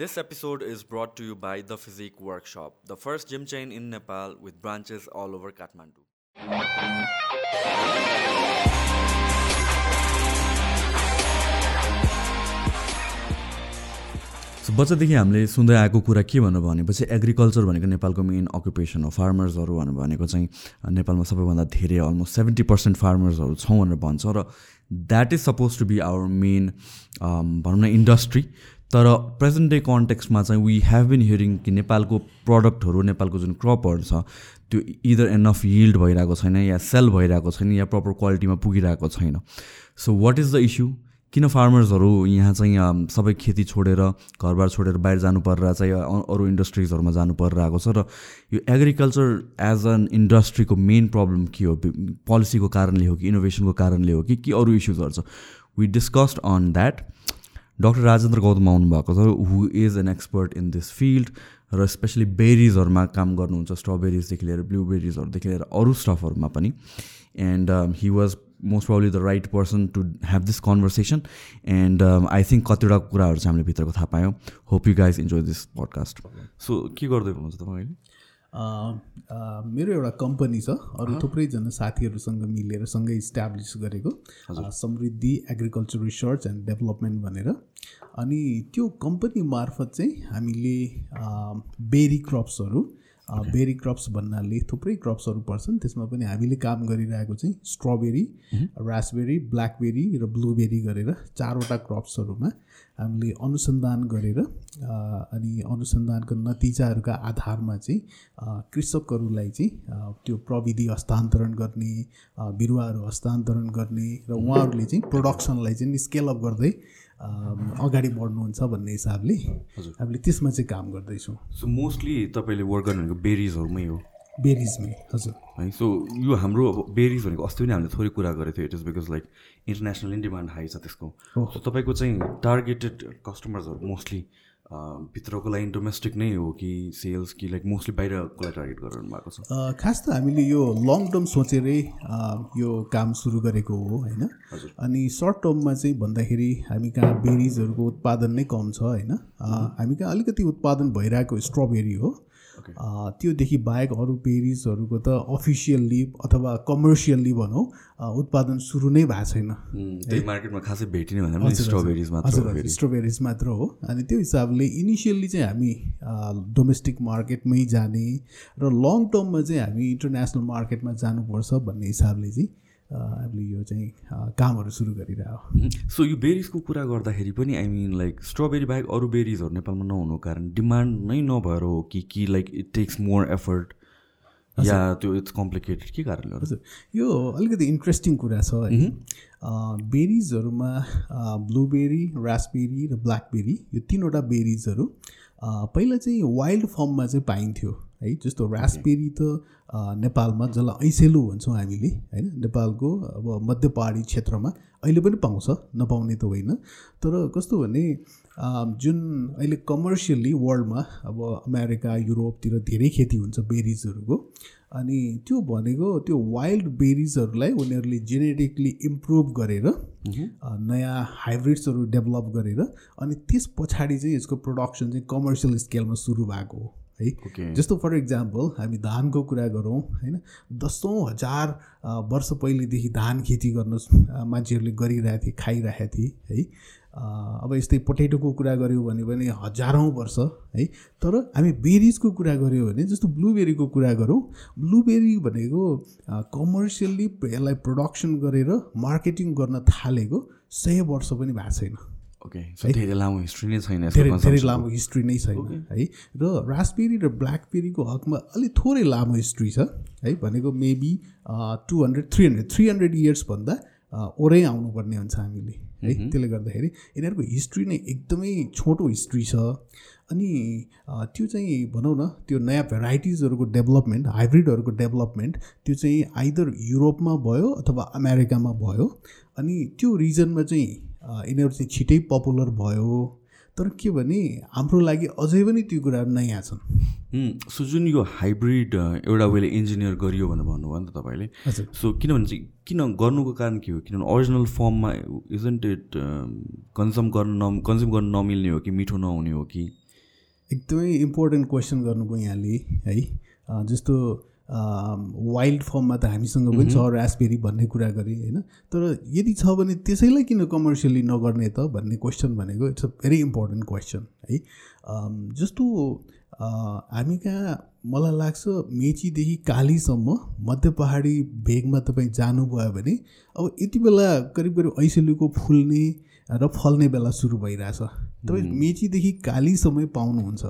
This episode is brought to you by The Physique Workshop, the first gym chain in Nepal with branches all over Kathmandu. बच्चादेखि हामीले सुन्दै आएको कुरा के भन्नु भनेपछि एग्रिकल्चर भनेको नेपालको मेन अकुपेसन हो फार्मर्सहरू भनेर भनेको चाहिँ नेपालमा सबैभन्दा धेरै अलमोस्ट सेभेन्टी पर्सेन्ट फार्मर्सहरू छौँ भनेर भन्छ र that is suppose to be our main भनौँ न इन्डस्ट्री तर प्रेजेन्ट डे कन्टेक्स्टमा चाहिँ वी हेभ बिन हियरिङ कि नेपालको प्रडक्टहरू नेपालको जुन क्रपहरू छ त्यो इदर एनफ यिल्ड भइरहेको छैन या सेल भइरहेको छैन या प्रपर क्वालिटीमा पुगिरहेको छैन। So what is the issue किन फार्मर्सहरू यहाँ चाहिँ सबै खेती छोडेर घरबार छोडेर बाहिर जानु परेर चाहिँ अरू इन्डस्ट्रिजहरूमा जानु परिरहेको छ र यो एग्रिकल्चर एज एन इन्डस्ट्रीको मेन प्रब्लम के हो? पोलिसीको कारणले हो कि इनोभेसनको कारणले हो कि के अरू इस्युजहरू छ? We discussed on that doctor Rajendra Gautam आउनुभएको छ who is an expert in this field र स्पेसली बेरिजहरूमा काम गर्नुहुन्छ स्ट्रबेरिजदेखि लिएर ब्लुबेरिजहरूदेखि लिएर अरू स्टफहरूमा पनि. And he was most probably the right person to have this conversation and I think कतिवटा कुराहरू चाहिँ हामीले भित्रको थाहा पायौँ. Hope you guys enjoy this podcast so के गर्दै हुनुहुन्छ तपाईँले मेरो एउटा कम्पनी छ अरू थुप्रैजना साथीहरूसँग मिलेर सँगै इस्टाब्लिस गरेको समृद्धि एग्रिकल्चर रिसर्च एन्ड डेभलपमेन्ट भनेर। अनि त्यो कम्पनी मार्फत चाहिँ हामीले बेरी क्रप्सहरू बेरी क्रप्स भन्नाले थुप्रै क्रप्सहरू पर्छन् त्यसमा पनि हामीले काम गरिरहेको चाहिँ स्ट्रबेरी रासबेरी ब्ल्याकबेरी र ब्लुबेरी गरेर चारवटा क्रप्सहरूमा हामीले अनुसन्धान गरेर अनि अनुसन्धानको नतिजाहरूका आधारमा चाहिँ कृषकहरूलाई चाहिँ त्यो प्रविधि हस्तान्तरण गर्ने बिरुवाहरू हस्तान्तरण गर्ने र उहाँहरूले चाहिँ प्रोडक्सनलाई चाहिँ स्केलअप गर्दै अगाडि बढ्नुहुन्छ भन्ने हिसाबले हामीले त्यसमा चाहिँ काम गर्दैछौँ। सो मोस्टली तपाईँले वर्क गर्नु भनेको बेरिजहरूमै हो? बेरिजमै हजुर। है सो यो हाम्रो अब बेरिज भनेको अस्ति पनि हामीले थोरै कुरा गरेको थियो it is because like international demand high छ त्यसको। सो तपाईँको चाहिँ टार्गेटेड कस्टमर्सहरू मोस्टली भित्रको लागि डोमेस्टिक नै हो कि सेल्स कि लाइक मोस्टली बाहिरको लागि टार्गेट गरेर भएको छ? खास त हामीले यो लङ टर्म सोचेरै यो काम सुरु गरेको हो होइन? अनि सर्ट टर्ममा चाहिँ भन्दाखेरि हामी कहाँ बेरिजहरूको उत्पादन नै कम छ होइन? हामी कहाँ अलिकति उत्पादन भइरहेको स्ट्रबेरी हो। त्योदेखि बाहेक अरू बेरिजहरूको त अफिसियल्ली अथवा कमर्सियल्ली भनौँ उत्पादन सुरु नै भएको छैन। मार्केटमा खासै भेटिने भन्दा स्ट्रबेरिज मात्र स्ट्रबेरिज मात्र हो। अनि त्यो हिसाबले इनिसियल्ली चाहिँ हामी डोमेस्टिक मार्केटमै जाने र लङ टर्ममा चाहिँ हामी इन्टरनेसनल मार्केटमा जानुपर्छ भन्ने हिसाबले चाहिँ हामीले यो चाहिँ कामहरू सुरु गरिरह्यो। सो यो बेरिजको कुरा गर्दाखेरि पनि आई मिन लाइक स्ट्रबेरी बाहेक अरू बेरिजहरू नेपालमा नहुनुको कारण डिमान्ड नै नभएर हो कि कि like it takes more effort या त्यो इट्स कम्प्लिकेटेड के कारणले हजुर। यो अलिकति इन्ट्रेस्टिङ कुरा छ है। बेरिजहरूमा ब्लुबेरी रासबेरी र ब्ल्याकबेरी यो तिनवटा बेरिजहरू पहिला चाहिँ वाइल्ड फर्ममा चाहिँ पाइन्थ्यो है? जस्तो रासबेरी त नेपालमा जसलाई ऐसेलु भन्छौँ हामीले होइन? नेपालको अब मध्य पहाडी क्षेत्रमा अहिले पनि पाउँछ नपाउने त होइन। तर कस्तो भने जुन अहिले कमर्सियल्ली वर्ल्डमा अब अमेरिका युरोपतिर धेरै खेती हुन्छ बेरिजहरूको अनि त्यो भनेको त्यो वाइल्ड बेरिजहरूलाई उनीहरूले जेनेटिकली इम्प्रुभ गरेर नयाँ हाइब्रिड्सहरू डेभलप गरेर अनि त्यस पछाडि चाहिँ यसको प्रोडक्सन चाहिँ कमर्सियल स्केलमा सुरु भएको हो है। जस्तो फर इक्जाम्पल हामी धानको कुरा गरौँ होइन। दसौँ हजार वर्ष पहिलेदेखि धान खेती गर्न मान्छेहरूले गरिरहेको थिए खाइरहेको थिए है। अब यस्तै पोटेटोको कुरा गऱ्यौँ भने पनि हजारौँ वर्ष है? तर हामी बेरिजको कुरा गऱ्यौँ भने जस्तो ब्लुबेरीको कुरा गरौँ ब्लुबेरी भनेको कमर्सियल्ली यसलाई प्रोडक्सन गरेर मार्केटिङ गर्न थालेको सय वर्ष पनि भएको छैन। ओके धेरै लामो हिस्ट्री नै छैन धेरै धेरै लामो हिस्ट्री नै छैन है? र रासबेरी र ब्ल्याकबेरीको हकमा अलिक थोरै लामो हिस्ट्री छ है? भनेको maybe two hundred three hundred three hundred इयर्सभन्दा ओरै आउनुपर्ने हुन्छ हामीले। है त्यसले गर्दाखेरि यिनीहरूको हिस्ट्री नै एकदमै छोटो हिस्ट्री छ। अनि त्यो चाहिँ भनौँ न त्यो नयाँ भेराइटिजहरूको डेभलपमेन्ट हाइब्रिडहरूको डेभलपमेन्ट त्यो चाहिँ आइदर युरोपमा भयो अथवा अमेरिकामा भयो। अनि त्यो रिजनमा चाहिँ यिनीहरू चाहिँ छिटै पपुलर भयो। तर के भने हाम्रो लागि अझै पनि त्यो कुराहरू नयाँ छन्। सो जुन यो हाइब्रिड एउटा वेले इन्जिनियर गरियो भनेर भन्नुभयो नि त तपाईँले। सो किनभने चाहिँ किन गर्नुको कारण के हो? किनभने ओरिजिनल फर्ममा इजन्ट इट कन्ज्युम गर्न न कन्ज्युम गर्न नमिल्ने हो कि मिठो नहुने हो कि? एकदमै इम्पोर्टेन्ट क्वेसन गर्नुभयो यहाँले है। जस्तो वाइल्ड फर्ममा त हामीसँग पनि छ रासबेरी भन्ने कुरा गरेँ होइन? तर यदि छ भने त्यसैलाई किन कमर्सियली नगर्ने त भन्ने क्वेसन भनेको it's a very important question है? जस्तो हामी कहाँ मलाई लाग्छ मेचीदेखि कालीसम्म मध्य पहाडी भेगमा तपाईँ जानुभयो भने अब यति बेला करिब करिब ऐसेलुको फुल्ने र फल्ने बेला सुरु भइरहेछ। तपाईँ मेचीदेखि कालीसम्मै पाउनुहुन्छ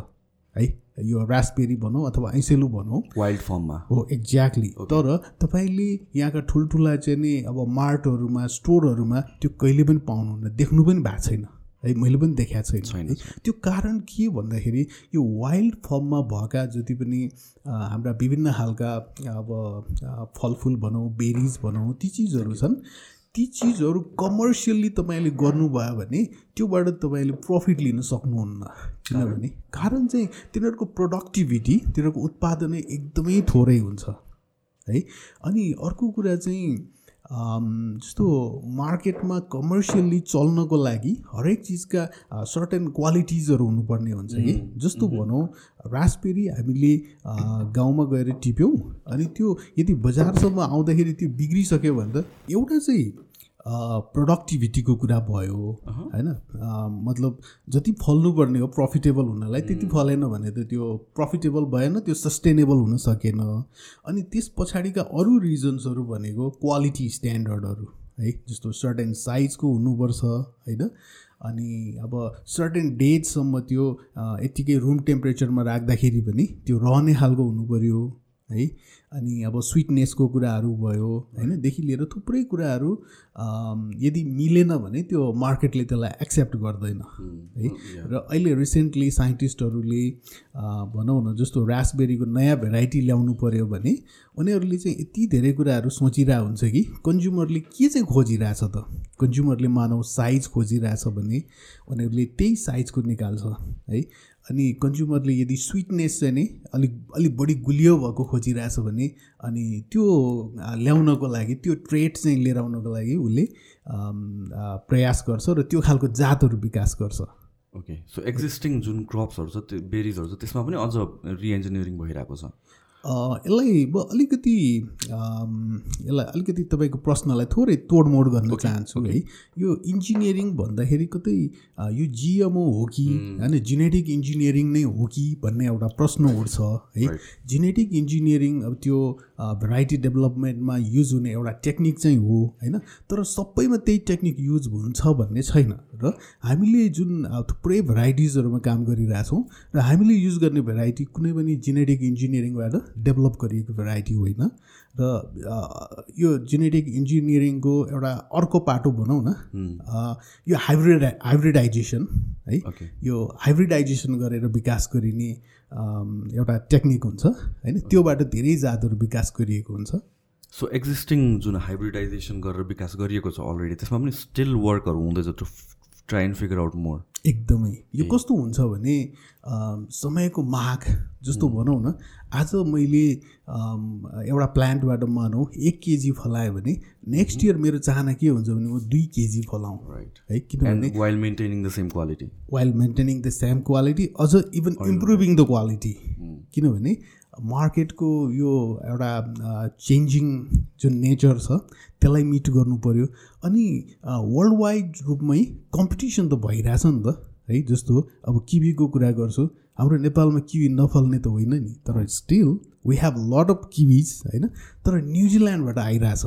है? यो रासबेरी भनौँ अथवा ऐसेलु भनौँ वाइल्ड फर्ममा हो एक्ज्याक्टली तर तपाईँले यहाँका ठुल्ठुला चाहिँ नि अब मार्टहरूमा स्टोरहरूमा त्यो कहिले पनि पाउनुहुन्न देख्नु पनि भएको छैन। है मैले पनि देखाएको छैन। त्यो कारण के भन्दाखेरि यो वाइल्ड फर्ममा भएका जति पनि हाम्रा विभिन्न खालका अब फलफुल भनौँ बेरिज भनौँ ती चिजहरू छन् ती चिजहरू कमर्सियल्ली तपाईँले गर्नुभयो भने त्योबाट तपाईँले प्रफिट लिन सक्नुहुन्न। किनभने कारण चाहिँ तिनीहरूको प्रोडक्टिभिटी तिनीहरूको उत्पादनै एकदमै थोरै हुन्छ। है? अनि अर्को कुरा चाहिँ जस्तो मार्केटमा कमर्सियली चल्नको लागि हरेक चिजका सर्टेन क्वालिटिजहरू हुनुपर्ने हुन्छ कि। जस्तो भनौँ रासबेरी हामीले गाउँमा गएर टिप्यौँ अनि त्यो यदि बजारसम्म आउँदाखेरि त्यो बिग्रिसक्यो भने त एउटा चाहिँ प्रोडक्टिभिटीको कुरा भयो होइन? मतलब जति फल्नुपर्ने हो प्रफिटेबल हुनलाई त्यति फलेन भने त त्यो प्रफिटेबल भएन त्यो सस्टेनेबल हुन सकेन। अनि त्यस पछाडिका अरू रिजन्सहरू भनेको क्वालिटी स्ट्यान्डर्डहरू है? जस्तो सर्टेन साइजको हुनुपर्छ होइन? अनि अब सर्टेन डेजसम्म त्यो यत्तिकै रुम टेम्परेचरमा राख्दाखेरि पनि त्यो रहने खालको हुनु पऱ्यो है। अनि अब स्विटनेसको कुराहरू भयो होइनदेखि लिएर थुप्रै कुराहरू यदि मिलेन भने त्यो मार्केटले त्यसलाई एक्सेप्ट गर्दैन है। र अहिले रिसेन्टली साइन्टिस्टहरूले भनौँ न जस्तो रासबेरीको नयाँ भेराइटी ल्याउनु पऱ्यो भने उनीहरूले चाहिँ यति धेरै कुराहरू सोचिरहेको हुन्छ कि कन्ज्युमरले के चाहिँ खोजिरहेछ त? कन्ज्युमरले मानव साइज खोजिरहेछ भने उनीहरूले त्यही साइजको निकाल्छ है। अनि कन्ज्युमरले यदि स्विटनेस चाहिँ नि अलिक अलिक बढी गुलियो भएको खोजिरहेछ भने अनि त्यो ल्याउनको लागि त्यो ट्रेड चाहिँ लिएर आउनको लागि उसले प्रयास गर्छ र त्यो खालको जातहरू विकास गर्छ। ओके सो एक्जिस्टिङ जुन क्रप्सहरू छ त्यो बेरिजहरू छ त्यसमा पनि अझ रिइन्जिनियरिङ भइरहेको छ। यसलाई अलिकति यसलाई अलिकति तपाईँको प्रश्नलाई थोरै तोडमोड गर्न चाहन्छु है। यो इन्जिनियरिङ भन्दाखेरि कतै यो जिएमओ हो कि होइन जेनेटिक इन्जिनियरिङ नै हो कि भन्ने एउटा प्रश्न उठ्छ है. जेनेटिक इन्जिनियरिङ अब त्यो भेराइटी डेभलपमेन्टमा युज हुने एउटा टेक्निक चाहिँ हो होइन? तर सबैमा त्यही टेक्निक युज हुन्छ भन्ने छैन। र हामीले जुन थुप्रै भेराइटिजहरूमा काम गरिरहेछौँ र हामीले युज गर्ने भेराइटी कुनै पनि जेनेटिक इन्जिनियरिङबाट डेभलप गरिएको भेराइटी होइन। र यो जेनेटिक इन्जिनियरिङको एउटा अर्को पाटो भनौँ न। यो हाइब्रिड हाइब्रिडाइजेसन है? यो हाइब्रिडाइजेसन गरेर विकास गरिने एउटा टेक्निक हुन्छ होइन? त्योबाट धेरै जातहरू विकास गरिएको हुन्छ। सो एक्जिस्टिङ जुन हाइब्रिडाइजेसन गरेर विकास गरिएको छ अलरेडी त्यसमा पनि स्टिल वर्कहरू हुँदैछ try and figure out more एकदमै। यो कस्तो हुन्छ भने समयको माग जस्तो भनौँ न आज मैले एउटा प्लान्टबाट मानौँ एक केजी फलाएँ भने नेक्स्ट इयर मेरो चाहना के हुन्छ भने म दुई केजी फलाउँ। राइट है किनभने while maintaining the same quality while maintaining the same quality अझ इभन इम्प्रुभिङ द क्वालिटी किनभने मार्केटको यो एउटा चेन्जिङ जुन नेचर छ त्यसलाई मिट गर्नु पऱ्यो अनि वर्ल्ड वाइड रूपमै कम्पिटिसन त भइरहेछ नि त है जस्तो अब किवीको कुरा गर्छु। हाम्रो नेपालमा किवी नफल्ने त होइन नि तर still we have lot of kiwis होइन? तर न्युजिल्यान्डबाट आइरहेछ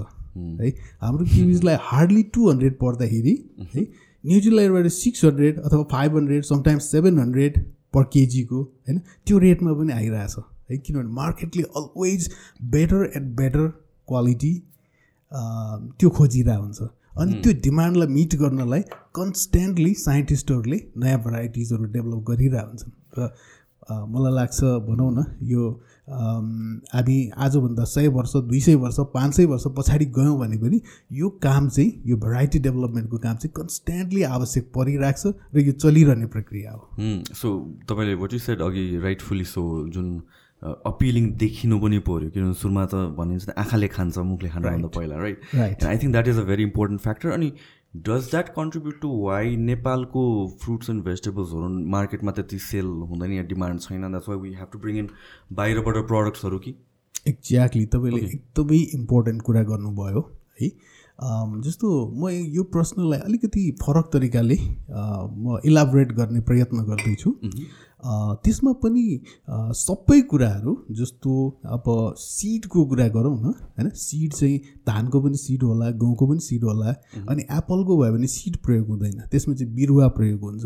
है? हाम्रो किविजलाई हार्डली टु हन्ड्रेड पर्दाखेरि है न्युजिल्यान्डबाट सिक्स हन्ड्रेड अथवा five hundred sometimes seven hundred per केजीको होइन? त्यो रेटमा पनि आइरहेछ। है किनभने मार्केटले always better and better quality त्यो खोजिरहेको हुन्छ। अनि त्यो डिमान्डलाई मिट गर्नलाई कन्सटेन्टली साइन्टिस्टहरूले नयाँ भेराइटिजहरू डेभलप गरिरहेको हुन्छन्। र मलाई लाग्छ भनौँ न यो हामी आजभन्दा सय वर्ष दुई सय वर्ष पाँच सय वर्ष पछाडि गयौँ भने पनि यो काम चाहिँ यो भेराइटी डेभलपमेन्टको काम चाहिँ कन्सटेन्टली आवश्यक परिरहेको छ र यो चलिरहने प्रक्रिया हो। सो तपाईँले वाट यु सेड अघि राइटफुली सो जुन अपिलिङ देखिनु पनि पऱ्यो किनभने सुरुमा त भनिन्छ आँखाले खान्छ मुखले खानुभन्दा पहिला right Right. I think that is a very important factor अनि does that contribute to why नेपालको फ्रुट्स एन्ड भेजिटेबल्सहरू मार्केटमा त्यति सेल हुँदैन या डिमान्ड छैन? That's why we have to bring in बाहिरबाट प्रडक्ट्सहरू कि? एक्ज्याक्टली तपाईँले एकदमै इम्पोर्टेन्ट कुरा गर्नुभयो है? जस्तो म यो प्रश्नलाई अलिकति फरक तरिकाले म इलाबोरेट गर्ने प्रयत्न गर्दैछु। अ, त्यसमा पनि सबै कुराहरू जस्तो अब सिडको कुरा गरौँ न होइन? सिड चाहिँ धानको पनि सिड होला गहुँको पनि सिड होला अनि एप्पलको भयो भने सिड प्रयोग हुँदैन। त्यसमा चाहिँ बिरुवा प्रयोग हुन्छ।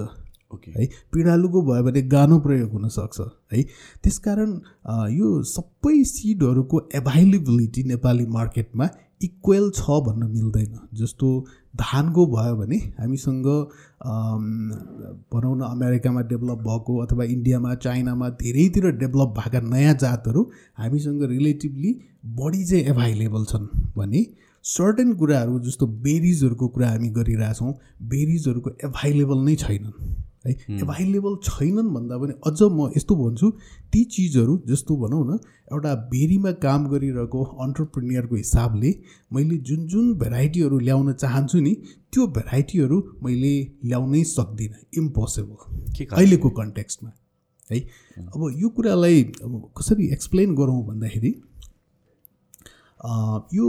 ओके। है? पिँडालुको भयो भने गानो प्रयोग हुनसक्छ। है? त्यसकारण यो सबै सिडहरूको एभाइलेबिलिटी नेपाली मार्केटमा इक्वेल छ भन्न मिल्दैन। जस्तो धानको भयो भने हामीसँग भनौँ न अमेरिकामा डेभलप भएको अथवा इन्डियामा चाइनामा धेरैतिर डेभलप भएका नयाँ जातहरू हामीसँग रिलेटिभली बढी चाहिँ एभाइलेबल छन् भने सर्टेन कुराहरू जस्तो बेरिजहरूको कुरा हामी गरिरहेछौँ बेरिजहरूको एभाइलेबल नै छैनन्। है? एभाइलेबल छैनन् भन्दा पनि अझ म यस्तो भन्छु ती चिजहरू जस्तो भनौँ न एउटा बेरीमा काम गरिरहेको अन्टरप्रिनियरको हिसाबले मैले जुन जुन भेराइटीहरू ल्याउन चाहन्छु नि त्यो भेराइटीहरू मैले ल्याउनै सक्दिनँ। इम्पोसिबल? अहिलेको कन्टेक्स्टमा है? अब यो कुरालाई अब कसरी एक्सप्लेन गरौँ भन्दाखेरि यो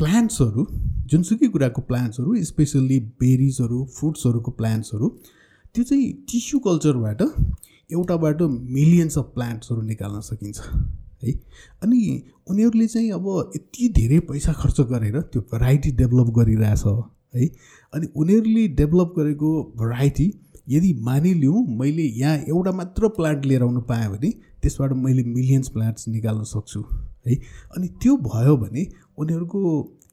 प्लान्ट्सहरू जुनसुकै कुराको प्लान्ट्सहरू स्पेसल्ली बेरिजहरू फ्रुट्सहरूको प्लान्ट्सहरू त्यो चाहिँ टिस्यु कल्चरबाट एउटाबाट मिलियन्स अफ प्लान्ट्सहरू निकाल्न सकिन्छ है? अनि उनीहरूले चाहिँ अब यति धेरै पैसा खर्च गरेर त्यो भेराइटी डेभलप गरिरहेछ है? अनि उनीहरूले डेभलप गरेको भेराइटी यदि मानिलिउँ मैले यहाँ एउटा मात्र प्लान्ट लिएर आउनु पाएँ भने त्यसबाट मैले मिलियन्स प्लान्ट्स निकाल्न सक्छु है? अनि त्यो भयो भने उनीहरूको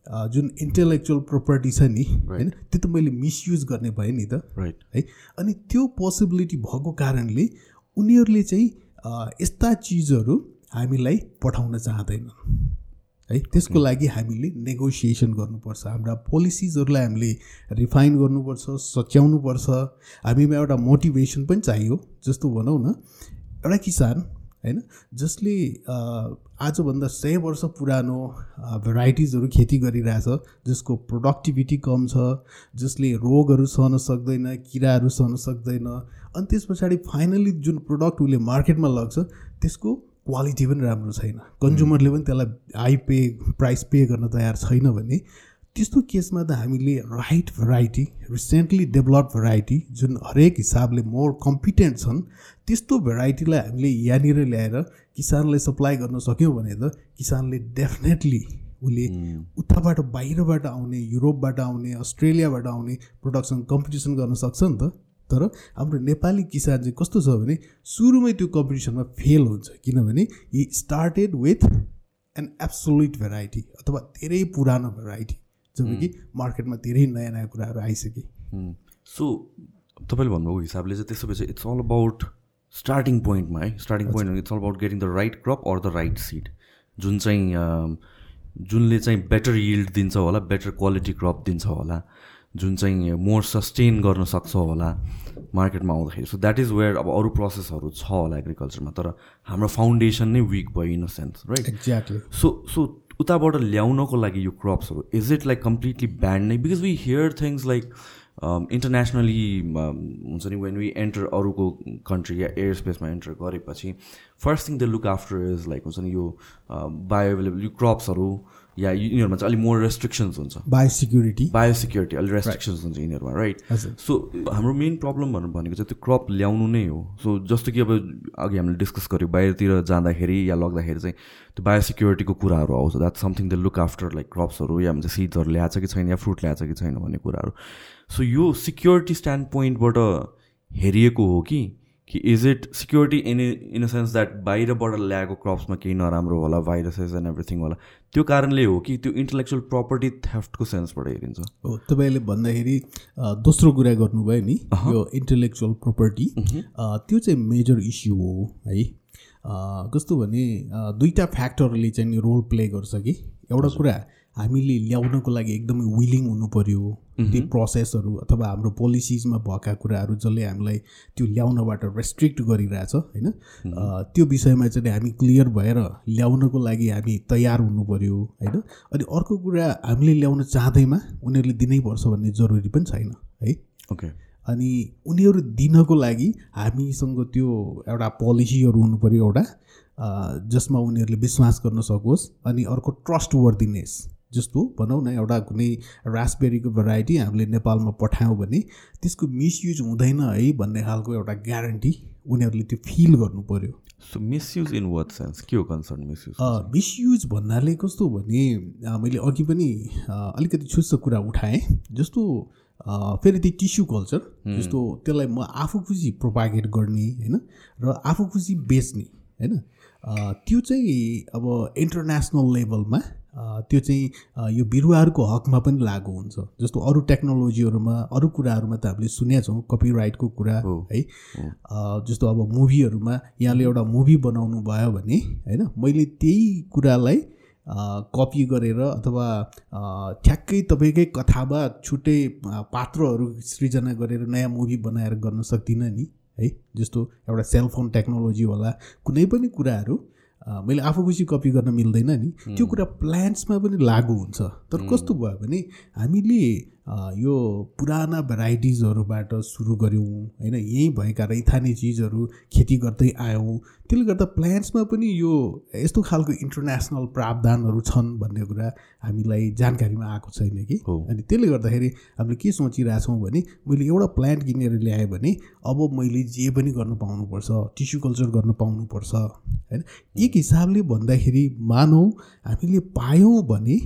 जुन इन्टेलेक्चुअल प्रोपर्टी छ नि होइन त्यो त मैले मिसयुज गर्ने भएँ नि त। राइट है अनि त्यो पोसिबिलिटी भएको कारणले उनीहरूले चाहिँ यस्ता चिजहरू हामीलाई पठाउन चाहँदैनन्। है त्यसको लागि हामीले नेगोसिएसन गर्नुपर्छ। हाम्रा पोलिसिजहरूलाई हामीले रिफाइन गर्नुपर्छ सच्याउनुपर्छ। हामीमा एउटा मोटिभेसन पनि चाहियो जस्तो भनौँ न एउटा किसान होइन? जसले आजभन्दा सय वर्ष पुरानो भेराइटिजहरू खेती गरिरहेछ जसको प्रोडक्टिभिटी कम छ जसले रोगहरू सहन सक्दैन किराहरू सहन सक्दैन अनि त्यस पछाडि फाइनली जुन प्रडक्ट उसले मार्केटमा लग्छ त्यसको क्वालिटी पनि राम्रो छैन। कन्ज्युमरले पनि त्यसलाई हाई पे प्राइस पे गर्न तयार छैन भने त्यस्तो केसमा त हामीले right variety recently develop variety जुन हरेक हिसाबले मोर कम्पिटेन्ट छन् त्यस्तो भेराइटीलाई हामीले यहाँनिर ल्याएर किसानलाई सप्लाई गर्न सक्यौँ भने त किसानले डेफिनेटली उसले उताबाट बाहिरबाट आउने युरोपबाट आउने अस्ट्रेलियाबाट आउने प्रडक्सन कम्पिटिसन गर्न सक्छ नि त। तर हाम्रो नेपाली किसान चाहिँ कस्तो छ भने सुरुमै त्यो कम्पिटिसनमा फेल हुन्छ किनभने he started with an absolute variety अथवा धेरै पुरानो भेराइटी जब कि मार्केटमा धेरै नयाँ नयाँ कुराहरू आइसके। सो तपाईँले भन्नुभएको हिसाबले चाहिँ त्यसो भए चाहिँ इट्स अल अबाउट स्टार्टिङ पोइन्टमा है starting point it's all about getting the right crop or the right seed जुन चाहिँ जुनले चाहिँ बेटर यिल्ड दिन्छ होला बेटर क्वालिटी क्रप दिन्छ होला जुन चाहिँ मोर सस्टेन गर्न सक्छ होला मार्केटमा आउँदाखेरि। सो द्याट इज वेयर अब अरू प्रोसेसहरू छ होला एग्रिकल्चरमा तर हाम्रो फाउन्डेसन नै विक भयो in a sense right exactly so so उताबाट ल्याउनको लागि यो क्रप्सहरू is it like completely banned नै because we hear things like internationally हुन्छ नि वेन वी एन्टर अरूको कन्ट्री या एयर स्पेसमा एन्टर गरेपछि first thing the look after is like हुन्छ नि यो बायो अभाइलेबल यो क्रप्सहरू या यिनीहरूमा चाहिँ अलिक मोर रेस्ट्रिक्सन्स हुन्छ। बायोसिक्युरिटी बायोसिक्युरिटी अलिक रेस्ट्रिक्सन्स हुन्छ यिनीहरूमा राइट सो हाम्रो मेन प्रब्लम भन्नु भनेको चाहिँ त्यो क्रप ल्याउनु नै हो। सो जस्तो कि अब अघि हामीले डिस्कस गऱ्यौँ बाहिरतिर जाँदाखेरि या लग्दाखेरि चाहिँ त्यो बायोसिक्युरिटीको कुराहरू आउँछ। That something the look after like क्रप्सहरू या भन्छ सिड्सहरू ल्याएको छ कि छैन या फ्रुट ल्याएको छ कि छैन भन्ने कुराहरू। सो यो सिक्योरिटी स्ट्यान्ड पोइन्टबाट हेरिएको हो कि कि is it security in in a sense that बाहिरबाट ल्याएको क्रप्समा केही नराम्रो होला भाइरसेस एन्ड एभ्रिथिङ होला? त्यो कारणले हो कि त्यो इन्टलेक्चुअल प्रपर्टी थेफ्टको सेन्सबाट हेरिन्छ। हो तपाईँले भन्दाखेरि दोस्रो कुरा गर्नुभयो नि यो इन्टेलेक्चुअल प्रोपर्टी त्यो चाहिँ मेजर इस्यु हो है। कस्तो भने दुईवटा फ्याक्टरले चाहिँ रोल प्ले गर्छ कि। एउटा कुरा हामीले ल्याउनको लागि एकदमै विलिङ हुनु पऱ्यो त्यो प्रोसेसहरू अथवा हाम्रो पोलिसिजमा भएका कुराहरू जसले हामीलाई त्यो ल्याउनबाट रेस्ट्रिक्ट गरिरहेछ होइन? त्यो विषयमा चाहिँ हामी क्लियर भएर ल्याउनको लागि हामी तयार हुनु पऱ्यो होइन? अनि अर्को कुरा हामीले ल्याउन चाहँदैमा उनीहरूले दिनैपर्छ भन्ने जरुरी पनि छैन है? ओके अनि उनीहरू दिनको लागि हामीसँग त्यो एउटा पोलिसीहरू हुनु पऱ्यो एउटा जसमा उनीहरूले विश्वास गर्न सकोस् अनि अर्को ट्रस्ट वर्दिनेस जस्तो भनौँ न एउटा कुनै रासबेरीको भेराइटी हामीले नेपालमा पठायौँ भने त्यसको मिसयुज हुँदैन है भन्ने खालको एउटा ग्यारेन्टी उनीहरूले त्यो फिल गर्नु पऱ्यो so misuse in what sense के हो कन्सर्न मिसयुज मिसयुज भन्नाले कस्तो भने मैले अघि पनि अलिकति छुच्च कुरा उठाएँ। जस्तो फेरि त्यो टिस्यु कल्चर जस्तो त्यसलाई म आफू खुसी प्रोपागेट गर्ने होइन? र आफू खुसी बेच्ने होइन? त्यो चाहिँ अब इन्टरनेसनल लेभलमा त्यो चाहिँ यो बिरुवाहरूको हकमा पनि लागु हुन्छ। जस्तो अरू टेक्नोलोजीहरूमा अरू कुराहरूमा त हामीले सुनेका छौँ कपिराइटको कुरा हो। जस्तो अब मुभीहरूमा यहाँले एउटा मुभी बनाउनु भयो भने होइन मैले त्यही कुरालाई कपी गरेर अथवा ठ्याक्कै तपाईँकै कथामा छुट्टै पात्रहरू सृजना गरेर नयाँ मुभी बनाएर गर्न सक्दिनँ नि है। जस्तो एउटा सेलफोन टेक्नोलोजी होला कुनै पनि कुराहरू मैले आफू खुसी कपी गर्न मिल्दैन नि। त्यो कुरा प्लान्ट्समा पनि लागु हुन्छ। तर कस्तो भयो भने हामीले यो पुराना भेराइटिजहरूबाट सुरु गऱ्यौँ होइन? यहीँ भएका रैथाने चिजहरू खेती गर्दै आयौँ। त्यसले गर्दा प्लान्ट्समा पनि यो यस्तो खालको इन्टरनेसनल प्रावधानहरू छन् भन्ने कुरा हामीलाई जानकारीमा आएको छैन कि। अनि त्यसले गर्दाखेरि हामीले के सोचिरहेछौँ भने मैले एउटा प्लान्ट किनेर ल्याएँ भने अब मैले जे पनि गर्न पाउनुपर्छ टिस्यु कल्चर गर्न पाउनुपर्छ होइन? एक हिसाबले भन्दाखेरि मानौँ हामीले पायौँ भने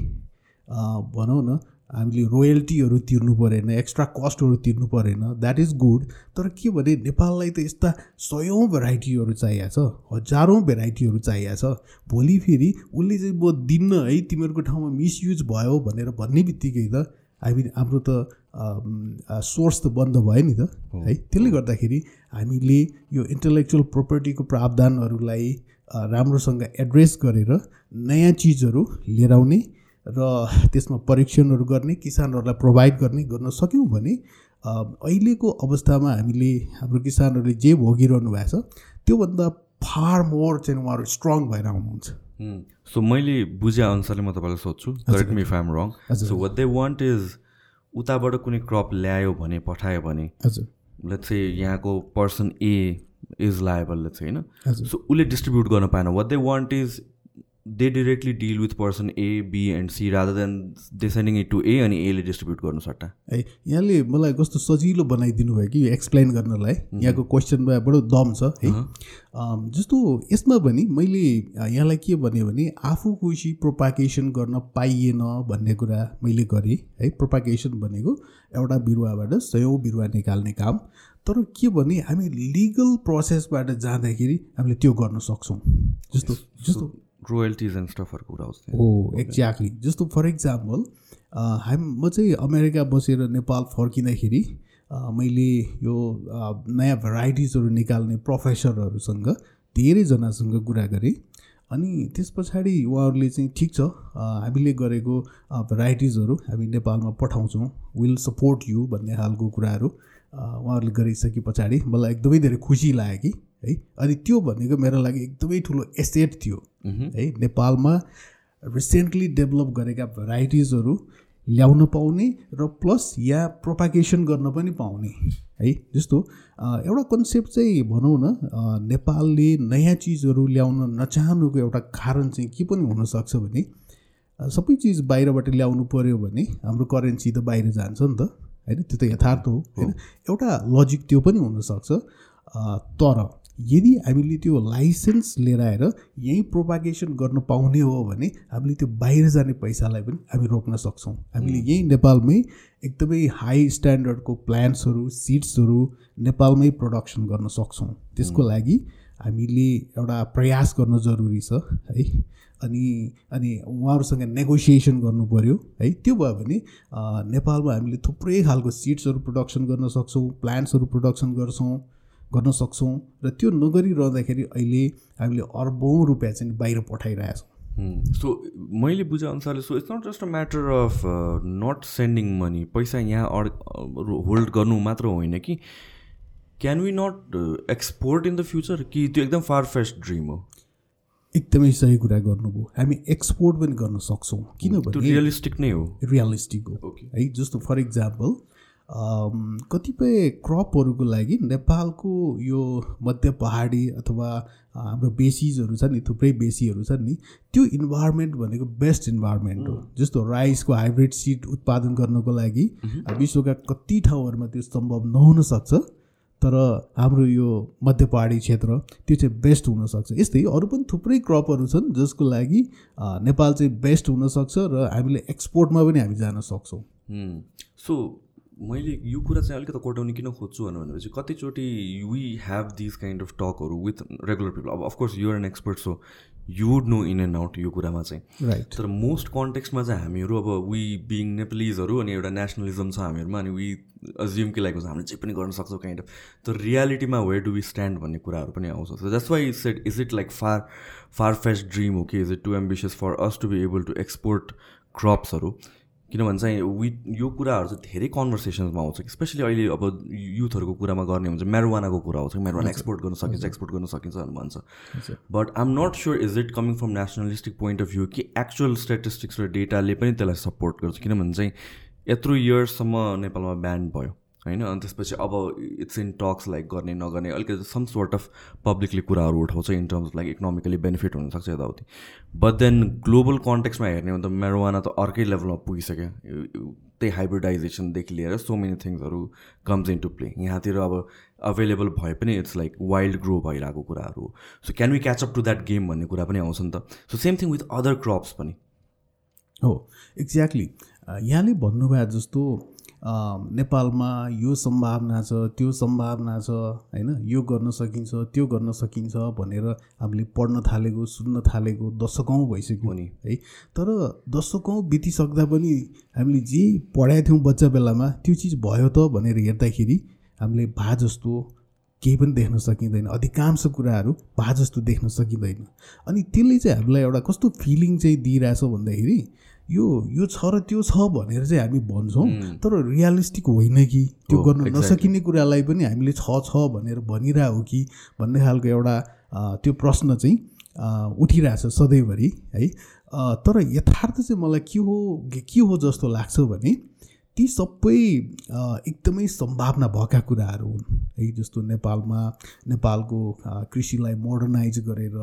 भनौँ न हामीले रोयल्टीहरू तिर्नु परेन एक्स्ट्रा कस्टहरू तिर्नु परेन द्याट इज गुड तर के भने नेपाललाई त यस्ता सयौँ भेराइटीहरू चाहिएको छ हजारौँ भेराइटीहरू चाहिएको छ। भोलि फेरि उसले चाहिँ म दिन्न है तिमीहरूको ठाउँमा मिसयुज भयो भनेर भन्ने बित्तिकै त हामी हाम्रो त सोर्स त बन्द भयो नि त है। त्यसले गर्दाखेरि हामीले यो इन्टलेक्चुअल प्रोपर्टीको प्रावधानहरूलाई राम्रोसँग एड्रेस गरेर नयाँ चिजहरू लिएर आउने र त्यसमा परीक्षणहरू गर्ने किसानहरूलाई प्रोभाइड गर्ने गर्न सक्यौँ भने अहिलेको अवस्थामा हामीले हाम्रो किसानहरूले जे भोगिरहनु भएको छ त्योभन्दा फार मोर चाहिँ उहाँहरू स्ट्रङ भएर आउनुहुन्छ। सो मैले बुझे अनुसारले म तपाईँलाई सोध्छु। Correct me if I'm wrong. So what they want is उताबाट कुनै क्रप ल्यायो भने पठायो भने हजुर। लेट्स से यहाँको person A is liable let's होइन? सो उसले डिस्ट्रिब्युट गर्न पाएन। What they want is they directly deal with person A B and C rather than they sending it to A अनि एले डिस्ट्रिब्युट गर्नु सट्टा। है यहाँले मलाई कस्तो सजिलो बनाइदिनु भयो कि एक्सप्लेन गर्नलाई? यहाँको क्वेसनमा बडो दम छ है। जस्तो यसमा पनि मैले यहाँलाई के भने भने आफू खुसी प्रोपागेसन गर्न पाइएन भन्ने कुरा मैले गरेँ है। प्रोपागेसन भनेको एउटा बिरुवाबाट सयौँ बिरुवा निकाल्ने काम। तर के भने हामी लिगल प्रोसेसबाट जाँदाखेरि हामीले त्यो गर्न सक्छौँ। जस्तो जस्तो रोयल्टिज एन्ड स्टफहरूको कुरा आउँछ हो एक्ज्याक्टली जस्तो फर इक्जाम्पल हाम म चाहिँ अमेरिका बसेर नेपाल फर्किँदाखेरि अ, मैले यो अ, नयाँ भेराइटिजहरू निकाल्ने प्रोफेसरहरूसँग धेरैजनासँग कुरा गरेँ। अनि त्यस पछाडि उहाँहरूले चाहिँ ठिक छ अ, हामीले गरेको भेराइटिजहरू हामी नेपालमा पठाउँछौँ। विल सपोर्ट यु भन्ने खालको कुराहरू। उहाँहरूले गरिसके पछाडि मलाई एकदमै धेरै खुसी लाग्यो कि है। अनि त्यो भनेको मेरो लागि एकदमै ठुलो एसेट थियो है। नेपालमा रिसेन्टली डेभलप गरेका भेराइटिजहरू ल्याउन पाउने र प्लस यहाँ प्रोपागेसन गर्न पनि पाउने है। जस्तो एउटा कन्सेप्ट चाहिँ भनौँ न नेपालले नयाँ चिजहरू ल्याउन नचाहनुको एउटा कारण चाहिँ के पनि हुनसक्छ भने सबै चिज बाहिरबाट ल्याउनु पऱ्यो भने हाम्रो करेन्सी त बाहिर जान्छ नि त। होइन? त्यो त यथार्थ हो होइन? एउटा लजिक त्यो पनि हुनसक्छ। तर यदि हामीले त्यो लाइसेन्स लिएर आएर यहीँ प्रोपागेसन गर्न पाउने हो भने हामीले त्यो बाहिर जाने पैसालाई पनि हामी रोक्न सक्छौँ। हामीले यहीँ नेपालमै एकदमै हाई स्ट्यान्डर्डको प्लान्ट्सहरू सिड्सहरू नेपालमै प्रडक्सन गर्न सक्छौँ। त्यसको लागि हामीले एउटा प्रयास गर्न जरुरी छ है। अनि अनि उहाँहरूसँग नेगोसिएसन पऱ्यो है। त्यो भयो भने नेपालमा हामीले थुप्रै खालको सिड्सहरू प्रडक्सन गर्न सक्छौँ प्लान्ट्सहरू प्रडक्सन गर्छौँ गर्न सक्छौँ। र त्यो नगरिरहँदाखेरि अहिले हामीले अर्बौँ रुपियाँ चाहिँ बाहिर पठाइरहेछौँ। सो मैले बुझेअनुसारले so it's not just a matter of not sending money पैसा यहाँ अड होल्ड गर्नु मात्र होइन कि can we not export in the future कि त्यो एकदम फार फेस्ट ड्रिम हो। एकदमै सही कुरा गर्नुभयो। हामी एक्सपोर्ट पनि गर्न सक्छौँ। किनभने रियलिस्टिक नै हो। रियलिस्टिक हो. है जस्तो फर इक्जाम्पल कतिपय क्रपहरूको लागि नेपालको यो मध्य पहाडी अथवा हाम्रो बेसिजहरू छ नि थुप्रै बेसीहरू छन् नि त्यो इन्भाइरोमेन्ट भनेको बेस्ट इन्भाइरोमेन्ट हो। जस्तो राइसको हाइब्रिड सिड उत्पादन गर्नको लागि विश्वका कति ठाउँहरूमा त्यो सम्भव नहुन सक्छ। तर हाम्रो यो मध्य पहाडी क्षेत्र त्यो चाहिँ बेस्ट हुनसक्छ। यस्तै अरू पनि थुप्रै क्रपहरू छन् जसको लागि नेपाल चाहिँ बेस्ट हुनसक्छ र हामीले एक्सपोर्टमा पनि हामी जान सक्छौँ। सो मैले यो कुरा चाहिँ अलिकति कोटाउने किन खोज्छु भनेर भनेपछि कतिचोटि we have this kind of टकहरू with regular people अब of course you're an expert so you would know in and out यो कुरामा चाहिँ। राइट तर मोस्ट कन्टेक्स्टमा चाहिँ हामीहरू अब वी बिङ नेपालिजहरू अनि एउटा नेसनलिजम छ हामीहरूमा अनि वी अज्युम के लागेको छ हामीले जे पनि गर्न सक्छौँ काइन्ड अफ तर रियालिटीमा वेयर डु वी स्ट्यान्ड भन्ने कुराहरू पनि आउँछ। So that's why set is it like far far fetched dream हो कि is it too ambitious for us to be able to export क्रप्सहरू किनभने चाहिँ वि यो कुराहरू चाहिँ धेरै कन्भर्सेसन्समा आउँछ स्पेसली अहिले अब युथहरूको कुरामा गर्ने हुन्छ मेरोवानाको कुरा आउँछ मेरोवाना एक्सपोर्ट गर्न सकिन्छ एक्सपोर्ट गर्न सकिन्छ भनेर भन्छ। But I'm not sure is it coming from nationalistic point of view कि एक्चुअल स्ट्याटिस्टिक्स र डेटाले पनि त्यसलाई सपोर्ट गर्छ। किनभने चाहिँ यत्रो इयर्ससम्म नेपालमा ब्यान्ड भयो। होइन अनि त्यसपछि अब इट्स इन टक्स लाइक गर्ने नगर्ने अलिकति सम सोर्ट अफ पब्लिकली कुराहरू उठाउँछ in terms like economically benefit हुनसक्छ यताउति. बट देन ग्लोबल कन्टेक्समा हेर्ने हो भने त मेरोवाना त अर्कै लेभलमा पुगिसक्यो. त्यही हाइब्रिडाइजेसनदेखि लिएर सो मेनी थिङ्सहरू कम्स इन टु प्ले यहाँतिर अब अभाइलेबल भए पनि इट्स लाइक वाइल्ड ग्रो भइरहेको कुराहरू so can we catch up to that game भन्ने कुरा पनि आउँछ नि त. So same thing with other crops पनि. हो एक्ज्याक्टली यहाँले भन्नुभयो जस्तो नेपालमा यो सम्भावना छ त्यो सम्भावना छ होइन? यो गर्न सकिन्छ त्यो गर्न सकिन्छ भनेर हामीले पढ्न थालेको सुन्न थालेको दशकौँ भइसक्यो नि। है? तर दशकौँ बितिसक्दा पनि हामीले जे पढाएको थियौँ बच्चा बेलामा त्यो चिज भयो त भनेर हेर्दाखेरि हामीले भा जस्तो केही पनि देख्न सकिँदैन। अधिकांश कुराहरू भा जस्तो देख्न सकिँदैन। अनि त्यसले चाहिँ हामीलाई एउटा कस्तो फिलिङ चाहिँ दिइरहेछ भन्दाखेरि यो यो छ र त्यो छ भनेर चाहिँ हामी भन्छौँ। तर रियलिस्टिक होइन कि? त्यो गर्न. नसकिने कुरालाई पनि हामीले छ छ भनेर भनिरह हो कि भन्ने खालको एउटा त्यो प्रश्न चाहिँ उठिरहेछ सधैँभरि है। तर यथार्थ चाहिँ मलाई के हो के हो जस्तो लाग्छ भने ती सबै एकदमै सम्भावना भएका कुराहरू हुन् है। जस्तो नेपालमा नेपालको कृषिलाई मोडर्नाइज गरेर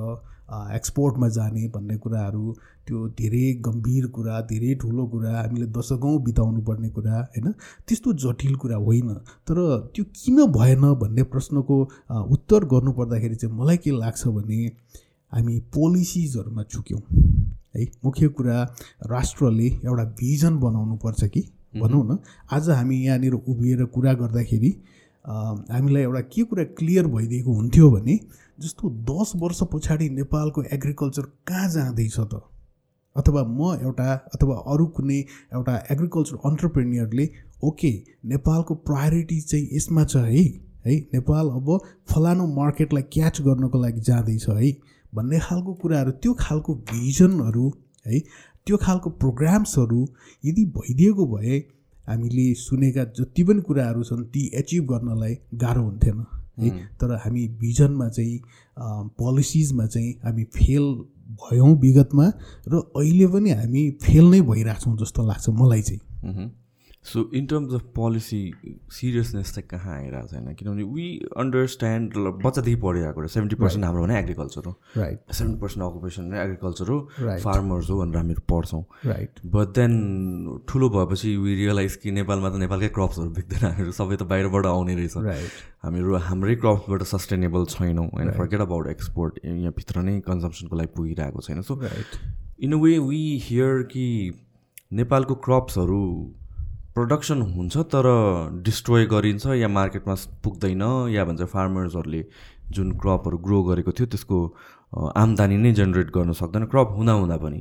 एक्सपोर्टमा जाने भन्ने कुराहरू त्यो धेरै गम्भीर कुरा धेरै ठुलो कुरा हामीले दशकौँ बिताउनु पर्ने कुरा होइन? त्यस्तो जटिल कुरा होइन। तर त्यो किन भएन भन्ने प्रश्नको उत्तर गर्नुपर्दाखेरि चाहिँ मलाई के लाग्छ भने हामी पोलिसिजहरूमा चुक्यौँ। है मुख्य कुरा राष्ट्रले एउटा भिजन बनाउनु पर्छ कि भनौँ न आज हामी यहाँनिर उभिएर कुरा गर्दाखेरि हामीलाई एउटा के कुरा क्लियर भइदिएको हुन्थ्यो भने जस्तो दस वर्ष पछाडि नेपालको एग्रिकल्चर कहाँ जाँदैछ त? अथवा म एउटा अथवा अरू कुनै एउटा एग्रिकल्चर अन्टरप्रेनियरले ओके नेपालको प्रायोरिटी चाहिँ यसमा छ है है नेपाल अब फलानु मार्केटलाई क्याच गर्नको लागि जाँदैछ है भन्ने खालको कुराहरू त्यो खालको भिजनहरू है त्यो खालको प्रोग्राम्सहरू यदि भइदिएको भए हामीले सुनेका जति पनि कुराहरू छन् ती एचिभ गर्नलाई गाह्रो हुन्थेन। है। तर हामी भिजनमा चाहिँ पोलिसिजमा चाहिँ हामी फेल भयौँ विगतमा र अहिले पनि हामी फेल नै भइरहेछौँ जस्तो लाग्छ मलाई चाहिँ। So in terms of policy seriousness चाहिँ कहाँ आइरहेको छैन? किनभने वी अन्डरस्ट्यान्ड बच्चादेखि पढिरहेको र सेभेन्टी पर्सेन्ट हाम्रो भने एग्रिकल्चर हो। Right seventy percent occupation agriculture हो. फार्मर्स हो भनेर हामीहरू पढ्छौँ। राइट बट देन ठुलो भएपछि वी रियलाइज कि नेपालमा त नेपालकै क्रप्सहरू बिग्दैन हामीहरू सबै त बाहिरबाट आउने रहेछ। हामीहरू हाम्रै क्रप्सबाट सस्टेनेबल छैनौँ। होइन फर्केट अबाउट एक्सपोर्ट यहाँभित्र नै कन्जम्सनको लागि पुगिरहेको छैन। So in a way we hear कि नेपालको क्रप्सहरू प्रडक्सन हुन्छ तर डिस्ट्रोय गरिन्छ या मार्केटमा पुग्दैन या भन्छ फार्मर्सहरूले जुन क्रपहरू ग्रो गरेको थियो त्यसको आम्दानी नै जेनेरेट गर्न सक्दैन। क्रप हुँदा हुँदा पनि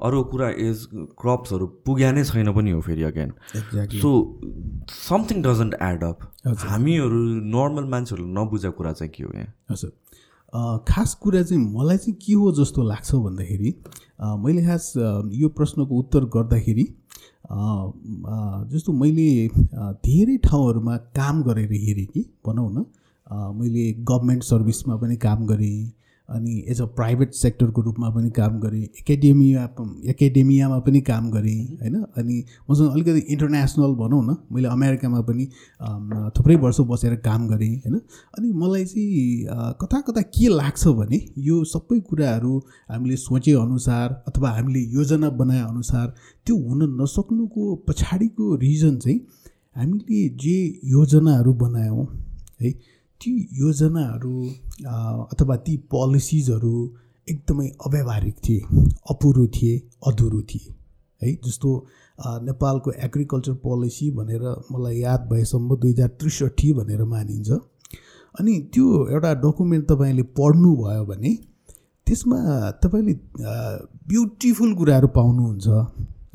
अरू कुरा इज क्रप्सहरू पुग्या नै छैन पनि हो फेरि again so something doesn't add up हामीहरू नर्मल मान्छेहरूले नबुझेको कुरा चाहिँ के हो यहाँ? हजुर। खास कुरा चाहिँ मलाई चाहिँ के हो जस्तो लाग्छ भन्दाखेरि मैले खास यो प्रश्नको उत्तर गर्दाखेरि जस्तो मैले धेरै ठाउँहरूमा काम गरेर हेरेँ कि भनौँ न। मैले गभर्मेन्ट सर्भिसमा पनि काम गरेँ। अनि एज अ प्राइभेट सेक्टरको रूपमा पनि काम गरेँ एकाडेमिया एकाडेमियामा पनि काम गरेँ होइन? अनि मसँग अलिकति इन्टरनेसनल भनौँ न मैले अमेरिकामा पनि थुप्रै वर्ष बसेर काम गरेँ होइन? अनि मलाई चाहिँ कता कता के लाग्छ भने यो सबै कुराहरू हामीले सोचे अनुसार अथवा हामीले योजना बनाए अनुसार त्यो हुन नसक्नुको पछाडिको रिजन चाहिँ हामीले जे योजनाहरू बनायौँ है ती योजनाहरू अथवा ती पोलिसिजहरू एकदमै अव्यावहारिक थिए अपुरो थिए अधुरो थिए। है जस्तो नेपालको एग्रिकल्चर पोलिसी भनेर मलाई याद भएसम्म दुई हजार त्रिसठी भनेर मानिन्छ। अनि त्यो एउटा डकुमेन्ट तपाईँले पढ्नुभयो भने त्यसमा तपाईँले ब्युटिफुल कुराहरू पाउनुहुन्छ।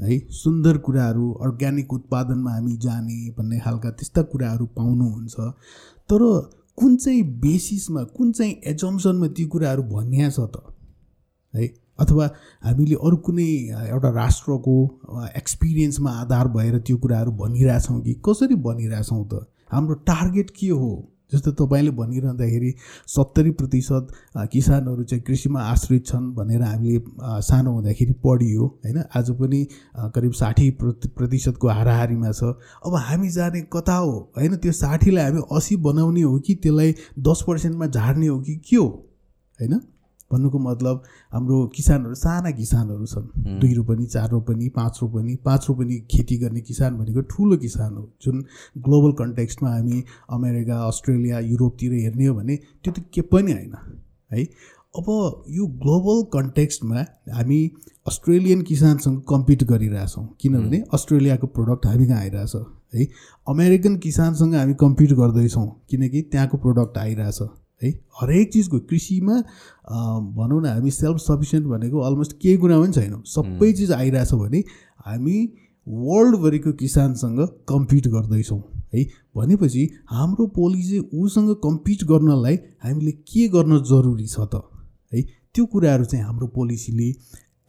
है सुन्दर कुराहरू अर्ग्यानिक उत्पादनमा हामी जाने भन्ने खालका त्यस्ता कुराहरू पाउनुहुन्छ। तर कुन चाहिँ बेसिसमा कुन चाहिँ एजम्सनमा ती कुराहरू भनिया छ त? है? अथवा हामीले अरू कुनै एउटा राष्ट्रको एक्सपिरियन्समा आधार भएर त्यो कुराहरू भनिरहेछौँ कि? कसरी भनिरहेछौँ त? हाम्रो टार्गेट के हो? जस्तो तपाईँले भनिरहँदाखेरि सत्तरी प्रतिशत किसानहरू चाहिँ कृषिमा आश्रित छन् भनेर हामीले सानो हुँदाखेरि पढियो होइन? आज पनि करिब साठी प्रति प्रतिशतको हाराहारीमा छ। अब हामी जाने कता हो? होइन त्यो साठीलाई हामी असी बनाउने हो कि त्यसलाई दस पर्सेन्टमा झार्ने हो कि के हो? होइन? भन्नुको मतलब हाम्रो किसानहरू साना किसानहरू छन्। दुई रोपनी चार रोपनी पाँच रोपनी पाँच रोपनी खेती गर्ने किसान भनेको ठुलो किसान हो। जुन ग्लोबल कन्टेक्स्टमा हामी अमेरिका अस्ट्रेलिया युरोपतिर हेर्ने हो भने त्यो त के पनि होइन है? अब यो ग्लोबल कन्टेक्स्टमा हामी अस्ट्रेलियन किसानसँग कम्पिट गरिरहेछौँ। किनभने अस्ट्रेलियाको प्रडक्ट हामी कहाँ आइरहेछ है? अमेरिकन किसानसँग हामी कम्पिट गर्दैछौँ किनकि त्यहाँको प्रडक्ट आइरहेछ। है? हरेक चिजको कृषिमा भनौँ न हामी सेल्फ सफिसियन्ट भनेको अलमोस्ट केही कुरा पनि छैनौँ। सबै चिज आइरहेछ भने हामी वर्ल्डभरिको किसानसँग कम्पिट गर्दैछौँ है? भनेपछि हाम्रो पोलिसी उसँग कम्पिट गर्नलाई हामीले के गर्न जरुरी छ त है? त्यो कुराहरू चाहिँ हाम्रो पोलिसीले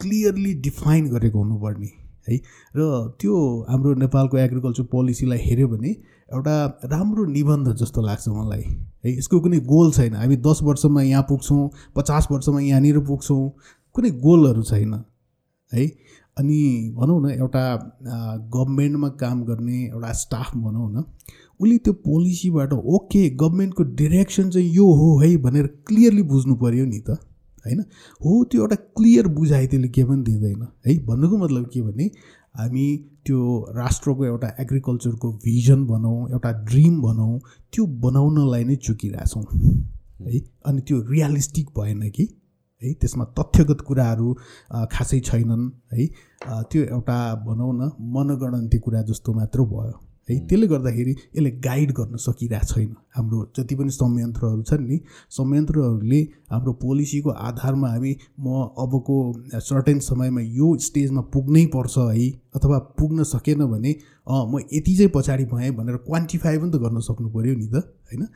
क्लियरली डिफाइन गरेको हुनुपर्ने है? र त्यो हाम्रो नेपालको एग्रिकल्चर पोलिसीलाई हेऱ्यो भने एउटा राम्रो निबन्ध जस्तो लाग्छ मलाई। है यसको कुनै गोल छैन। हामी दस वर्षमा यहाँ पुग्छौँ पचास वर्षमा यहाँनिर पुग्छौँ कुनै गोलहरू छैन। है अनि भनौँ न एउटा गभर्मेन्टमा काम गर्ने एउटा स्टाफ भनौँ न उसले त्यो पोलिसीबाट ओके गभर्मेन्टको डिरेक्सन चाहिँ यो हो है भनेर क्लियरली बुझ्नु पऱ्यो नि त। होइन? हो त्यो एउटा क्लियर बुझाइ त्यसले के पनि दिँदैन। है भन्नुको मतलब के भने हामी त्यो राष्ट्रको एउटा एग्रिकल्चरको भिजन भनौँ एउटा ड्रिम भनौँ त्यो बनाउनलाई नै चुकिरहेछौँ। है? अनि त्यो रियलिस्टिक भएन कि? है? त्यसमा तथ्यगत कुराहरू खासै छैनन्। है? त्यो एउटा भनौँ न मनगणन्ती कुरा जस्तो मात्र भयो। है त्यसले गर्दाखेरि यसले गाइड गर्न सकिरहेको छैन। हाम्रो जति पनि संयन्त्रहरू छन् नि संयन्त्रहरूले हाम्रो पोलिसीको आधारमा हामी म अबको सर्टेन समयमा यो स्टेजमा पुग्नै पर्छ है अथवा पुग्न सकेन भने म यति चाहिँ पछाडि भएँ भनेर क्वान्टिफाई पनि त गर्न सक्नु पऱ्यो नि त होइन?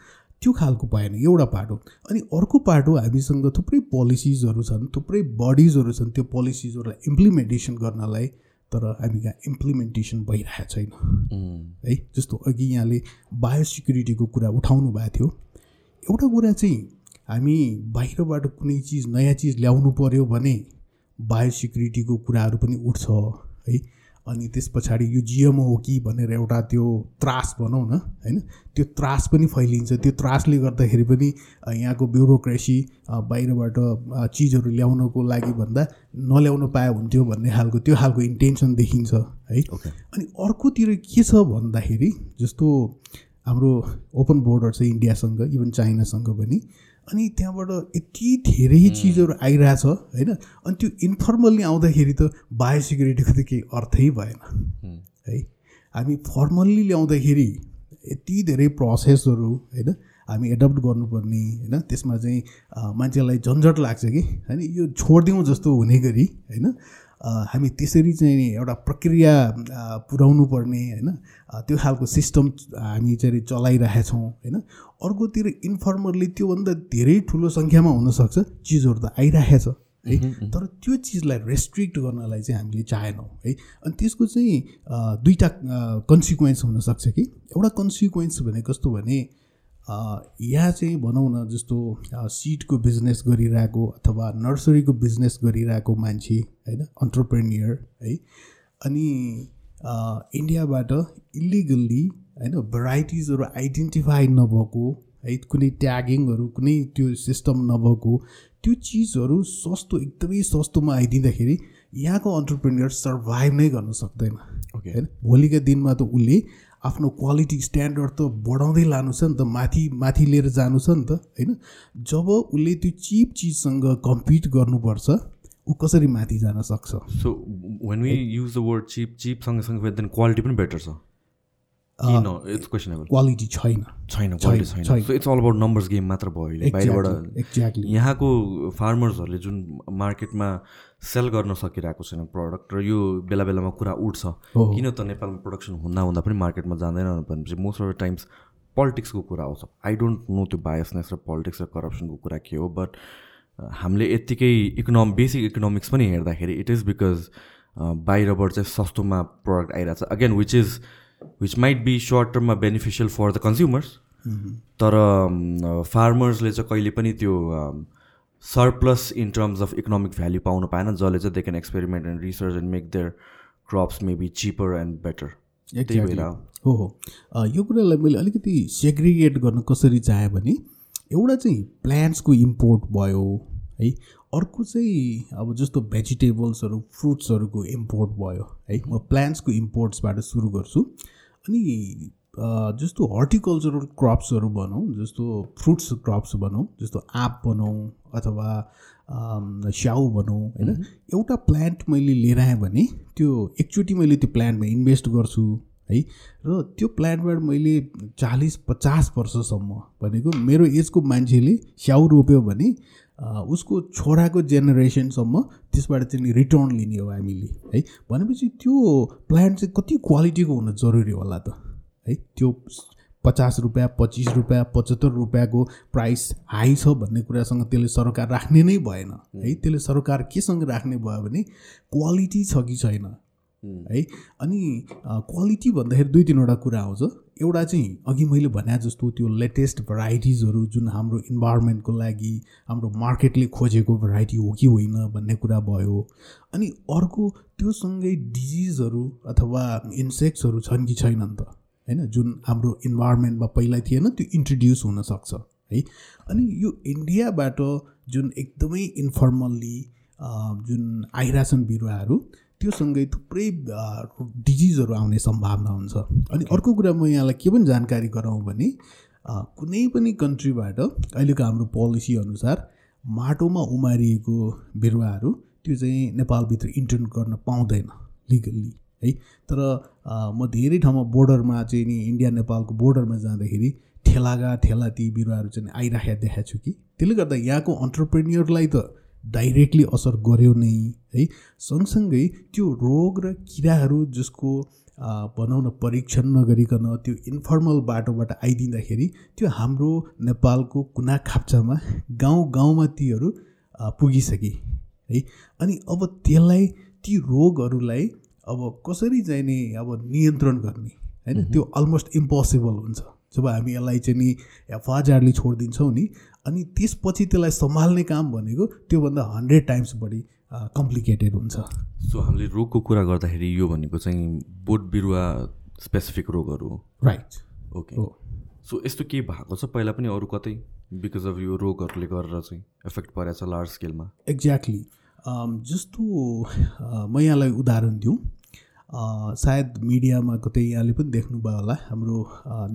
त्यो खालको पाएन एउटा पाटो अनि अर्को पाटो हामीसँग थुप्रै पोलिसिजहरू छन् थुप्रै बडिजहरू छन् त्यो पोलिसिजहरूलाई इम्प्लिमेन्टेसन गर्नलाई तर हामी कहाँ इम्प्लिमेन्टेसन भइरहेको छैन। है जस्तो अघि यहाँले बायोसिक्युरिटीको कुरा उठाउनु भएको थियो एउटा कुरा चाहिँ हामी बाहिरबाट कुनै चिज नयाँ चिज ल्याउनु पऱ्यो भने बायोसिक्युरिटीको कुराहरू पनि उठ्छ है। अनि त्यस पछाडि यो जिएमओ हो कि भनेर एउटा त्यो त्रास भनौँ न होइन? त्यो त्रास पनि फैलिन्छ। त्यो त्रासले गर्दाखेरि पनि यहाँको ब्युरोक्रेसी बाहिरबाट चिजहरू ल्याउनको लागि भन्दा नल्याउनु पाए हुन्थ्यो भन्ने खालको त्यो खालको इन्टेन्सन देखिन्छ है? अनि अर्कोतिर के छ भन्दाखेरि जस्तो हाम्रो ओपन बोर्डर छ इन्डियासँग इभन चाइनासँग पनि अनि त्यहाँबाट यति धेरै चिजहरू आइरहेछ होइन? अनि त्यो इन्फर्मल्ली आउँदाखेरि त बायोसिक्युरिटीको त केही अर्थै भएन। है? हामी फर्मल्ली ल्याउँदाखेरि यति धेरै प्रोसेसहरू होइन? हामी एडप्ट गर्नुपर्ने होइन? त्यसमा चाहिँ मान्छेलाई झन्झट लाग्छ कि? होइन यो छोडिदिउँ जस्तो हुने गरी होइन? हामी त्यसरी चाहिँ एउटा प्रक्रिया अ, पुर्याउनु पर्ने होइन? त्यो खालको सिस्टम हामी चाहिँ चलाइरहेछौँ होइन? अर्कोतिर इन्फर्मली त्योभन्दा धेरै ठुलो सङ्ख्यामा हुनसक्छ चिजहरू त आइरहेछ है? तर त्यो चिजलाई रेस्ट्रिक्ट गर्नलाई चाहिँ हामीले चाहेनौँ है? अनि त्यसको चाहिँ दुईवटा कन्सिक्वेन्स हुनसक्छ कि? एउटा कन्सिक्वेन्स भने कस्तो भने यहाँ चाहिँ भनौँ न जस्तो सिडको बिजनेस गरिरहेको अथवा नर्सरीको बिजनेस गरिरहेको मान्छे होइन? अन्टरप्रेनियर है? अनि इन्डियाबाट इलिगल्ली होइन भेराइटिजहरू आइडेन्टिफाई नभएको है कुनै ट्यागिङहरू कुनै त्यो सिस्टम नभएको त्यो चिजहरू सस्तो एकदमै सस्तोमा आइदिँदाखेरि यहाँको अन्टरप्रेनियर सर्भाइभ नै गर्न सक्दैन Okay. होइन भोलिका दिनमा त उसले आफ्नो क्वालिटी स्ट्यान्डर्ड त बढाउँदै लानु छ नि त माथि माथि लिएर जानु छ नि त होइन जब उसले त्यो चिप चिजसँग कम्पिट गर्नुपर्छ ऊ कसरी माथि जान सक्छ? So when we use the word cheap cheap सँगसँगै देन क्वालिटी पनि बेटर छ। क्वालिटी छैन। छैन क्वालिटी छैन, छैन। So it's all about numbers game मात्र भयो बाहिरबाट एक्ज्याक्टली यहाँको फार्मर्सहरूले जुन मार्केटमा सेल गर्न सकिरहेको छैन प्रडक्ट र यो बेला बेलामा कुरा उठ्छ। किन त नेपालमा प्रोडक्सन हुँदा हुँदा पनि मार्केटमा जाँदैन भनेपछि मोस्ट अफ द टाइम्स पोलिटिक्सको कुरा आउँछ। आई डोन्ट नो त्यो बायसनेस र पोलिटिक्स र करप्सनको कुरा के हो बट हामीले यत्तिकै इकोनोम बेसिक इकोनोमिक्स पनि हेर्दाखेरि इट इज बिकज बाहिरबाट चाहिँ सस्तोमा प्रडक्ट आइरहेछ। Again which is which might be short टर्ममा beneficial for the consumers तर फार्मर्सले चाहिँ कहिले पनि त्यो surplus in terms of economic value पाउनु पाएन जसले चाहिँ they can experiment and research and make their crops may be cheaper and better त्यही भएर हो हो। यो कुरालाई मैले अलिकति सेग्रिगेट गर्न कसरी चाहेँ भने एउटा चाहिँ प्लान्ट्सको इम्पोर्ट भयो है। अर्को चाहिँ अब जस्तो भेजिटेबल्सहरू फ्रुट्सहरूको इम्पोर्ट भयो है। म प्लान्ट्सको इम्पोर्ट्सबाट सुरु गर्छु। अनि जस्तो हर्टिकल्चरल क्रप्सहरू भनौँ जस्तो फ्रुट्स क्रप्स भनौँ जस्तो आँप भनौँ अथवा स्याउ भनौँ होइन। एउटा प्लान्ट मैले लिएर आएँ भने त्यो एकचोटि मैले त्यो प्लान्टमा इन्भेस्ट गर्छु है। र त्यो प्लान्टबाट मैले चालिस पचास वर्षसम्म भनेको मेरो एजको मान्छेले स्याउ रोप्यो भने उसको छोराको जेनेरेसनसम्म त्यसबाट चाहिँ रिटर्न लिने हो हामीले है? भनेपछि त्यो प्लान्ट चाहिँ कति क्वालिटीको हुन जरुरी होला त है? त्यो पचास रुपियाँ पच्चिस रुपियाँ पचहत्तर रुपियाँको प्राइस हाई छ भन्ने कुरासँग त्यसले सरकार राख्ने नै भएन है? त्यसले सरकार केसँग राख्ने भयो भने क्वालिटी छ कि छैन? है। अनि क्वालिटी भन्दाखेरि दुई तिनवटा कुरा आउँछ। एउटा चाहिँ अघि मैले भने जस्तो त्यो लेटेस्ट भेराइटिजहरू जुन हाम्रो इन्भाइरोमेन्टको लागि हाम्रो मार्केटले खोजेको भेराइटी हो कि होइन भन्ने कुरा भयो। अनि अर्को त्योसँगै डिजिजहरू अथवा इन्सेक्ट्सहरू छन् कि छैनन् त होइन? जुन हाम्रो इन्भाइरोमेन्टमा पहिला थिएन त्यो इन्ट्रोड्युस हुनसक्छ है? अनि यो इन्डियाबाट जुन एकदमै इन्फर्मल्ली जुन आइरहेछन् बिरुवाहरू त्योसँगै थुप्रै डिजिजहरू आउने सम्भावना हुन्छ। अनि अर्को कुरा म यहाँलाई के पनि जानकारी गराउँ भने कुनै पनि कन्ट्रीबाट अहिलेको हाम्रो पोलिसी अनुसार माटोमा उमारिएको बिरुवाहरू त्यो चाहिँ नेपालभित्र इन्टर्न गर्न पाउँदैन लिगल्ली है। तर म धेरै ठाउँमा बोर्डरमा चाहिँ नि इन्डिया नेपालको बोर्डरमा जाँदाखेरि ठेलागा ठेला ती बिरुवाहरू चाहिँ आइराखेका देखाएको छु कि। त्यसले गर्दा यहाँको अन्टरप्रेनियरलाई त डाइरेक्टली असर गर्यो नै है? सँगसँगै त्यो रोग र किराहरू जसको अ, भनौँ न परीक्षण नगरिकन त्यो इन्फर्मल बाटोबाट आइदिँदाखेरि त्यो हाम्रो नेपालको कुना खाप्चामा गाउँ गाउँमा तीहरू पुगिसके है? अनि अब त्यसलाई ती रोगहरूलाई अब कसरी चाहिँ नि अब नियन्त्रण गर्ने होइन? त्यो अलमोस्ट इम्पोसिबल हुन्छ। जब हामी यसलाई चाहिँ नि फाजारले छोडिदिन्छौँ नि अनि त्यसपछि त्यसलाई सम्हाल्ने काम भनेको त्योभन्दा हन्ड्रेड टाइम्स बढी कम्प्लिकेटेड हुन्छ। सो हामीले रोगको कुरा गर्दाखेरि यो भनेको चाहिँ बोट बिरुवा स्पेसिफिक रोगहरू हो। राइट ओके हो। सो यस्तो केही भएको छ? पहिला पनि अरू कतै बिकज अफ यो रोगहरूले गरेर चाहिँ इफेक्ट परेको छ लार्ज स्केलमा एक्ज्याक्टली जस्तो म यहाँलाई उदाहरण दिउँ। सायद मिडियामा कतै यहाँले पनि देख्नुभयो होला हाम्रो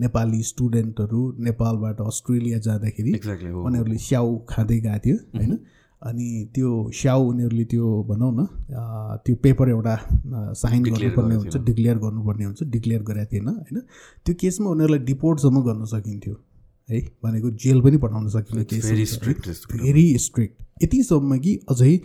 नेपाली स्टुडेन्टहरू नेपालबाट अस्ट्रेलिया जाँदाखेरि उनीहरूले स्याउ खाँदै गएको थियो होइन? अनि त्यो स्याउ उनीहरूले त्यो भनौँ न त्यो पेपर एउटा साइन गर्नुपर्ने हुन्छ डिक्लेयर गर्नुपर्ने हुन्छ डिक्लेयर गरेको थिएन होइन? त्यो केसमा उनीहरूलाई डिपोर्टसम्म गर्न सकिन्थ्यो। है भनेको जेल पनि पठाउन सकिने case very strict very strict यतिसम्म कि अझै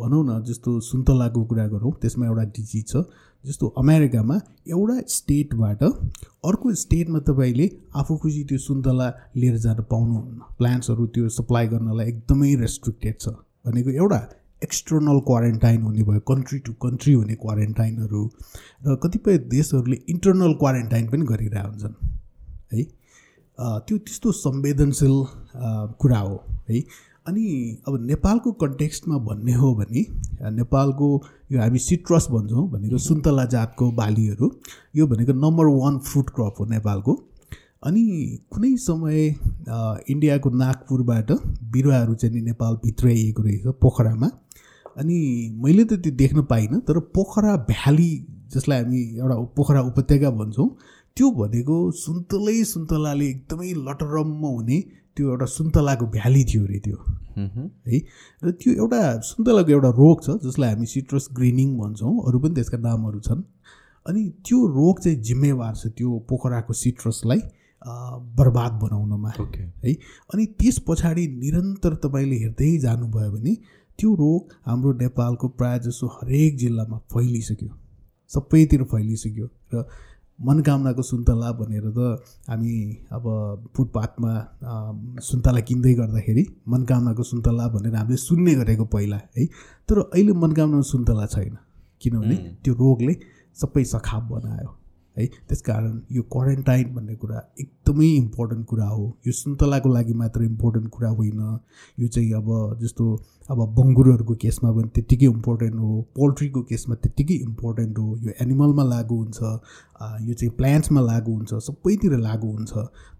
भनौँ न जस्तो सुन्तलाको कुरा गरौँ त्यसमा एउटा डिजिज छ जस्तो अमेरिकामा एउटा स्टेटबाट अर्को स्टेटमा तपाईँले आफू खुसी त्यो सुन्तला लिएर जान पाउनुहुन्न। प्लान्ट्सहरू त्यो सप्लाई गर्नलाई एकदमै रेस्ट्रिक्टेड छ। भनेको एउटा एक्सटर्नल क्वारेन्टाइन हुने भयो कन्ट्री टु कन्ट्री हुने क्वारेन्टाइनहरू र कतिपय देशहरूले इन्टर्नल क्वारेन्टाइन पनि गरिरहेको हुन्छन्। है? त्यो त्यस्तो संवेदनशील कुरा हो है। अनि अब नेपालको कन्टेक्स्टमा भन्ने हो भने नेपालको यो हामी सिट्रस भन्छौँ भनेको सुन्तला जातको बालीहरू यो भनेको नम्बर वान फ्रुट क्रप हो नेपालको। अनि कुनै समय इन्डियाको नागपुरबाट बिरुवाहरू चाहिँ नेपाल भित्राइएको रहेछ पोखरामा। अनि मैले त त्यो देख्न पाइनँ तर पोखरा भ्याली जसलाई हामी एउटा पोखरा उपत्यका भन्छौँ त्यो भनेको सुन्तलै सुन्तलाले एकदमै लटरम्म हुने त्यो एउटा सुन्तलाको भ्याली थियो अरे त्यो। है? र त्यो एउटा सुन्तलाको एउटा रोग छ जसलाई हामी सिट्रस ग्रिनिङ भन्छौँ अरू पनि त्यसका नामहरू छन्। अनि त्यो रोग चाहिँ जिम्मेवार छ त्यो पोखराको सिट्रसलाई बर्बाद बनाउनमा। है? अनि त्यस पछाडि निरन्तर तपाईँले हेर्दै जानुभयो भने त्यो रोग हाम्रो नेपालको प्रायः जसो हरेक जिल्लामा फैलिसक्यो। सबैतिर फैलिसक्यो। र मनकामनाको सुन्तला भनेर त हामी अब फुटपाथमा सुन्तला किन्दै गर्दाखेरि मनकामनाको सुन्तला भनेर हामीले सुन्ने गरेको पहिला है? तर अहिले मनकामनाको सुन्तला छैन। किनभने त्यो रोगले सबै सखाप बनायो। है? त्यसकारण यो क्वारेन्टाइन भन्ने कुरा एकदमै इम्पोर्टेन्ट कुरा हो। यो सुन्तलाको लागि मात्र इम्पोर्टेन्ट कुरा होइन। यो चाहिँ अब जस्तो अब बङ्गुरहरूको केसमा पनि त्यत्तिकै इम्पोर्टेन्ट हो। पोल्ट्रीको केसमा त्यत्तिकै इम्पोर्टेन्ट हो। यो एनिमलमा लागु हुन्छ। यो चाहिँ प्लान्ट्समा लागु हुन्छ। सबैतिर लागु हुन्छ।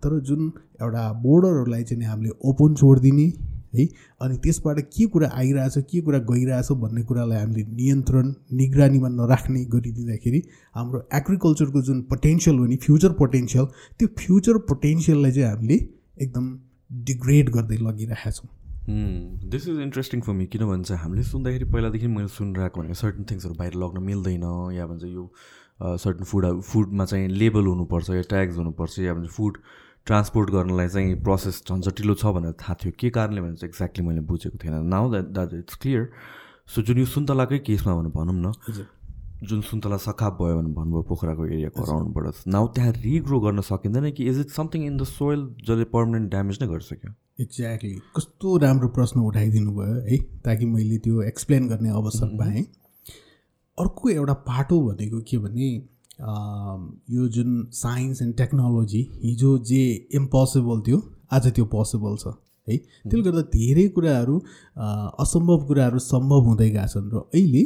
तर जुन एउटा बोर्डरहरूलाई चाहिँ हामीले ओपन छोडिदिने है? अनि त्यसबाट के कुरा आइरहेछ के कुरा गइरहेछ भन्ने कुरालाई हामीले नियन्त्रण निगरानीमा नराख्ने गरिदिँदाखेरि हाम्रो एग्रिकल्चरको जुन पोटेन्सियल हो नि फ्युचर पोटेन्सियल त्यो फ्युचर पोटेन्सियललाई चाहिँ हामीले एकदम डिग्रेड गर्दै लगिरहेका छौँ। This is interesting for me किनभने चाहिँ हामीले सुन्दाखेरि पहिलादेखि मैले सुनिरहेको भनेको सर्टन थिङ्सहरू बाहिर लग्न मिल्दैन या भन्छ यो सर्टन फुड फुडमा चाहिँ लेबल हुनुपर्छ या ट्याग्स हुनुपर्छ या भन्छ फुड ट्रान्सपोर्ट गर्नलाई चाहिँ प्रोसेस झन्झटिलो छ भनेर थाहा थियो। के कारणले भने चाहिँ एक्ज्याक्टली मैले बुझेको थिएन। Now that that it's clear so जुन यो सुन्तलाकै केसमा भने भनौँ न जुन सुन्तला सखाप भयो भने भन्नुभयो पोखराको एरियाको अराउन्डबाट नाउ त्यहाँ रिग्रो गर्न सकिँदैन कि is it something in the soil जसले पर्मानेन्ट ड्यामेज नै गरिसक्यो? एक्ज्याक्टली कस्तो राम्रो प्रश्न उठाइदिनु भयो है ताकि मैले त्यो एक्सप्लेन गर्ने अवसर पाएँ। अर्को एउटा पाटो भनेको के भने यो जुन साइन्स एन्ड टेक्नोलोजी हिजो जे इम्पोसिबल थियो आज त्यो पोसिबल छ है? त्यसले गर्दा धेरै कुराहरू असम्भव कुराहरू सम्भव हुँदै गएका छन् र अहिले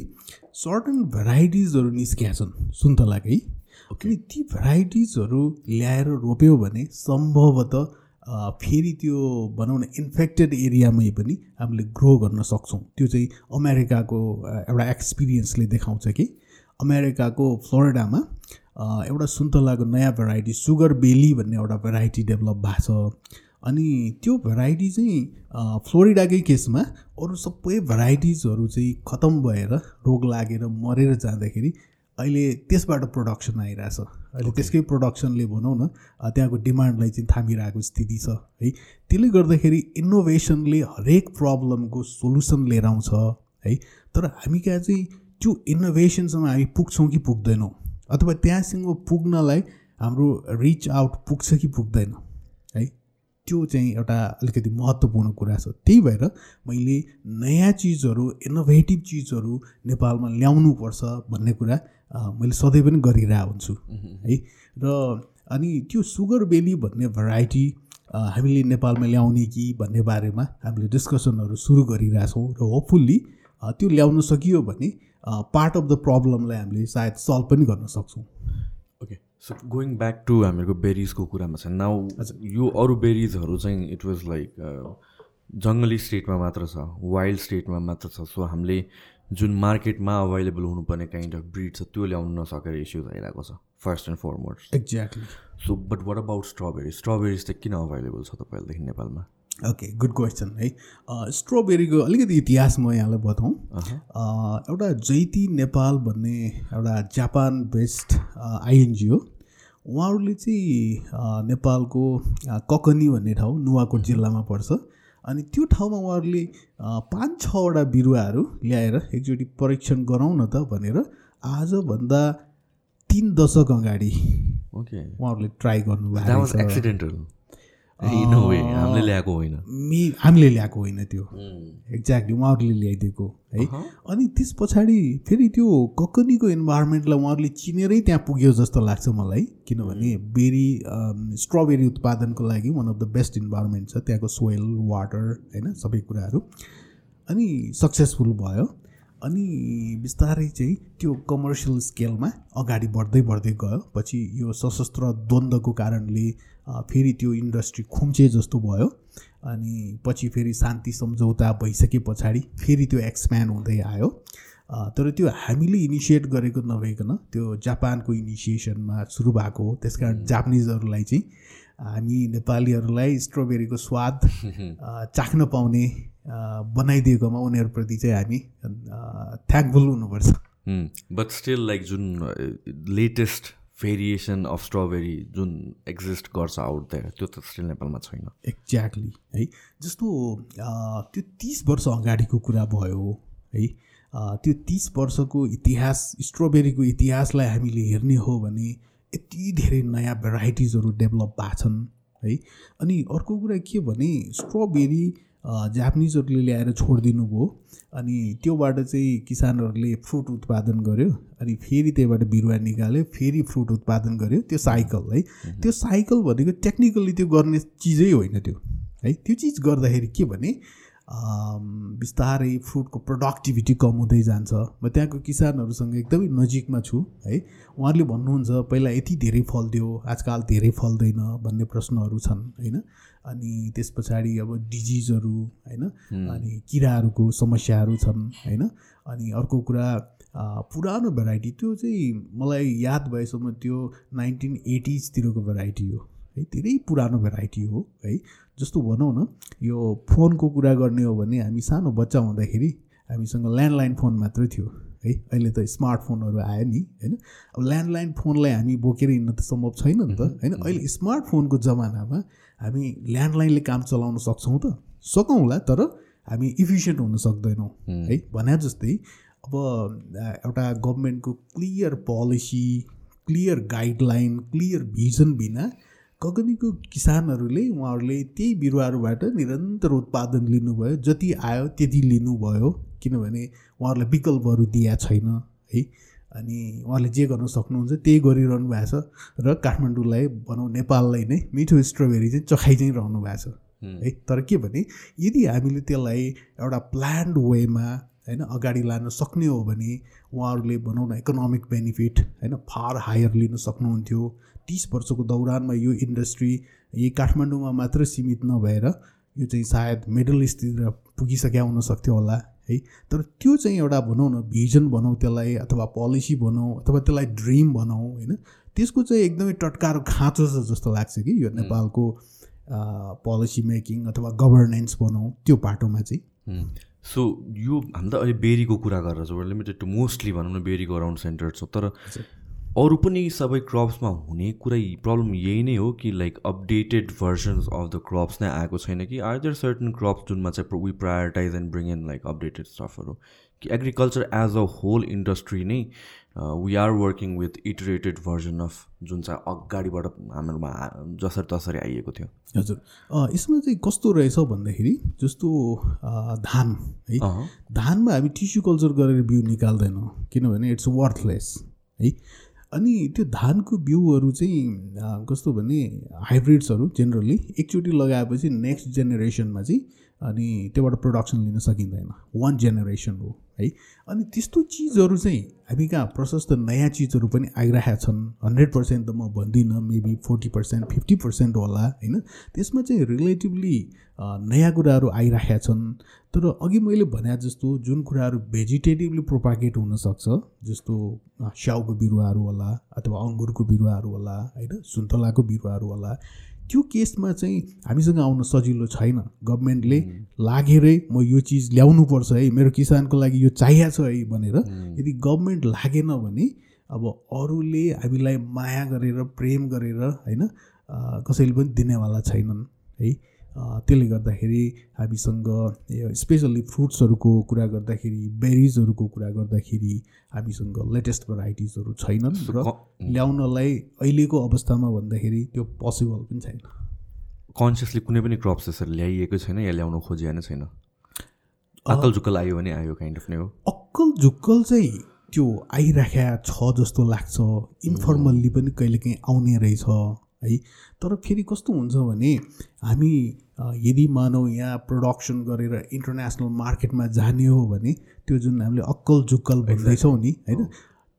सर्टन भेराइटिजहरू निस्किया छन् सुन्तलाकै अनि ती भेराइटिजहरू ल्याएर रोप्यो भने सम्भवतः फेरि त्यो भनौँ न इन्फेक्टेड एरियामै पनि हामीले ग्रो गर्न सक्छौँ। त्यो चाहिँ अमेरिकाको एउटा एक्सपिरियन्सले देखाउँछ कि? अमेरिकाको फ्लोरिडामा एउटा सुन्तलाको नयाँ भेराइटी सुगर बेली भन्ने एउटा भेराइटी डेभलप भएको छ। अनि त्यो भेराइटी चाहिँ फ्लोरिडाकै केसमा अरू सबै भेराइटिजहरू चाहिँ खतम भएर रोग लागेर मरेर जाँदाखेरि अहिले त्यसबाट प्रोडक्सन आइरहेछ। अहिले त्यसकै प्रोडक्सनले भनौँ न त्यहाँको डिमान्डलाई चाहिँ थामिरहेको स्थिति छ है। त्यसले गर्दाखेरि इनोभेसनले हरेक प्रब्लमको सोल्युसन लिएर आउँछ है। तर हामी कहाँ चाहिँ त्यो इनोभेसनसँग हामी पुग्छौँ कि पुग्दैनौँ अथवा त्यहाँसँग पुग्नलाई हाम्रो रिच आउट पुग्छ कि पुग्दैन है त्यो चाहिँ एउटा अलिकति महत्त्वपूर्ण कुरा छ त्यही भएर मैले नयाँ चिजहरू इनोभेटिभ चिजहरू नेपालमा ल्याउनुपर्छ भन्ने कुरा मैले सधैँ पनि गरिरहेको हुन्छु है र अनि त्यो सुगर बेली भन्ने भेराइटी हामीले नेपालमा ल्याउने कि भन्ने बारेमा हामीले डिस्कसनहरू सुरु गरिरहेछौँ र होपफुल्ली त्यो ल्याउन सकियो भने पार्ट अफ द प्रब्लमलाई हामीले सायद सल्भ पनि गर्न सक्छौँ। Okay so going back to हामीहरूको बेरिजको कुरामा छ नाउ यो अरू बेरिजहरू चाहिँ इट वाज लाइक जङ्गली स्टेटमा मात्र छ वाइल्ड स्टेटमा मात्र छ सो हामीले जुन मार्केटमा अभाइलेबल हुनुपर्ने काइन्ड अफ ब्रिड छ त्यो ल्याउनु नसकेर इस्युज आइरहेको छ first and foremost exactly so but what about strawberry strawberries चाहिँ किन अभाइलेबल छ तपाईँहरूदेखि नेपालमा? ओके गुड क्वेसन है। स्ट्रबेरीको अलिकति इतिहास म यहाँलाई बताउँ। एउटा जैती नेपाल भन्ने एउटा जापान बेस्ड आइएनजिओ उहाँहरूले चाहिँ नेपालको ककनी भन्ने ठाउँ नुवाकोट जिल्लामा पर्छ। अनि त्यो ठाउँमा उहाँहरूले पाँच छवटा बिरुवाहरू ल्याएर एकचोटि परीक्षण गरौँ न त भनेर आजभन्दा तिन दशक अगाडि ओके उहाँहरूले ट्राई गर्नुभएको इन वे हामीले ल्याएको होइन। मे हामीले ल्याएको होइन त्यो। एक्ज्याक्टली उहाँहरूले ल्याइदिएको है। अनि त्यस पछाडि फेरि त्यो ककनीको इन्भाइरोमेन्टलाई उहाँहरूले चिनेरै त्यहाँ पुग्यो जस्तो लाग्छ मलाई किनभने बेरी स्ट्रबेरी उत्पादनको लागि one of the best environment छ त्यहाँको सोइल वाटर होइन सबै कुराहरू। अनि सक्सेसफुल भयो। अनि बिस्तारै चाहिँ त्यो कमर्सियल स्केलमा अगाडि बढ्दै बढ्दै गयो। पछि यो सशस्त्र द्वन्द्वको कारणले फेरि त्यो इन्डस्ट्री खुम्चे जस्तो भयो। अनि पछि फेरि शान्ति सम्झौता भइसके पछाडि फेरि त्यो एक्सप्यान्ड हुँदै आयो। तर त्यो हामीले इनिसिएट गरेको नभइकन त्यो जापानको इनिसिएसनमा सुरु भएको हो। त्यस कारण जापानिजहरूलाई चाहिँ हामी नेपालीहरूलाई स्ट्रबेरीको स्वाद चाख्न पाउने बनाइदिएकोमा उनीहरूप्रति चाहिँ हामी थ्याङ्कफुल हुनुपर्छ। बट स्टिल लाइक जुन लेटेस्ट भेरिएसन अफ स्ट्रबेरी जुन एक्जिस्ट गर्छ आउट देयर त्यो त स्टिल नेपालमा छैन। एक्ज्याक्टली है। जस्तो त्यो तिस वर्ष अगाडिको कुरा भयो है त्यो तिस वर्षको इतिहास स्ट्रबेरीको इतिहासलाई हामीले हेर्ने हो भने यति धेरै नयाँ भेराइटिजहरू डेभलप भएको छन् है। अनि अर्को कुरा के भने स्ट्रबेरी जापानिजहरूले ल्याएर छोडिदिनु भयो अनि त्योबाट चाहिँ किसानहरूले फ्रुट उत्पादन गर्यो अनि फेरि त्यहीबाट बिरुवा निकाल्यो फेरि फ्रुट उत्पादन गर्यो। त्यो साइकल है। त्यो साइकल भनेको टेक्निकल्ली त्यो गर्ने चिजै होइन त्यो है। त्यो चिज गर्दाखेरि के भने बिस्तारै फ्रुटको प्रोडक्टिभिटी कम हुँदै जान्छ। म त्यहाँको किसानहरूसँग एकदमै नजिकमा छु है। उहाँहरूले भन्नुहुन्छ पहिला यति धेरै फल्थ्यो आजकल धेरै फल्दैन भन्ने प्रश्नहरू छन् होइन। अनि त्यस पछाडि अब डिजिजहरू होइन? अनि किराहरूको समस्याहरू छन् होइन? अनि अर्को कुरा पुरानो भेराइटी त्यो चाहिँ मलाई याद भएसम्म त्यो नाइन्टिन एटिजतिरको भेराइटी हो। है धेरै पुरानो भेराइटी हो है? जस्तो भनौँ न यो फोनको कुरा गर्ने हो भने हामी सानो बच्चा हुँदाखेरि हामीसँग ल्यान्डलाइन फोन मात्रै थियो है? अहिले त स्मार्टफोनहरू आयो नि होइन? अब ल्यान्डलाइन फोनलाई हामी बोकेर हिँड्न त सम्भव छैन नि त होइन? अहिले स्मार्टफोनको जमानामा हामी ल्यान्डलाइनले काम चलाउन सक्छौँ त? सकौँला तर हामी इफिसियन्ट हुन सक्दैनौँ। है। भने जस्तै अब एउटा गभर्मेन्टको clear policy clear guideline clear vision बिना कगनीको किसानहरूले उहाँहरूले त्यही बिरुवाहरूबाट निरन्तर उत्पादन लिनुभयो जति आयो त्यति लिनुभयो। किनभने उहाँहरूलाई विकल्पहरू दिया छैन है। अनि उहाँले जे गर्न सक्नुहुन्छ त्यही गरिरहनु भएको छ र काठमाडौँलाई भनौँ नेपाललाई नै मिठो स्ट्रबेरी चाहिँ चखाइ चाहिँ रहनु भएको छ। है। तर के भने यदि हामीले त्यसलाई एउटा प्लान्ड वेमा होइन अगाडि लान सक्ने हो भने उहाँहरूले भनौँ न इकोनोमिक बेनिफिट होइन फार हायर लिन सक्नुहुन्थ्यो। तिस वर्षको दौरानमा यो इन्डस्ट्री यही काठमाडौँमा मात्र सीमित नभएर यो चाहिँ सायद मिडल इस्टतिर पुगिसक्यो हुन सक्थ्यो होला। है। तर त्यो चाहिँ एउटा भनौँ न भिजन भनौँ त्यसलाई अथवा पोलिसी भनौँ अथवा त्यसलाई ड्रिम भनौँ होइन। त्यसको चाहिँ एकदमै टटकार खाँचो छ जस्तो लाग्छ कि यो नेपालको पोलिसी मेकिङ अथवा गभर्नेन्स भनौँ त्यो पाटोमा चाहिँ। सो यो हामी त अहिले बेरीको कुरा गरेर छौँ। लिमिटेड टु मोस्टली भनौँ न बेरीको अराउन्ड सेन्टर छ। तर अरू पनि सबै क्रप्समा हुने कुरै प्रब्लम यही नै हो कि like updated versions of the crops नै आएको छैन कि आर देयर सर्टन क्रप्स जुनमा चाहिँ we prioritize and bring in like updated स्टफहरू कि agriculture as a whole industry नै we are working with iterated version of जुन चाहिँ अगाडिबाट हाम्रोमा जसरी तसरी आइएको थियो। हजुर। यसमा चाहिँ कस्तो रहेछ भन्दाखेरि जस्तो धान है। धानमा हामी टिस्यु कल्चर गरेर बिउ निकाल्दैनौँ किनभने इट्स वर्थलेस है। अनि त्यो धानको बिउहरू चाहिँ कस्तो भने हाइब्रिड्सहरू जेनरली एकचोटि लगाएपछि नेक्स्ट जेनेरेसनमा चाहिँ अनि त्योबाट प्रोडक्सन लिन सकिँदैन। वान जेनेरेसन हो। है। अनि त्यस्तो चिजहरू चाहिँ हामी कहाँ प्रशस्त नयाँ चिजहरू पनि आइरहेका छन्। हन्ड्रेड पर्सेन्ट त म भन्दिनँ maybe forty percent fifty percent होला होइन। त्यसमा चाहिँ रिलेटिभली नयाँ कुराहरू आइरहेका छन्। तर अघि मैले भने जस्तो जुन कुराहरू भेजिटेटिभली प्रोपागेट हुनसक्छ जस्तो स्याउको बिरुवाहरू होला अथवा अङ्गुरको बिरुवाहरू होला होइन सुन्तलाको बिरुवाहरू होला त्यो केसमा चाहिँ हामीसँग आउन सजिलो छैन। गभर्मेन्टले लागेरै म यो चिज ल्याउनुपर्छ है मेरो किसानको लागि यो चाहिएको छ है भनेर यदि गभर्मेन्ट लागेन भने अब अरूले हामीलाई माया गरेर प्रेम गरेर होइन कसैले पनि दिनेवाला छैनन् है। त्यसले गर्दाखेरि हामीसँग स्पेसल्ली फ्रुट्सहरूको कुरा गर्दाखेरि बेरिजहरूको कुरा गर्दाखेरि हामीसँग लेटेस्ट भेराइटिजहरू छैनन् र ल्याउनलाई अहिलेको अवस्थामा भन्दाखेरि त्यो पोसिबल पनि छैन। कन्सियसली कुनै पनि क्रप्स यसरी ल्याइएको छैन या ल्याउन खोजिया नै छैन? अक्कल झुक्कल आयो भने आयो काइन्ड अफ नै हो। अक्कल झुक्कल चाहिँ त्यो आइराख्या छ जस्तो लाग्छ। इन्फर्मल्ली पनि कहिलेकाहीँ आउने रहेछ। है? तर फेरि कस्तो हुन्छ भने हामी यदि मानौ यहाँ प्रडक्सन गरेर इन्टरनेसनल मार्केटमा जाने हो भने त्यो जुन हामीले अक्कल झुक्कल भन्दैछौँ नि होइन?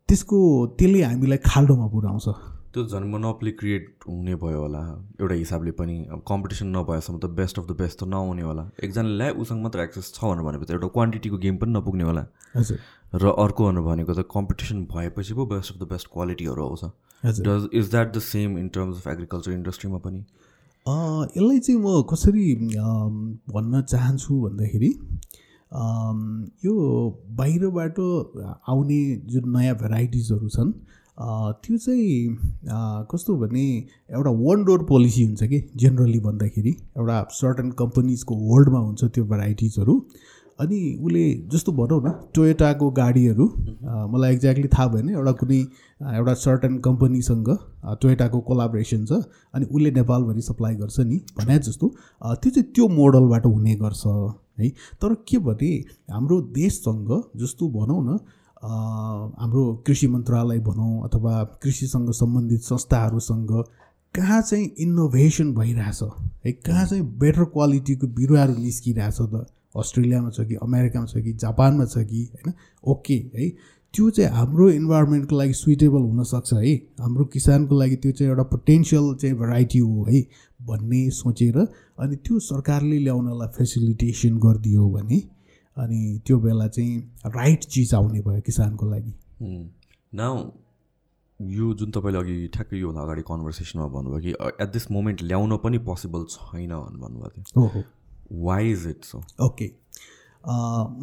त्यसको त्यसले हामीलाई खाल्डोमा पुऱ्याउँछ। त्यो झन् मोनोप्ली क्रिएट हुने भयो होला। एउटा हिसाबले पनि अब कम्पिटिसन नभएसम्म त बेस्ट अफ द बेस्ट त नआउने होला। एकजनाले ल्याए उसँग मात्र एक्सेस छ भनेर भनेपछि एउटा क्वान्टिटीको गेम पनि नपुग्ने होला। हजुर। र अर्को भनेको त कम्पिटिसन भएपछि पो बेस्ट अफ द बेस्ट क्वालिटीहरू आउँछ। Does is that the same in terms of agriculture इन्डस्ट्रीमा पनि? यसलाई चाहिँ म कसरी भन्न चाहन्छु भन्दाखेरि यो बाहिरबाट आउने जुन नयाँ भेराइटिजहरू छन् त्यो चाहिँ कस्तो भने एउटा वान डोर पोलिसी हुन्छ कि जेनरली भन्दाखेरि। एउटा सर्टन कम्पनीजको होल्डमा हुन्छ त्यो भेराइटिजहरू अनि उसले जस्तो भनौँ न टोयोटाको गाडीहरू मलाई एक्ज्याक्टली थाहा भएन एउटा कुनै एउटा सर्टन कम्पनीसँग टोयोटाको कोलाब्रेसन छ अनि उसले नेपालभरि सप्लाई गर्छ नि भने जस्तो त्यो चाहिँ त्यो मोडलबाट हुने गर्छ है। तर के भने हाम्रो देशसँग जस्तो भनौँ न हाम्रो कृषि मन्त्रालय भनौँ अथवा कृषिसँग सम्बन्धित संस्थाहरूसँग कहाँ चाहिँ इनोभेसन भइरहेछ है कहाँ चाहिँ बेटर क्वालिटीको बिरुवाहरू निस्किरहेछ त अस्ट्रेलियामा छ कि अमेरिकामा छ कि जापानमा छ कि होइन? ओके है? त्यो चाहिँ हाम्रो इन्भाइरोमेन्टको लागि सुइटेबल हुनसक्छ है? हाम्रो किसानको लागि त्यो चाहिँ एउटा पोटेन्सियल चाहिँ भेराइटी हो है? भन्ने सोचेर अनि त्यो सरकारले ल्याउनलाई फेसिलिटेसन गरिदियो भने अनि त्यो बेला चाहिँ राइट चिज आउने भयो किसानको लागि। नाउ यो जुन तपाईँले अघि ठ्याक्कै योभन्दा अगाडि कन्भर्सेसनमा भन्नुभयो कि एट दिस मोमेन्ट ल्याउन पनि पोसिबल छैन भन्नुभएको थियो। Why is it so okay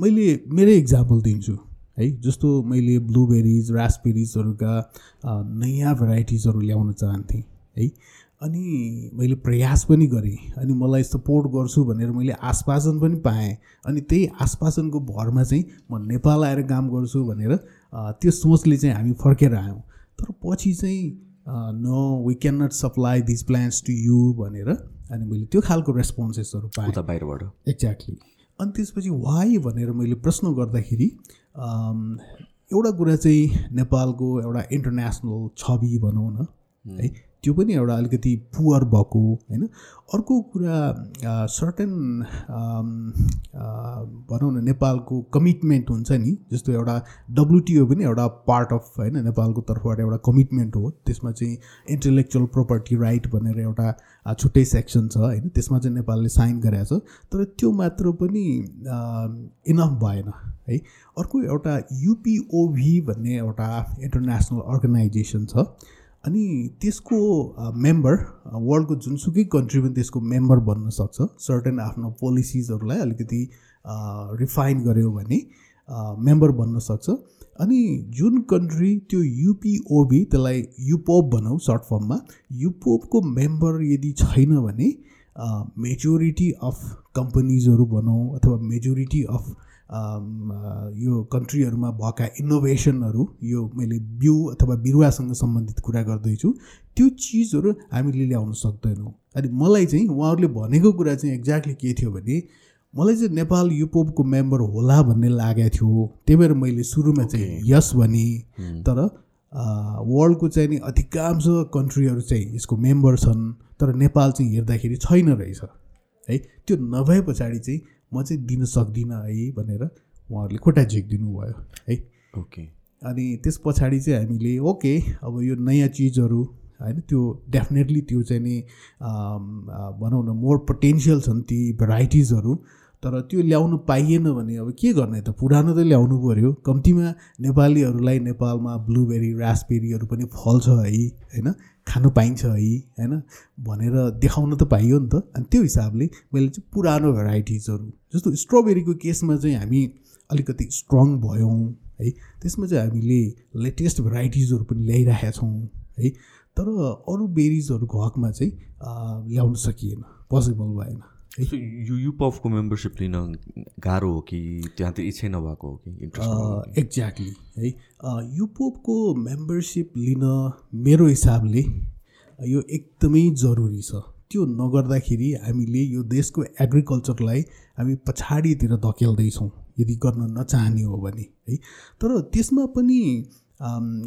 मैले मेरै इक्जाम्पल दिन्छु है? जस्तो मैले ब्लुबेरिज रासबेरिजहरूका नयाँ भेराइटिजहरू ल्याउन चाहन्थेँ है? अनि मैले प्रयास पनि गरेँ अनि मलाई सपोर्ट गर्छु भनेर मैले आश्वासन पनि पाएँ अनि त्यही आश्वासनको भरमा चाहिँ म नेपाल आएर काम गर्छु भनेर त्यो सोचले चाहिँ हामी फर्केर आयौँ। तर पछि चाहिँ no we can not supply this plants to you भनेर अनि मैले त्यो खालको रेस्पोन्सेसहरू पाएँ। बाहिरबाट? एक्ज्याक्टली अनि त्यसपछि वाइ भनेर मैले प्रश्न गर्दाखेरि अम, एउटा कुरा चाहिँ नेपालको एउटा इन्टरनेसनल छवि भनौँ न है। त्यो पनि एउटा अलिकति पुवर भएको होइन? अर्को कुरा सर्टेन भनौँ न नेपालको कमिटमेन्ट हुन्छ नि जस्तो एउटा डब्लुटिओ पनि एउटा पार्ट अफ होइन नेपालको तर्फबाट एउटा कमिटमेन्ट हो। त्यसमा चाहिँ इन्टेलेक्चुअल प्रोपर्टी राइट भनेर एउटा छुट्टै सेक्सन छ होइन? त्यसमा चाहिँ नेपालले साइन गरेको छ। तर त्यो मात्र पनि इनफ भएन है? अर्को एउटा युपिओभी भन्ने एउटा इन्टरनेसनल अर्गनाइजेसन छ। अनि त्यसको मेम्बर वर्ल्डको जुनसुकै कन्ट्री पनि त्यसको मेम्बर बन्न सक्छ। सर्टेन आफ्नो पोलिसिजहरूलाई अलिकति रिफाइन गऱ्यो भने मेम्बर बन्न सक्छ। अनि जुन कन्ट्री त्यो युपिओबी त्यसलाई युपोप भनौँ सर्ट फर्ममा युपोपको मेम्बर यदि छैन भने मेजोरिटी अफ कम्पनीजहरू भनौँ अथवा मेजोरिटी अफ अम, अ, यो कन्ट्रीहरूमा भएका इनोभेसनहरू यो मैले बिउ अथवा बिरुवासँग सम्बन्धित कुरा गर्दैछु त्यो चिजहरू हामीले ल्याउन सक्दैनौँ। अनि मलाई चाहिँ उहाँहरूले भनेको कुरा चाहिँ एक्ज्याक्टली के थियो भने मलाई चाहिँ नेपाल युपोपको मेम्बर होला भन्ने लागेको थियो। त्यही भएर मैले सुरुमा चाहिँ यस भने तर अ, वर्ल्डको चाहिँ नि अधिकांश कन्ट्रीहरू चाहिँ यसको मेम्बर छन् तर नेपाल चाहिँ हेर्दाखेरि छैन रहेछ। है? त्यो नभए पछाडि चाहिँ म चाहिँ दिन सक्दिनँ है भनेर उहाँहरूले खुट्टा झिकिदिनु भयो है? ओके। अनि त्यस पछाडि चाहिँ हामीले ओके अब यो नयाँ चिजहरू होइन त्यो डेफिनेटली त्यो चाहिँ नि भनौँ न मोर पोटेन्सियल छन् ती भेराइटिजहरू तर त्यो ल्याउनु पाइएन भने अब के गर्ने त? पुरानो त ल्याउनु पऱ्यो कम्तीमा नेपालीहरूलाई नेपालमा ब्लुबेरी रासबेरीहरू पनि फल्छ है होइन? खानु पाइन्छ है होइन? भनेर देखाउन त पाइयो नि त। अनि त्यो हिसाबले मैले चाहिँ पुरानो भेराइटिजहरू जस्तो स्ट्रबेरीको केसमा चाहिँ हामी अलिकति स्ट्रङ भयौँ है? त्यसमा चाहिँ हामीले लेटेस्ट भेराइटिजहरू पनि ल्याइरहेका छौँ है? तर अरू बेरिजहरूको हकमा चाहिँ ल्याउन सकिएन पोसिबल भएन। यो युपफको मेम्बरसिप लिन गाह्रो हो कि त्यहाँ त इच्छै नभएको हो कि एक्ज्याक्टली है युपोपको मेम्बरसिप लिन मेरो हिसाबले यो एकदमै जरुरी छ। त्यो नगर्दाखेरि हामीले यो देशको एग्रिकल्चरलाई हामी पछाडितिर धकेल्दैछौँ यदि गर्न नचाहने हो भने है। तर त्यसमा पनि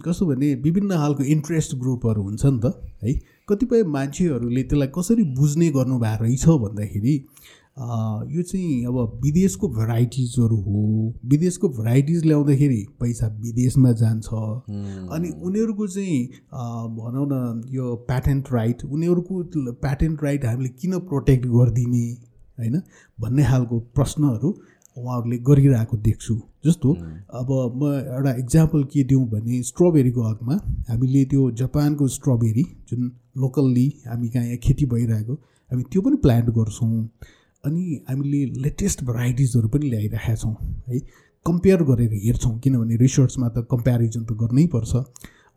कस्तो भने विभिन्न खालको इन्ट्रेस्ट ग्रुपहरू हुन्छ नि त है। कतिपय मान्छेहरूले त्यसलाई कसरी बुझ्ने गर्नुभएको रहेछ भन्दाखेरि यो चाहिँ अब विदेशको भेराइटिजहरू हो। विदेशको भेराइटिज ल्याउँदाखेरि पैसा विदेशमा जान्छ। अनि उनीहरूको चाहिँ भनौँ न यो प्याटेन्ट राइट उनीहरूको प्याटेन्ट राइट हामीले किन प्रोटेक्ट गरिदिने होइन भन्ने खालको प्रश्नहरू उहाँहरूले गरिरहेको देख्छु। जस्तो अब म एउटा इक्जाम्पल के दिउँ भने स्ट्रबेरीको हकमा हामीले त्यो जापानको स्ट्रबेरी जुन लोकल्ली हामी कहाँ यहाँ खेती भइरहेको हामी त्यो पनि प्लान्ट गर्छौँ। अनि हामीले लेटेस्ट भेराइटिजहरू पनि ल्याइरहेका छौँ है। कम्पेयर गरेर हेर्छौँ किनभने रिसर्चमा त कम्पेरिजन त गर्नै पर्छ।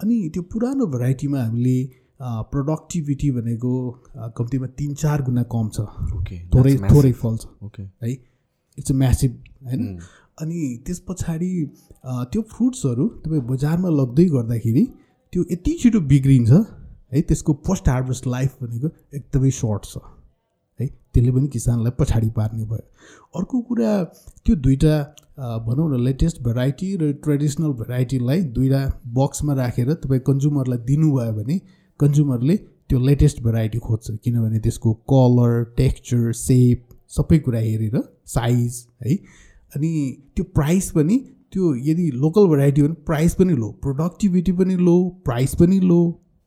अनि त्यो पुरानो भेराइटीमा हामीले प्रोडक्टिभिटी भनेको कम्तीमा तिन चार गुणा कम छ। थोरै थोरै फल्छ ओके है। इट्स अ म्यासिभ होइन। अनि त्यस पछाडि त्यो फ्रुट्सहरू तपाईँ बजारमा लग्दै गर्दाखेरि त्यो यति छिटो बिग्रिन्छ। है त्यसको पोस्ट हार्भेस्ट लाइफ भनेको एकदमै सर्ट छ। है त्यसले पनि किसानलाई पछाडि पार्ने भयो। अर्को कुरा त्यो दुइटा भनौँ न लेटेस्ट भेराइटी र ट्रेडिसनल भेराइटीलाई दुइटा बक्समा राखेर तपाईँ कन्ज्युमरलाई दिनुभयो भने कन्ज्युमरले त्यो लेटेस्ट भेराइटी खोज्छ। किनभने त्यसको कलर टेक्स्चर सेप सबै कुरा हेरेर साइज है। अनि त्यो प्राइस पनि त्यो यदि लोकल भेराइटी हो भने प्राइस पनि लो प्रोडक्टिभिटी पनि लो प्राइस पनि लो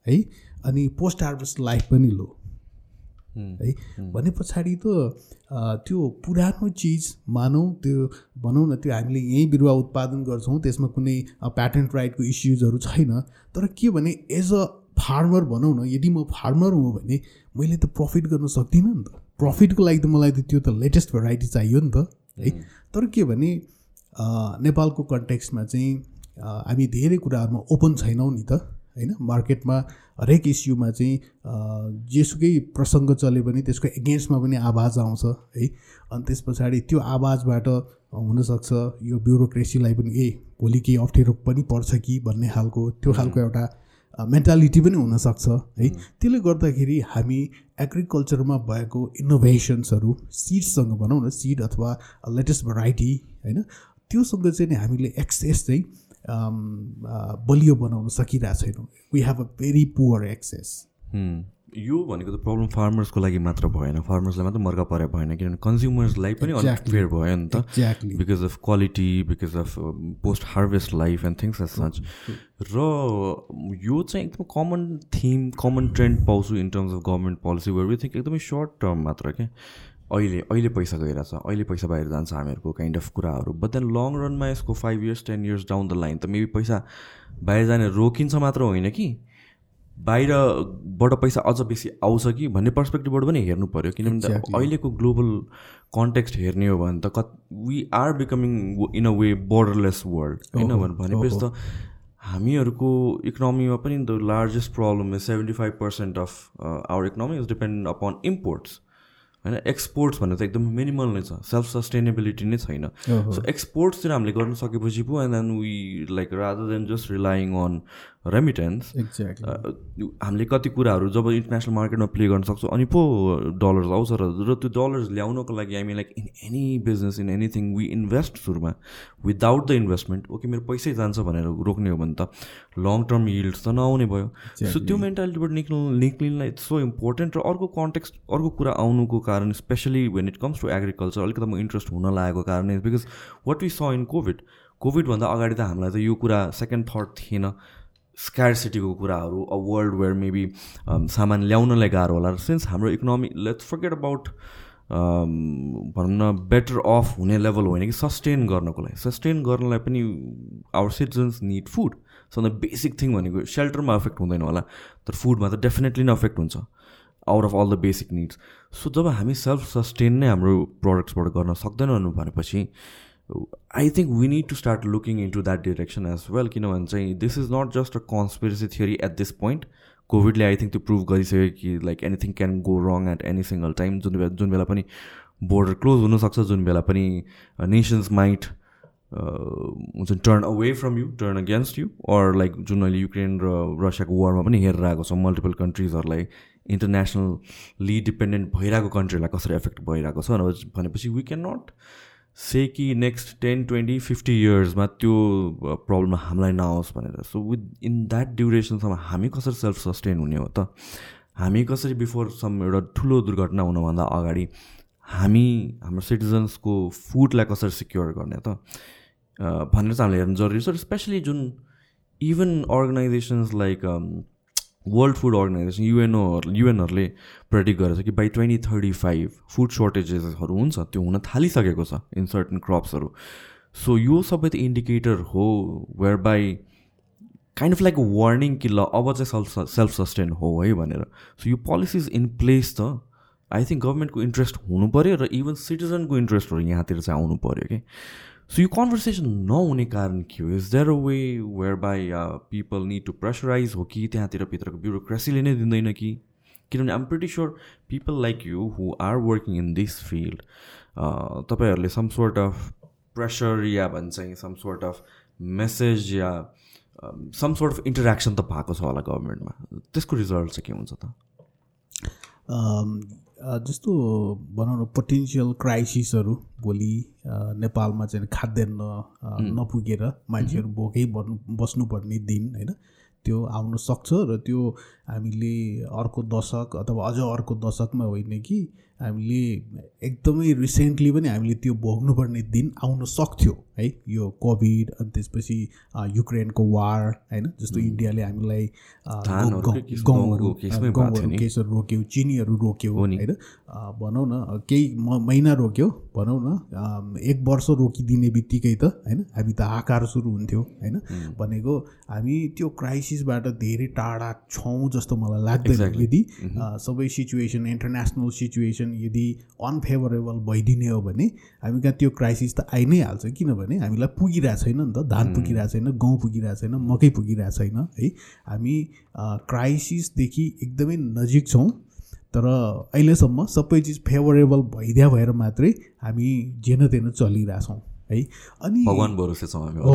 है। अनि पोस्ट हार्भेस्ट लाइफ पनि लो। है। भने पछाडि त त्यो पुरानो चिज मानौँ त्यो भनौँ न त्यो हामीले यहीँ बिरुवा उत्पादन गर्छौँ त्यसमा कुनै प्याटेन्ट राइटको इस्युजहरू छैन। तर के भने एज अ फार्मर भनौँ न यदि म फार्मर हुँ भने मैले त प्रफिट गर्न सक्दिनँ नि त। प्रफिटको लागि त मलाई त त्यो त लेटेस्ट भेराइटी चाहियो नि त है। तर के भने नेपालको कन्टेक्स्टमा चाहिँ हामी धेरै कुराहरूमा ओपन छैनौँ नि त। होइन? मार्केटमा हरेक इस्युमा चाहिँ जेसुकै प्रसङ्ग चले पनि त्यसको एगेन्स्टमा पनि आवाज आउँछ है? अनि त्यस पछाडि त्यो आवाजबाट हुनसक्छ यो ब्युरोक्रेसीलाई पनि ए भोलि केही अप्ठ्यारो पनि पर्छ कि? भन्ने खालको त्यो खालको एउटा मेन्टालिटी पनि हुनसक्छ है? त्यसले गर्दाखेरि हामी एग्रिकल्चरमा भएको इनोभेसन्सहरू सिड्ससँग भनौँ न सिड अथवा लेटेस्ट भेराइटी होइन? त्योसँग चाहिँ नि हामीले एक्सेस चाहिँ बलियो बनाउन सकिरहेको छैनौँ। We have a very poor access यो भनेको त प्रब्लम फार्मर्सको लागि मात्र भएन। फार्मर्सलाई मात्र मर्का परे भएन किनभने कन्ज्युमर्सलाई पनि अनफेयर भयो नि त। Because of quality because of post harvest life and things as such र यो चाहिँ एकदम कमन थिम कमन ट्रेन्ड पाउँछु in terms of government policy where we think एकदमै सर्ट टर्म मात्र क्या अहिले अहिले पैसा गइरहेछ अहिले पैसा बाहिर जान्छ हामीहरूको काइन्ड अफ कुराहरू। बट देन लङ रनमा यसको five years ten years down the line त मेबी पैसा बाहिर जाने रोकिन्छ मात्र होइन कि? बाहिरबाट पैसा अझ बेसी आउँछ कि भन्ने पर्सपेक्टिभबाट पनि हेर्नु पऱ्यो किनभने अहिलेको ग्लोबल कन्टेक्स्ट हेर्ने हो भने त कत् we are becoming in a way borderless world होइन भनेपछि त हामीहरूको इकोनोमीमा पनि the largest problem is seventy five percent of our economy is depend upon imports होइन एक्सपोर्ट्स भन्ने त एकदम मिनिमल नै छ सेल्फ सस्टेनेबिलिटी नै छैन। सो एक्सपोर्ट्सतिर हामीले गर्न सकेपछि पो and then we like rather than just relying on remittance हामीले कति कुराहरू जब इन्टरनेसनल मार्केटमा प्ले गर्न सक्छौँ अनि पो डलर्स आउँछ र र त्यो डलर्स ल्याउनको लागि हामी like in any business in anything we invest सुरुमा विदाउट द इन्भेस्टमेन्ट ओके मेरो पैसै जान्छ भनेर रोक्ने हो भने त लङ टर्म यिल्ड्स त नआउने भयो। सो त्यो मेन्टालिटीबाट निक्ल निक्लिनलाई इट्स सो इम्पोर्टेन्ट र अर्को कन्टेक्स्ट अर्को कुरा आउनुको कारण specially when it comes to agriculture अलिकति म इन्ट्रेस्ट हुन लागेको कारण because what we saw in covid कोभिडभन्दा अगाडि त हामीलाई त यो कुरा सेकेन्ड थर्ड थिएन। स्क्यारसिटीको कुराहरू अ वर्ल्ड वेयर मेबी सामान ल्याउनलाई गाह्रो होला। सिन्स हाम्रो इकोनोमी लेट्स फर्केट अबाउट भनौँ न बेटर अफ हुने लेभल होइन कि सस्टेन गर्नको लागि। सस्टेन गर्नलाई पनि our citizens need food so basic thing भनेको सेल्टरमा अफेक्ट हुँदैन होला। तर फुडमा त डेफिनेटली नै अफेक्ट हुन्छ। Out of all the basic needs so जब हामी सेल्फ सस्टेन नै हाम्रो प्रडक्ट्सबाट गर्न सक्दैनौँ भनेपछि I think we need to start looking into that direction as well किनभने चाहिँ this is not just a conspiracy theory at this point कोभिडले I think त्यो प्रुभ गरिसक्यो कि like anything can go wrong at any single time जुन बेला जुन बेला पनि बोर्डर क्लोज हुनसक्छ जुन बेला पनि नेसन्स माइट हुन्छ turn away from you turn against you or like जुन अहिले युक्रेन र रसियाको वारमा पनि हेरेर आएको छ मल्टिपल कन्ट्रिजहरूलाई इन्टरनेसनली डिपेन्डेन्ट भइरहेको कन्ट्रीलाई कसरी एफेक्ट भइरहेको छ भनेपछि वी क्यान नट से कि नेक्स्ट टेन ट्वेन्टी फिफ्टी इयर्समा त्यो प्रब्लम हामीलाई नआओस् भनेर। सो विथ इन द्याट ड्युरेसनसम्म हामी कसरी सेल्फ सस्टेन हुने हो त? हामी कसरी बिफोर सम एउटा ठुलो दुर्घटना हुनुभन्दा अगाडि हामी हाम्रो सिटिजन्सको फुडलाई कसरी सिक्योर गर्ने त? भनेर चाहिँ हामीले हेर्नु जरुरी छ। स्पेसली जुन even organisations like world food organisation युएनओहरू युएनहरूले प्रेडिक्ट गरेको छ कि by twenty thirty five food सर्टेजेसहरू हुन्छ त्यो हुन थालिसकेको छ इन सर्टन क्रप्सहरू सो यो सबै त इन्डिकेटर हो where by kind of like warning कि ल अब चाहिँ सेल्फ सेल्फ सस्टेन हो है भनेर। सो यो पोलिसिज इन प्लेस त। आई थिङ्क गभर्मेन्टको इन्ट्रेस्ट हुनु पऱ्यो र इभन सिटिजनको इन्ट्रेस्टहरू यहाँतिर चाहिँ आउनु पऱ्यो कि सो यो कन्भर्सेसन नहुने कारण के हो is there a way where by people need to pressurise हो कि त्यहाँतिर भित्रको ब्युरोक्रेसीले नै दिँदैन कि किनभने I'm pretty sure people like you who are working in this field तपाईँहरूले सम सोर्ट अफ प्रेसर या भन्छ सम सोर्ट अफ मेसेज या सम सोर्ट अफ इन्टरेक्सन त भएको छ होला गभर्मेन्टमा त्यसको रिजल्ट चाहिँ के हुन्छ त जस्तो भनौँ न पोटेन्सियल क्राइसिसहरू भोलि नेपालमा चाहिँ खाद्यान्न नपुगेर मान्छेहरू भोकै बस्नुपर्ने दिन होइन? त्यो आउन सक्छ र त्यो हामीले अर्को दशक अथवा अझ अर्को दशकमा होइन कि हामीले एकदमै रिसेन्टली पनि हामीले त्यो भोग्नुपर्ने दिन आउन सक्थ्यो है? यो कोभिड अनि त्यसपछि युक्रेनको वार होइन? जस्तो इन्डियाले हामीलाई गहुँहरू गहुँहरू केसहरू रोक्यो चिनीहरू रोक्यो होइन? भनौँ न केही महिना रोक्यो भनौँ न एक वर्ष रोकिदिने बित्तिकै त होइन? हामी त आकार सुरु हुन्थ्यो होइन? भनेको हामी त्यो क्राइसिसबाट धेरै टाढा छौँ जस्तो मलाई लाग्दैन यदि सबै सिचुएसन इन्टरनेसनल सिचुएसन यदि अनफेभरेबल भइदिने हो भने हामी कहाँ त्यो क्राइसिस त आइ नै हाल्छ किनभने हामीलाई पुगिरहेको छैन नि त धान पुगिरहेको छैन गहुँ पुगिरहेको छैन मकै पुगिरहेको छैन है। हामी क्राइसिसदेखि एकदमै नजिक छौँ तर अहिलेसम्म सबै चिज फेभरेबल भइदिया भएर मात्रै हामी जेन तेन चलिरहेछौँ। है? अनि भगवान् भरोसा छौँ हामी। हो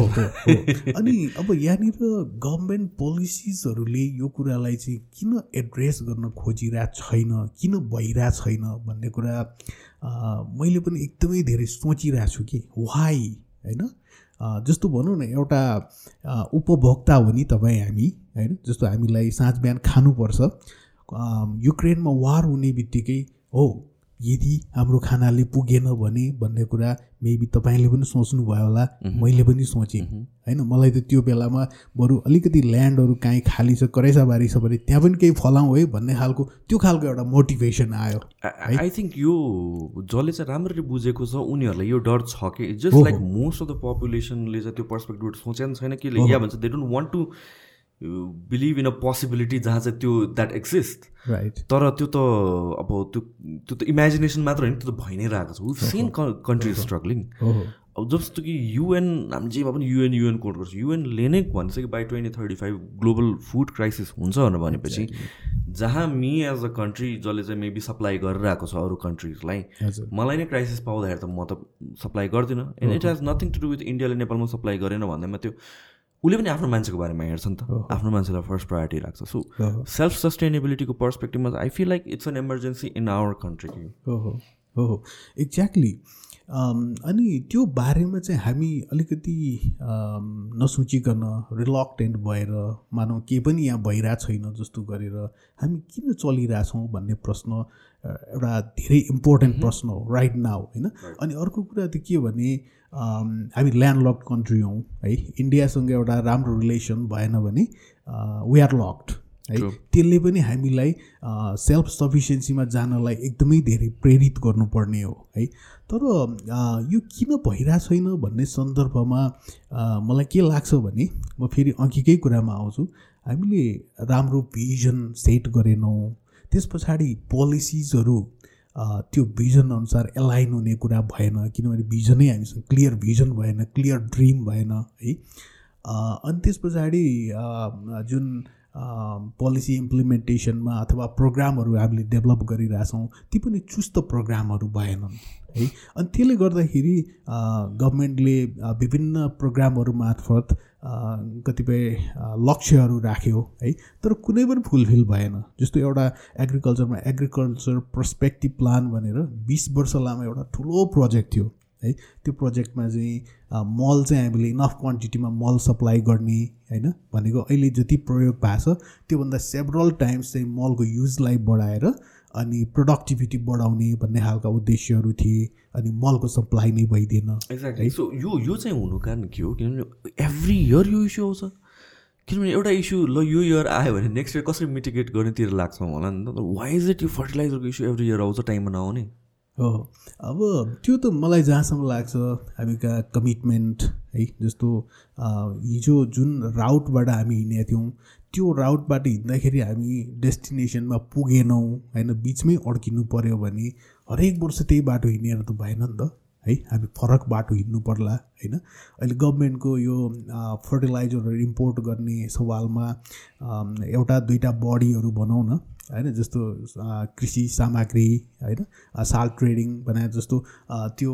अनि अब यहाँनिर गभर्मेन्ट पोलिसिजहरूले यो कुरालाई चाहिँ किन एड्रेस गर्न खोजिरहेको छैन किन भइरहेको छैन भन्ने कुरा मैले पनि एकदमै धेरै सोचिरहेको छु कि वाइ होइन? जस्तो भनौँ न एउटा उपभोक्ता हो नि तपाईँ हामी होइन? जस्तो हामीलाई साँझ बिहान खानुपर्छ युक्रेनमा वार हुने बित्तिकै हो यदि हाम्रो खानाले पुगेन भने भन्ने कुरा मेबी तपाईँले पनि सोच्नुभयो होला मैले पनि सोचेँ। होइन मलाई त त्यो बेलामा बरु अलिकति ल्यान्डहरू काहीँ खाली छ बारी छ भने त्यहाँ पनि केही फलाउँ है भन्ने खालको त्यो खालको एउटा मोटिभेसन आयो। आई थिङ्क यो जसले चाहिँ राम्ररी बुझेको छ उनीहरूलाई यो डर छ कि just like most of the पपुलेसनले चाहिँ त्यो पर्सपेक्टिभ सोचेन छैन कि या भन्छ they don't want to believe in a possibility जहाँ चाहिँ त्यो द्याट एक्जिस्ट राइट तर त्यो त अब त्यो त्यो त इमेजिनेसन मात्र होइन त्यो त भइ नै रहेको छ। विथ सेन कन्ट्री स्ट्रगलिङ अब जस्तो कि युएन हामी जेमा पनि युएन युएन कोड गर्छ। युएनले नै भन्छ कि by twenty thirty five global food crisis हुन्छ भनेर भनेपछि जहाँ मी एज अ कन्ट्री जसले चाहिँ मेबी सप्लाई गरिरहेको छ अरू कन्ट्रिजलाई मलाई नै क्राइसिस पाउँदाखेरि त म त सप्लाई गर्दिनँ। And it has nothing to do with इन्डियाले नेपालमा सप्लाई गरेन भन्दैमा त्यो उसले पनि आफ्नो मान्छेको बारेमा हेर्छ नि त। आफ्नो मान्छेलाई फर्स्ट प्रायोरिटी राख्छ सो सेल्फ सस्टेनेबिलिटीको पर्सपेक्टिभमा I feel like it's an emergency in our country हो हो हो एक्ज्याक्टली अनि त्यो बारेमा चाहिँ हामी अलिकति नसोचिकन रिलक्टेन्ट भएर मानौँ केही पनि यहाँ भइरहेको छैन जस्तो गरेर हामी किन चलिरहेछौँ भन्ने प्रश्न एउटा धेरै इम्पोर्टेन्ट प्रश्न हो राइट नाउ होइन? अनि अर्को कुरा त के भने हामी ल्यान्ड कन्ट्री हौँ है। इन्डियासँग एउटा राम्रो रिलेसन भएन भने वी आर लक्ड है। त्यसले पनि हामीलाई सेल्फ सफिसियन्सीमा जानलाई एकदमै धेरै प्रेरित गर्नुपर्ने हो है। तर यो किन भइरहेको छैन भन्ने सन्दर्भमा मलाई के लाग्छ भने म फेरि अघिकै कुरामा आउँछु। हामीले राम्रो भिजन सेट गरेनौँ। त्यस पछाडि पोलिसिजहरू त्यो भिजन अनुसार एलाइन हुने कुरा भएन किनभने भिजनै हामीसँग क्लियर भिजन भएन क्लियर ड्रिम भएन है। अनि त्यस पछाडि जुन पोलिसी इम्प्लिमेन्टेसनमा अथवा प्रोग्रामहरू हामीले डेभलप गरिरहेछौँ ती पनि चुस्त प्रोग्रामहरू भएनन् है। अनि त्यसले गर्दाखेरि गभर्मेन्टले विभिन्न प्रोग्रामहरू मार्फत कतिपय लक्ष्यहरू राख्यो है। तर कुनै पनि फुलफिल भएन। जस्तो एउटा एग्रिकल्चरमा एग्रिकल्चर पर्सपेक्टिभ प्लान भनेर बिस वर्ष लामो एउटा ठुलो प्रोजेक्ट थियो है। त्यो प्रोजेक्टमा चाहिँ मल चाहिँ हामीले इनफ क्वान्टिटीमा मल सप्लाई गर्ने होइन। भनेको अहिले जति प्रयोग भएको छ त्योभन्दा सेभरल टाइम्स चाहिँ मलको युजलाई बढाएर अनि प्रोडक्टिभिटी बढाउने भन्ने खालका उद्देश्यहरू थिए अनि मलको सप्लाई नै भइदिएन। एक्ज्याक्टली सो यो यो चाहिँ हुनु कारण के हो किनभने एभ्री इयर यो इस्यु आउँछ। किनभने एउटा इस्यु ल यो इयर आयो भने नेक्स्ट इयर कसरी मिटिगेट गर्नेतिर लाग्छौँ होला नि त? वाइ इज इट यो फर्टिलाइजरको इस्यु एभ्री इयर आउँछ टाइममा नआउने? हो। अब त्यो त मलाई जहाँसम्म लाग्छ हामी कहाँ कमिटमेन्ट है जस्तो हिजो जुन राउटबाट हामी हिँडेका थियौँ त्यो राउटबाट हिँड्दाखेरि हामी डेस्टिनेसनमा पुगेनौँ होइन बिचमै अड्किनु पऱ्यो भने हरेक वर्ष त्यही बाटो हिँडेर त भएन नि त है? हामी फरक बाटो हिँड्नु पर्ला होइन? अहिले गभर्मेन्टको यो फर्टिलाइजरहरू इम्पोर्ट गर्ने सवालमा एउटा दुईवटा बडीहरू भनौँ न होइन? जस्तो कृषि सामग्री होइन? साल ट्रेडिङ भने जस्तो त्यो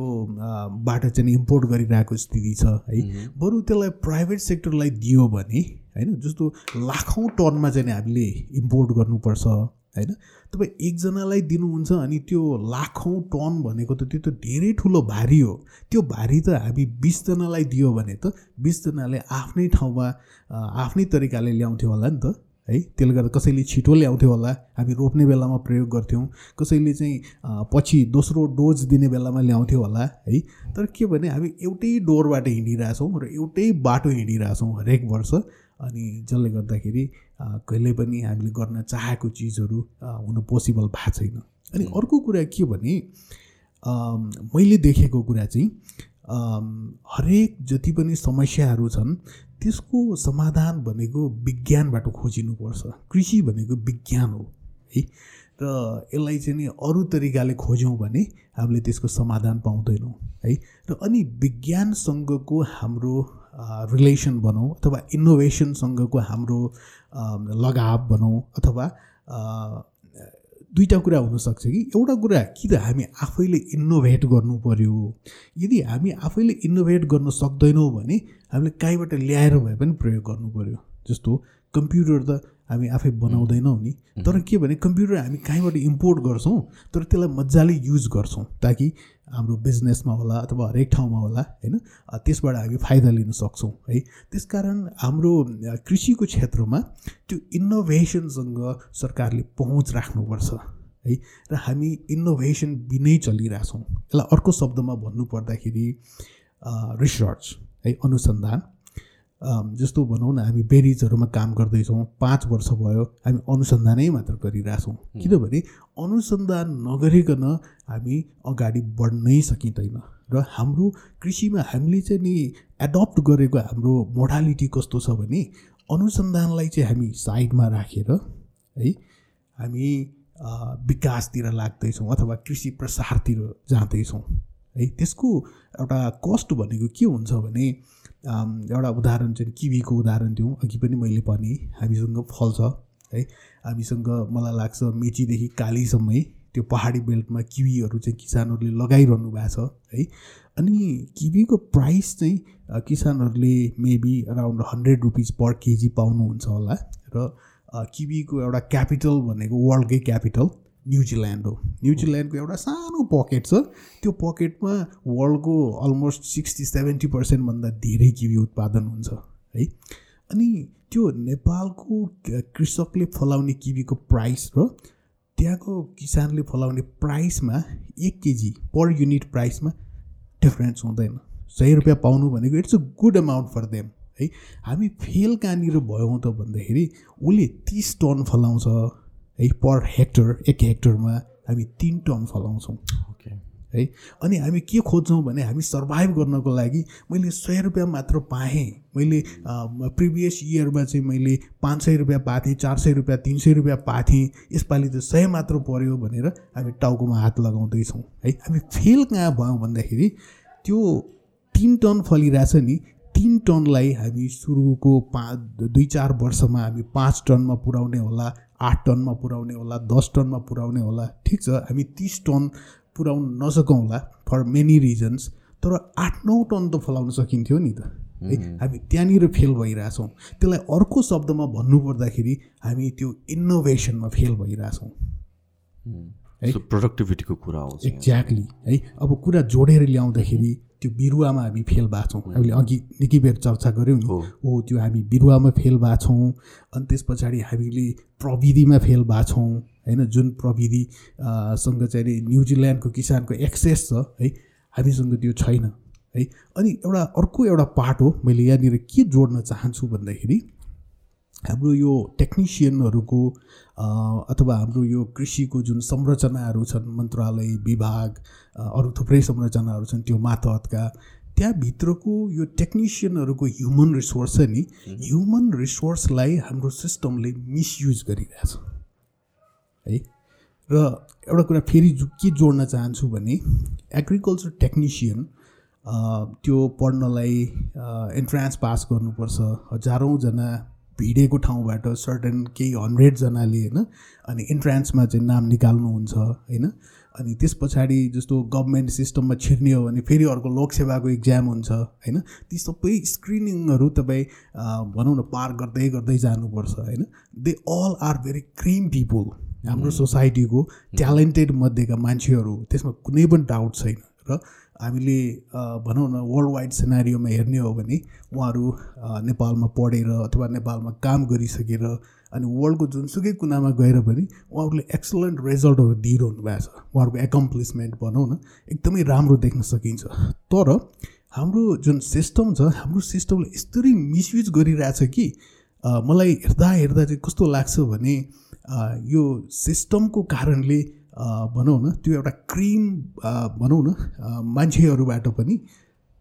बाट चाहिँ इम्पोर्ट गरिरहेको स्थिति छ है? बरु त्यसलाई प्राइभेट सेक्टरलाई दियो भने होइन? जस्तो लाखौँ टनमा चाहिँ हामीले इम्पोर्ट गर्नुपर्छ होइन? तपाईँ एकजनालाई दिनुहुन्छ अनि त्यो लाखौँ टन भनेको त त्यो त धेरै ठुलो भारी हो। त्यो भारी त हामी बिसजनालाई दियो भने त बिसजनाले आफ्नै ठाउँमा आफ्नै तरिकाले ल्याउँथ्यो होला नि त है? त्यसले गर्दा कसैले छिटो ल्याउँथ्यो होला हामी रोप्ने बेलामा प्रयोग गर्थ्यौँ। कसैले चाहिँ पछि दोस्रो डोज दिने बेलामा ल्याउँथ्यो होला है? तर के भने हामी एउटै डोरबाट हिँडिरहेछौँ र एउटै बाटो हिँडिरहेछौँ हरेक वर्ष। अनि जसले गर्दाखेरि कहिले पनि हामीले गर्न चाहेको चिजहरू हुनु पोसिबल भएको छैन। अनि अर्को कुरा के भने मैले देखेको कुरा चाहिँ हरेक जति पनि समस्याहरू छन् त्यसको समाधान भनेको विज्ञानबाट खोजिनुपर्छ। कृषि भनेको विज्ञान हो है? र यसलाई चाहिँ नि अरू तरिकाले खोज्यौँ भने हामीले त्यसको समाधान पाउँदैनौँ है? र अनि विज्ञानसँगको हाम्रो रिलेसन भनौँ अथवा इनोभेसनसँगको हाम्रो लगाव भनौँ अथवा दुईवटा कुरा हुनसक्छ कि। एउटा कुरा कि त हामी आफैले इनोभेट गर्नु पऱ्यो यदि हामी आफैले इनोभेट गर्न सक्दैनौँ भने हामीले कहीँबाट ल्याएर भए पनि प्रयोग गर्नु पऱ्यो जस्तो कम्प्युटर त हामी आफै बनाउँदैनौँ नि तर के भने कम्प्युटर हामी कहीँबाट इम्पोर्ट गर्छौँ तर त्यसलाई मजाले युज गर्छौँ ताकि हाम्रो बिजनेसमा होला अथवा हरेक ठाउँमा होला होइन? त्यसबाट हामी फाइदा लिन सक्छौँ है? त्यसकारण हाम्रो कृषिको क्षेत्रमा त्यो इनोभेसनसँग सरकारले पहुँच राख्नुपर्छ है? र हामी इनोभेसन बिनै चलिरहेछौँ। यसलाई अर्को शब्दमा भन्नुपर्दाखेरि रिसर्च है? अनुसन्धान। जस्तो भनौँ न हामी बेरिजहरूमा काम गर्दैछौँ पाँच वर्ष भयो हामी अनुसन्धानै मात्र गरिरहेछौँ। किनभने अनुसन्धान नगरिकन हामी अगाडि बढ्नै सकिँदैन र हाम्रो कृषिमा हामीले चाहिँ नि एडप्ट गरेको हाम्रो मोडालिटी कस्तो छ भने अनुसन्धानलाई चाहिँ हामी साइडमा राखेर है हामी विकासतिर लाग्दैछौँ अथवा कृषि प्रसारतिर जाँदैछौँ। है त्यसको एउटा कस्ट भनेको के हुन्छ भने एउटा उदाहरण चाहिँ किवीको उदाहरण दिउँ। अघि पनि मैले भने हामीसँग फल छ है। हामीसँग मलाई लाग्छ मेचीदेखि कालीसम्मै त्यो पहाडी बेल्टमा किवीहरू चाहिँ किसानहरूले लगाइरहनु भएको छ है। अनि किवीको प्राइस चाहिँ किसानहरूले maybe around hundred rupees per KG पाउनुहुन्छ होला। र किवीको एउटा क्यापिटल भनेको वर्ल्डकै क्यापिटल। न्युजिल्यान्ड हो। न्युजिल्यान्डको एउटा सानो पकेट छ। त्यो पकेटमा वर्ल्डको अलमोस्ट सिक्सटी सेभेन्टी पर्सेन्टभन्दा धेरै किवी उत्पादन हुन्छ है। अनि त्यो नेपालको कृषकले फलाउने किवीको प्राइस र त्यहाँको किसानले फलाउने प्राइसमा एक केजी पर युनिट प्राइसमा डिफ्रेन्स हुँदैन। सय रुपियाँ पाउनु भनेको it's a good amount for them है। हामी फेल कहाँनिर भयौँ त भन्दाखेरि उसले तिस टन फलाउँछ। है पर हेक्टर एक हेक्टरमा हामी तिन टन फलाउँछौँ ओके है अनि हामी के खोज्छौँ भने हामी सर्भाइभ गर्नको लागि मैले सय रुपियाँ मात्र पाएँ। मैले प्रिभियस इयरमा चाहिँ मैले पाँच सय रुपियाँ पाथेँ चार सय रुपियाँ तिन सय रुपियाँ पाथेँ। यसपालि त सय मात्र पऱ्यो भनेर हामी टाउकोमा हात लगाउँदैछौँ। है हामी फेल कहाँ भयौँ भन्दाखेरि त्यो तिन टन फलिरहेछ नि तिन टनलाई हामी सुरुको पाँच दुई चार वर्षमा हामी पाँच टनमा पुर्याउने होला। आठ टनमा पुर्याउने होला दस टनमा पुर्याउने होला। ठिक छ हामी तिस टन पुर्याउन नसकौँला फर मेनी रिजन्स तर आठ नौ टन त फलाउन सकिन्थ्यो नि त। है हामी त्यहाँनिर फेल भइरहेछौँ। त्यसलाई अर्को शब्दमा भन्नुपर्दाखेरि हामी त्यो इनोभेसनमा फेल भइरहेछौँ। है। प्रोडक्टिभिटीको कुरा आउँछ एक्ज्याक्टली है अब कुरा जोडेर ल्याउँदाखेरि त्यो बिरुवामा हामी फेल भएको छौँ। हामीले अघि निकै बेर चर्चा गऱ्यौँ नि हो। त्यो हामी बिरुवामा फेल भएको छौँ अनि त्यस पछाडि हामीले प्रविधिमा फेल भएको छौँ होइन? जुन प्रविधि सँग चाहिँ न्युजिल्यान्डको किसानको एक्सेस छ है? हामीसँग त्यो छैन है? अनि एउटा अर्को एउटा पार्ट हो मैले यहाँनिर के जोड्न चाहन्छु भन्दाखेरि हाम्रो यो टेक्निसियनहरूको अथवा हाम्रो यो कृषिको जुन संरचनाहरू छन् मन्त्रालय विभाग अरू थुप्रै संरचनाहरू छन् त्यो मातहतका त्यहाँभित्रको यो टेक्निसियनहरूको ह्युमन रिसोर्स छ नि ह्युमन रिसोर्सलाई हाम्रो सिस्टमले मिसयुज गरिरहेछ। है? र एउटा कुरा फेरि के जोड्न चाहन्छु भने एग्रिकल्चर टेक्निसियन त्यो पढ्नलाई इन्ट्रान्स पास गर्नुपर्छ। हजारौँजना भिडेको ठाउँबाट सर्टन केही हन्ड्रेडजनाले होइन अनि इन्ट्रान्समा चाहिँ नाम निकाल्नुहुन्छ होइन अनि त्यस पछाडि जस्तो गभर्मेन्ट सिस्टममा छिर्ने हो भने फेरि अर्को लोकसेवाको इक्जाम हुन्छ होइन ती सबै स्क्रिनिङहरू तपाईँ भनौँ न पार गर्दै गर्दै जानुपर्छ होइन they all are very cream people हाम्रो सोसाइटीको ट्यालेन्टेड मध्येका मान्छेहरू त्यसमा कुनै पनि डाउट छैन र हामीले भनौँ न वर्ल्ड वाइड सिनारीमा हेर्ने हो भने उहाँहरू नेपालमा पढेर अथवा नेपालमा काम गरिसकेर अनि वर्ल्डको जुनसुकै कुनामा गएर पनि उहाँहरूले एक्सलेन्ट रिजल्टहरू दिइरहनु भएको छ। उहाँहरूको एकम्प्लिसमेन्ट भनौँ न एकदमै राम्रो देख्न सकिन्छ। तर हाम्रो जुन सिस्टम छ हाम्रो सिस्टमले यस्तरी मिसयुज गरिरहेछ कि मलाई हेर्दा हेर्दा चाहिँ कस्तो लाग्छ भने यो सिस्टमको कारणले भनौँ न त्यो एउटा क्रिम भनौँ न मान्छेहरूबाट पनि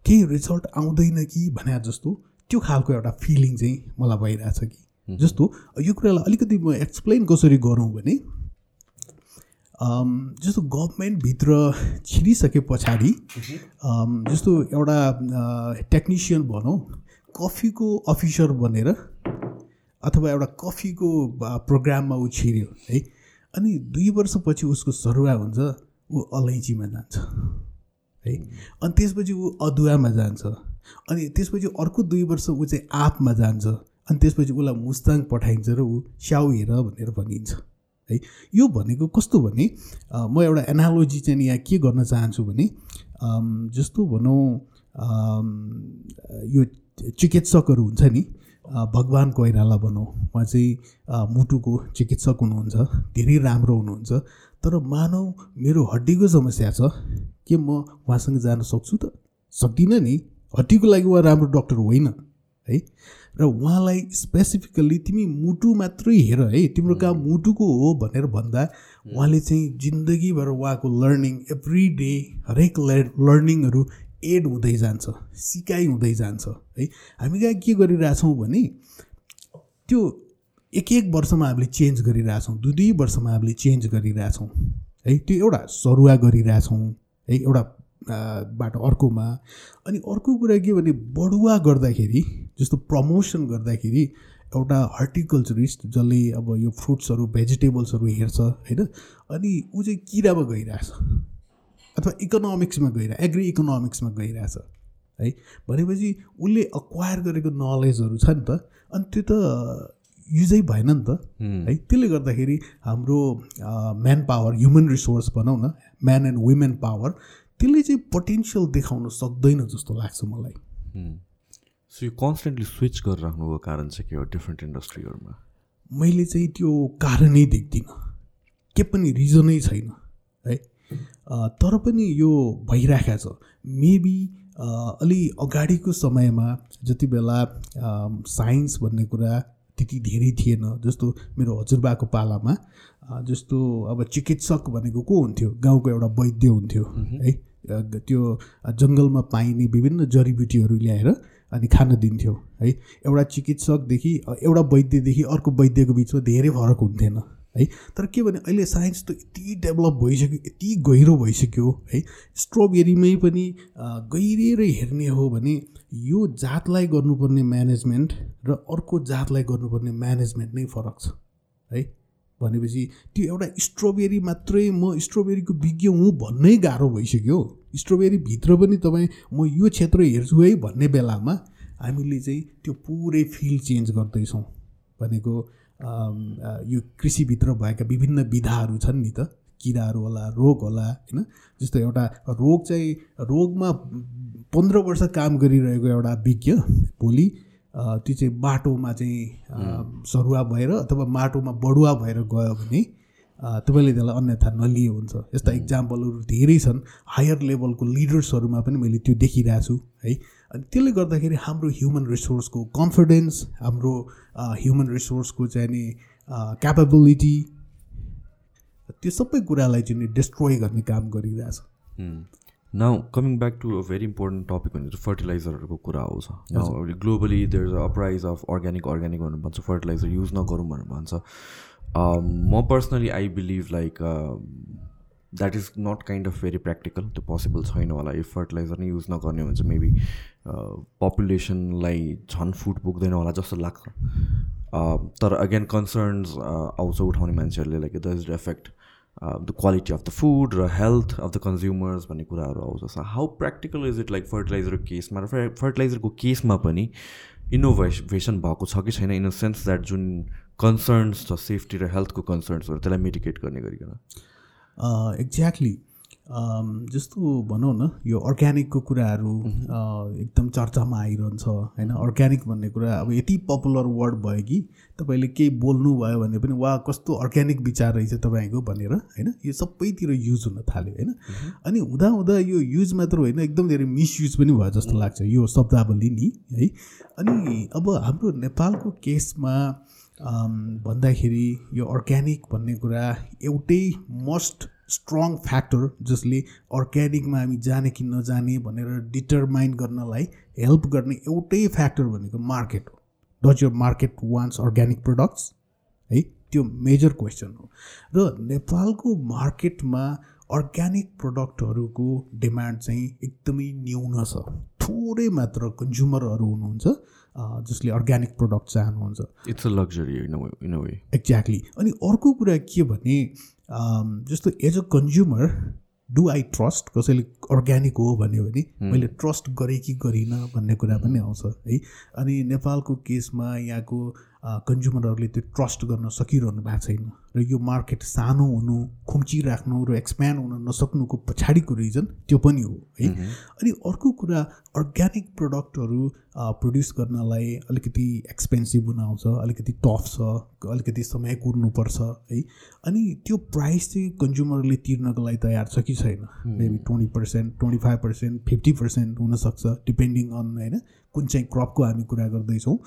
केही रिजल्ट आउँदैन कि भने जस्तो त्यो खालको एउटा फिलिङ चाहिँ मलाई भइरहेछ कि। जस्तो यो कुरालाई अलिकति म एक्सप्लेन कसरी गरौँ भने जस्तो गभर्मेन्टभित्र छिरिसके पछाडि जस्तो एउटा टेक्निसियन भनौँ कफीको अफिसर बनेर अथवा एउटा कफीको प्रोग्राममा ऊ छिर्यो है। अनि दुई वर्षपछि उसको सरुवा हुन्छ ऊ अलैँचीमा जान्छ। है? अनि त्यसपछि ऊ अदुवामा जान्छ। अनि त्यसपछि अर्को दुई वर्ष ऊ चाहिँ आँपमा जान्छ। अनि त्यसपछि उसलाई मुस्ताङ पठाइन्छ र ऊ स्याउ हेर भनेर भनिन्छ। है? यो भनेको कस्तो भने म एउटा एनालोजी चाहिँ यहाँ के गर्न चाहन्छु भने जस्तो भनौँ यो चिकित्सकहरू हुन्छ नि भगवान् कोइराला भनौँ उहाँ चाहिँ मुटुको चिकित्सक हुनुहुन्छ धेरै राम्रो हुनुहुन्छ तर मानव मेरो हड्डीको समस्या छ के म उहाँसँग जान सक्छु त? सक्दिनँ नि। हड्डीको लागि उहाँ राम्रो डक्टर होइन है? र उहाँलाई स्पेसिफिकल्ली तिमी मुटु मात्रै हेर है? तिम्रो काम मुटुको हो भनेर भन्दा उहाँले चाहिँ जिन्दगीभर उहाँको लर्निङ एभ्री डे हरेक लर्निङहरू एड हुँदै जान्छ सिकाइ हुँदै जान्छ है? हामी कहाँ के गरिरहेछौँ भने त्यो एक एक वर्षमा हामीले चेन्ज गरिरहेछौँ दुई दुई वर्षमा हामीले चेन्ज गरिरहेछौँ है? त्यो एउटा सरुवा गरिरहेछौँ है? एउटा बाट अर्कोमा। अनि अर्को कुरा के भने बढुवा गर्दाखेरि जस्तो प्रमोसन गर्दाखेरि एउटा हर्टिकल्चरिस्ट जसले अब यो फ्रुट्सहरू भेजिटेबल्सहरू हेर्छ होइन? अनि ऊ चाहिँ किरामा गइरहेछ। अथवा इकोनोमिक्समा गइरहेको एग्री इकोनोमिक्समा गइरहेछ है? भनेपछि उसले अक्वायर गरेको नलेजहरू छ नि त अनि त्यो त युजै भएन नि त है? त्यसले गर्दाखेरि हाम्रो म्यान पावर ह्युमन रिसोर्स भनौँ न म्यान एन्ड वुमेन पावर त्यसले चाहिँ पोटेन्सियल देखाउन सक्दैन जस्तो लाग्छ मलाई। सो यो कन्सटेन्टली स्विच गरिराख्नुको कारण चाहिँ के हो? डिफ्रेन्ट इन्डस्ट्रीहरूमा मैले चाहिँ त्यो कारणै देख्दिनँ। के पनि रिजनै छैन है? तर पनि यो भइरहेको छ। मेबी अलि अगाडिको समयमा जति बेला साइन्स भन्ने कुरा त्यति धेरै थिएन जस्तो मेरो हजुरबाको पालामा जस्तो अब चिकित्सक भनेको को हुन्थ्यो? गाउँको एउटा वैद्य हुन्थ्यो है? त्यो जङ्गलमा पाइने विभिन्न जडीबुटीहरू ल्याएर अनि खान दिन्थ्यो है? एउटा चिकित्सकदेखि एउटा वैद्यदेखि अर्को वैद्यको बिचमा धेरै फरक हुन्थेन। है? तर के भने अहिले साइन्स त यति डेभलप भइसक्यो यति गहिरो भइसक्यो है? स्ट्रबेरीमै पनि गहिरिएर हेर्ने हो भने यो जातलाई गर्नुपर्ने म्यानेजमेन्ट र अर्को जातलाई गर्नुपर्ने म्यानेजमेन्ट नै फरक छ है? भनेपछि त्यो एउटा स्ट्रबेरी मात्रै म स्ट्रबेरीको विज्ञ हुँ भन्नै गाह्रो भइसक्यो। स्ट्रबेरीभित्र पनि तपाईँ म यो क्षेत्र हेर्छु है भन्ने बेलामा हामीले चाहिँ त्यो पुरै फिल्ड चेन्ज गर्दैछौँ भनेको यो कृषिभित्र भएका विभिन्न विधाहरू छन् नि त। किराहरू होला रोग होला होइन? जस्तो एउटा रोग चाहिँ रोगमा पन्ध्र वर्ष काम गरिरहेको एउटा विज्ञ भोलि त्यो चाहिँ बाटोमा चाहिँ सरुवा भएर अथवा माटोमा बडुवा भएर गयो भने तपाईँले त्यसलाई अन्यथा नलिए हुन्छ। यस्ता इक्जाम्पलहरू धेरै छन्। हायर लेभलको लिडर्सहरूमा पनि मैले त्यो देखिरहेको छु है? अनि त्यसले गर्दाखेरि हाम्रो ह्युमन रिसोर्सको कन्फिडेन्स हाम्रो ह्युमन रिसोर्सको चाहिँ नि क्यापेबिलिटी त्यो सबै कुरालाई चाहिँ नि डिस्ट्रोय गर्ने काम गरिरहेछ। Now coming back to a very important topic भनेर फर्टिलाइजरहरूको कुरा आउँछ globally there is a prize of organic organic भनेर भन्छ फर्टिलाइजर युज नगरौँ भनेर भन्छ। म personally I believe like that is not kind of very practical त्यो पोसिबल छैन होला इफ फर्टिलाइजर नै युज नगर्ने भने चाहिँ मेबी पपुलेसनलाई झन् फुड पुग्दैन होला जस्तो लाग्छ। तर अगेन कन्सर्न्स आउँछ उठाउने मान्छेहरूले like the is effect the quality of the food र हेल्थ अफ द कन्ज्युमर्स भन्ने कुराहरू आउँछ। So how practical is it like फर्टिलाइजरको केसमा र फर्टिलाइजरको केसमा पनि इनोभेसन भएको छ कि छैन? इन अ सेन्स द्याट जुन कन्सर्न्स छ सेफ्टी र हेल्थको कन्सर्न्सहरू त्यसलाई मिटिकेट गर्ने गरिकन। एक्ज्याक्टली जस्तो भनौँ न यो अर्ग्यानिकको कुराहरू एकदम चर्चामा आइरहन्छ होइन? अर्ग्यानिक भन्ने कुरा अब यति पपुलर वर्ड भयो कि तपाईँले केही बोल्नुभयो भने पनि वा कस्तो अर्ग्यानिक विचार रहेछ तपाईँको भनेर होइन? यो सबैतिर युज हुन थाल्यो होइन? अनि हुँदा हुँदा यो युज मात्र होइन एकदम धेरै मिसयुज पनि भयो जस्तो लाग्छ यो शब्दावली नि है? अनि अब हाम्रो नेपालको केसमा भन्दाखेरि यो अर्ग्यानिक भन्ने कुरा एउटै मोस्ट स्ट्रङ फ्याक्टर जसले अर्ग्यानिकमा हामी जाने कि नजाने भनेर डिटरमाइन गर्नलाई हेल्प गर्ने एउटै फ्याक्टर भनेको मार्केट हो। Does your market wants organic products है त्यो मेजर क्वेसन हो। र नेपालको मार्केटमा अर्ग्यानिक प्रडक्टहरूको डिमान्ड चाहिँ एकदमै न्यून छ। थोरै मात्र कन्ज्युमरहरू हुनुहुन्छ। जसले अर्ग्यानिक प्रडक्ट चाहनुहुन्छ। It's a luxury in way exactly अनि अर्को कुरा के भने जस्तो as a consumer do I trust कसैले अर्ग्यानिक हो भन्यो भने मैले ट्रस्ट गरेँ कि गरिनँ भन्ने कुरा पनि आउँछ है। अनि नेपालको केसमा यहाँको कन्ज्युमरहरूले त्यो ट्रस्ट गर्न सकिरहनु भएको छैन। र यो मार्केट सानो हुनु खुम्चिराख्नु र एक्सप्यान्ड हुन नसक्नुको पछाडिको रिजन त्यो पनि हो है। अनि अर्को कुरा अर्ग्यानिक प्रडक्टहरू प्रड्युस गर्नलाई अलिकति एक्सपेन्सिभ हुन आउँछ अलिकति टफ छ अलिकति समय कुर्नुपर्छ है। अनि त्यो प्राइस चाहिँ कन्ज्युमरले तिर्नको लागि तयार छ कि छैन? Maybe twenty percent twenty five percent fifty percent हुनसक्छ डिपेन्डिङ अन होइन कुन चाहिँ क्रपको हामी कुरा गर्दैछौँ।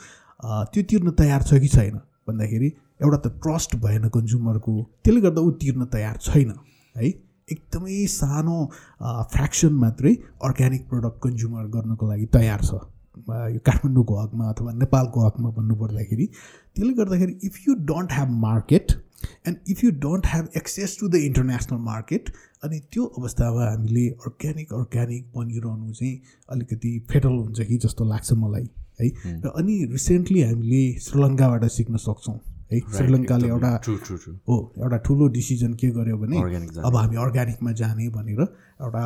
त्यो तिर्न तयार छ कि छैन? भन्दाखेरि एउटा त ट्रस्ट भएन कन्ज्युमरको त्यसले गर्दा ऊ तिर्न तयार छैन। है? एकदमै सानो फ्रेक्सन मात्रै अर्ग्यानिक प्रडक्ट कन्ज्युमर गर्नको लागि तयार छ। यो काठमाडौँको हकमा अथवा नेपालको हकमा भन्नुपर्दाखेरि त्यसले गर्दाखेरि if you don't have market and if you don't have access to the international market अनि त्यो अवस्थामा हामीले अर्ग्यानिक अर्ग्यानिक बनिरहनु चाहिँ अलिकति फेटल हुन्छ कि जस्तो लाग्छ मलाई। है। र अनि रिसेन्टली हामीले श्रीलङ्काबाट सिक्न सक्छौँ है। श्रीलङ्काले एउटा हो एउटा ठुलो डिसिजन के गर्यो भने अब हामी अर्ग्यानिकमा जाने भनेर एउटा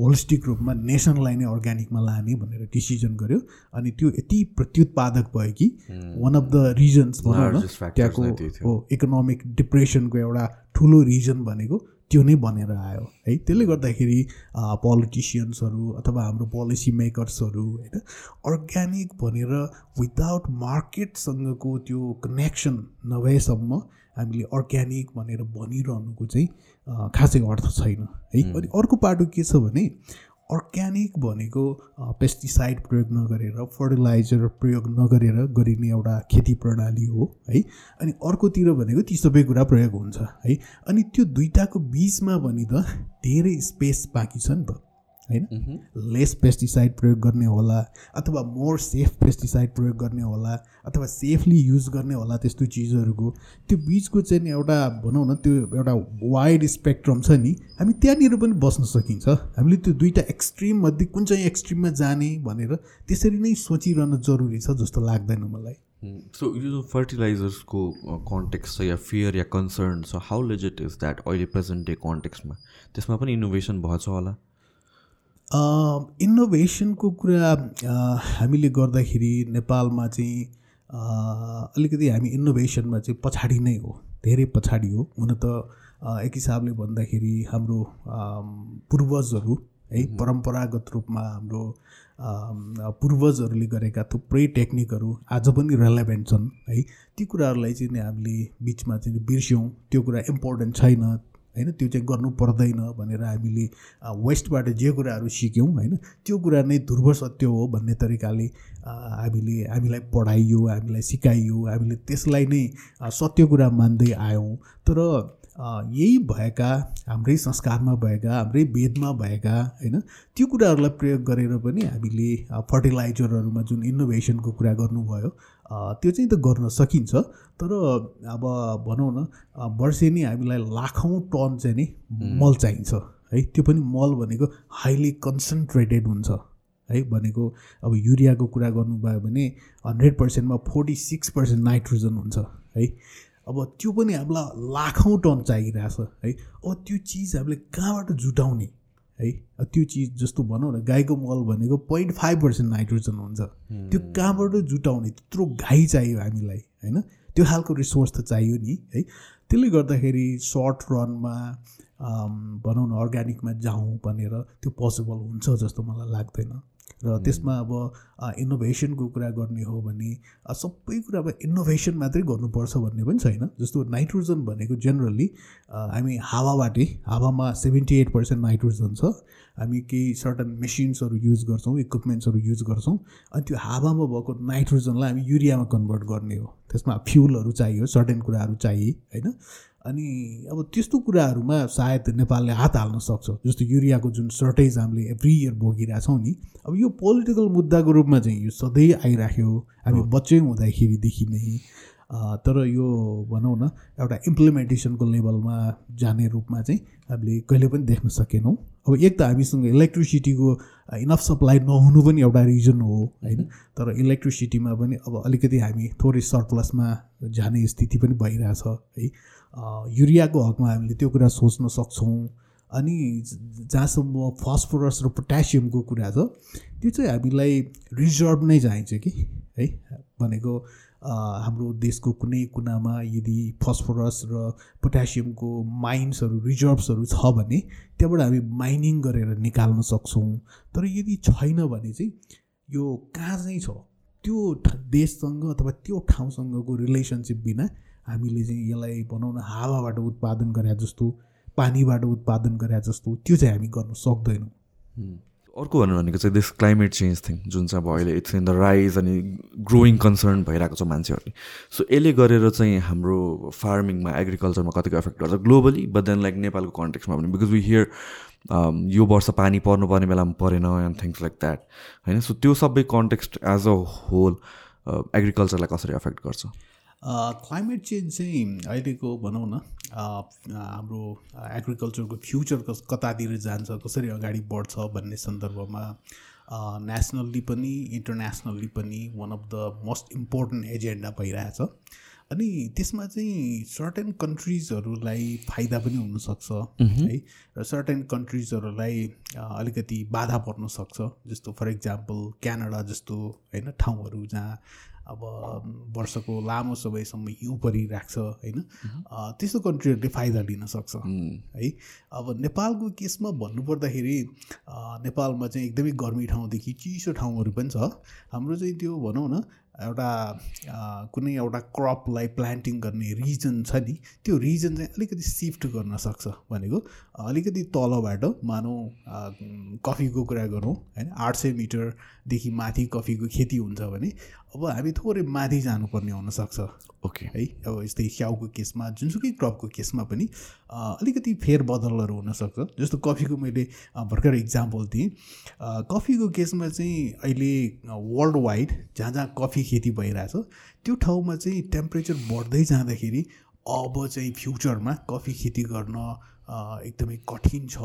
होलिस्टिक रूपमा नेसनलाई नै अर्ग्यानिकमा लाने भनेर डिसिजन गर्यो। अनि त्यो यति प्रत्युत्पादक भयो कि वान अफ द रिजन्स भनौँ न त्यहाँको हो इकोनोमिक डिप्रेसनको एउटा ठुलो रिजन भनेको त्यो नै बनेर आयो। है त्यसले गर्दाखेरि पोलिटिसियन्सहरू अथवा हाम्रो पोलिसी मेकर्सहरू होइन अर्ग्यानिक भनेर विदाउट मार्केटसँगको त्यो कनेक्सन नभएसम्म हामीले अर्ग्यानिक भनेर भनिरहनुको चाहिँ खासै अर्थ छैन। है। अनि अर्को पाटो के छ भने अर्ग्यानिक भनेको पेस्टिसाइड प्रयोग नगरेर फर्टिलाइजर प्रयोग नगरेर गरिने एउटा खेती प्रणाली हो है। अनि अर्कोतिर भनेको ती सबै कुरा प्रयोग हुन्छ है। अनि त्यो दुइटाको बिचमा पनि त धेरै स्पेस बाँकी छ नि त होइन? लेस पेस्टिसाइड प्रयोग गर्ने होला अथवा मोर सेफ पेस्टिसाइड प्रयोग गर्ने होला अथवा सेफली युज गर्ने होला त्यस्तो चिजहरूको त्यो बिचको चाहिँ एउटा भनौँ न त्यो एउटा वाइड स्पेक्ट्रम छ नि हामी त्यहाँनिर पनि बस्न सकिन्छ। हामीले त्यो दुइटा एक्सट्रिम मध्ये कुन चाहिँ एक्सट्रिममा जाने भनेर त्यसरी नै सोचिरहन जरुरी छ जस्तो लाग्दैन मलाई। सो यो फर्टिलाइजर्सको कन्टेक्स्ट छ या फियर या कन्सर्न छ हाउ लेजेट इज द्याट अहिले प्रेजेन्ट डे कन्टेक्स्टमा त्यसमा पनि इनोभेसन भएछ होला? इनोभेसनको कुरा हामीले गर्दाखेरि नेपालमा चाहिँ अलिकति हामी इनोभेसनमा चाहिँ पछाडि नै हो। धेरै पछाडि हो। हुन त एक हिसाबले भन्दाखेरि हाम्रो पूर्वजहरू है परम्परागत रूपमा हाम्रो पूर्वजहरूले गरेका थुप्रै टेक्निकहरू आज पनि रेलेभेन्ट छन् है। ती कुराहरूलाई चाहिँ हामीले बिचमा चाहिँ बिर्स्यौँ। त्यो कुरा इम्पोर्टेन्ट छैन। होइन? त्यो चाहिँ गर्नु पर्दैन भनेर हामीले वेस्टबाट जे कुराहरू सिक्यौँ होइन? त्यो कुरा नै ध्रुव सत्य हो भन्ने तरिकाले हामीले हामीलाई पढाइयो हामीलाई सिकाइयो हामीले त्यसलाई नै सत्य कुरा मान्दै आयौँ। तर यही भएका हाम्रै संस्कारमा भएका हाम्रै वेदमा भएका होइन? त्यो कुराहरूलाई प्रयोग गरेर पनि हामीले फर्टिलाइजरहरूमा जुन इनोभेसनको कुरा गर्नुभयो त्यो चाहिँ त गर्न सकिन्छ तर अब भनौँ न वर्षेनी हामीलाई लाखौँ टन चाहिँ नि मल चाहिन्छ है? त्यो पनि मल भनेको हाइली कन्सन्ट्रेटेड हुन्छ है? भनेको अब युरियाको कुरा गर्नुभयो भने हन्ड्रेड पर्सेन्टमा फोर्टी सिक्स पर्सेन्ट नाइट्रोजन हुन्छ है? अब त्यो पनि हामीलाई लाखौँ टन चाहिरहेछ है? अब त्यो चिज हामीले कहाँबाट जुटाउने? है? त्यो चिज जस्तो भनौँ न गाईको मल भनेको पोइन्ट फाइभ पर्सेन्ट नाइट्रोजन हुन्छ। त्यो कहाँबाट जुटाउने? त्यत्रो घाइ चाहियो हामीलाई होइन? त्यो खालको रिसोर्स त चाहियो नि है? त्यसले गर्दाखेरि सर्ट रनमा भनौँ न अर्ग्यानिकमा जाउँ भनेर त्यो पोसिबल हुन्छ जस्तो मलाई लाग्दैन। र त्यसमा अब इनोभेसनको कुरा गर्ने हो भने सबै कुरा अब इनोभेसन मात्रै गर्नुपर्छ भन्ने पनि छैन। जस्तो नाइट्रोजन भनेको जेनरली हामी हावाबाटै हावामा सेभेन्टी एट पर्सेन्ट नाइट्रोजन छ। हामी केही सर्टन मेसिन्सहरू युज गर्छौँ इक्विपमेन्ट्सहरू युज गर्छौँ। अनि त्यो हावामा भएको नाइट्रोजनलाई हामी युरियामा कन्भर्ट गर्ने हो। त्यसमा फ्युलहरू चाहियो सर्टेन कुराहरू चाहिए होइन? अनि अब त्यस्तो कुराहरूमा सायद नेपालले हात हाल्न सक्छ। जस्तो युरियाको जुन सर्टेज हामीले एभ्री इयर भोगिरहेछौँ नि अब यो पोलिटिकल मुद्दाको रूपमा चाहिँ यो सधैँ आइराख्यो। हामी बच्चै हुँदाखेरिदेखि नै तर यो भनौँ न एउटा इम्प्लिमेन्टेसनको लेभलमा जाने रूपमा चाहिँ हामीले कहिले पनि देख्न सकेनौँ। अब एक त हामीसँग इलेक्ट्रिसिटीको इनफ सप्लाई नहुनु पनि एउटा रिजन हो होइन? तर इलेक्ट्रिसिटीमा पनि अब अलिकति हामी थोरै सरप्लसमा जाने स्थिति पनि भइरहेछ है? युरियाको हकमा हामीले त्यो कुरा सोच्न सक्छौँ। अनि जहाँसम्म फस्फोरस र पोट्यासियमको कुरा छ त्यो चाहिँ हामीलाई रिजर्भ नै चाहिन्छ कि है? भनेको हाम्रो देशको कुनै कुनामा यदि फस्फोरस र पोट्यासियमको माइन्सहरू रिजर्भ्सहरू छ भने त्यहाँबाट हामी माइनिङ गरेर निकाल्न सक्छौँ। तर यदि छैन भने चाहिँ यो कहाँ चाहिँ छ? त्यो देशसँग अथवा त्यो ठाउँसँगको रिलेसनसिप बिना हामीले चाहिँ यसलाई भनौँ न हावाबाट उत्पादन गरे जस्तो पानीबाट उत्पादन गरे जस्तो त्यो चाहिँ हामी गर्न सक्दैनौँ। अर्को भन्नु भनेको चाहिँ दिस क्लाइमेट चेन्ज थिङ जुन चाहिँ अब अहिले इट्स इन द राइज अनि ग्रोइङ कन्सर्न भइरहेको छ मान्छेहरूले। सो यसले गरेर चाहिँ हाम्रो फार्मिङमा एग्रिकल्चरमा कतिको एफेक्ट गर्छ ग्लोबली बट देन लाइक नेपालको कन्टेक्समा भने बिकज वी हियर यो वर्ष पानी पर्नुपर्ने बेलामा परेन एन्ड थिङ्स लाइक द्याट होइन? सो त्यो सबै कन्टेक्स्ट एज अ होल एग्रिकल्चरलाई कसरी एफेक्ट गर्छ? क्लाइमेट चेन्ज चाहिँ अहिलेको भनौँ न हाम्रो एग्रिकल्चरको फ्युचर कस कतातिर जान्छ कसरी अगाडि बढ्छ भन्ने सन्दर्भमा नेसनल्ली पनि इन्टरनेसनल्ली पनि one of the most important agenda भइरहेछ। अनि त्यसमा चाहिँ सर्टेन कन्ट्रिजहरूलाई फाइदा पनि हुनसक्छ है। र सर्टेन कन्ट्रिजहरूलाई अलिकति बाधा पर्न सक्छ। जस्तो फर इक्जाम्पल क्यानाडा जस्तो होइन ठाउँहरू जहाँ अब वर्षको लामो समयसम्म हिउँ परिराख्छ होइन? त्यस्तो कन्ट्रीहरूले फाइदा लिन सक्छ है। अब नेपालको केसमा भन्नुपर्दाखेरि नेपालमा चाहिँ एकदमै गर्मी ठाउँदेखि चिसो ठाउँहरू पनि छ। हाम्रो चाहिँ त्यो भनौँ न एउटा कुनै एउटा क्रपलाई प्लान्टिङ गर्ने रिजन छ नि त्यो रिजन चाहिँ अलिकति सिफ्ट गर्न सक्छ भनेको। अलिकति तलबाट मानौँ कफीको कुरा गरौँ होइन? आठ सय मिटरदेखि माथि कफीको खेती हुन्छ भने अब हामी थोरै माथि जानुपर्ने हुनसक्छ। ओके। है अब यस्तै स्याउको केसमा जुनसुकै क्रपको केसमा पनि अलिकति फेरबदलहरू हुनसक्छ। जस्तो कफीको मैले भर्खर इक्जाम्पल दिएँ। कफीको केसमा चाहिँ अहिले वर्ल्ड वाइड जहाँ जहाँ कफी खेती भइरहेछ त्यो ठाउँमा चाहिँ टेम्परेचर बढ्दै जाँदाखेरि अब चाहिँ फ्युचरमा कफी खेती गर्न एकदमै कठिन छ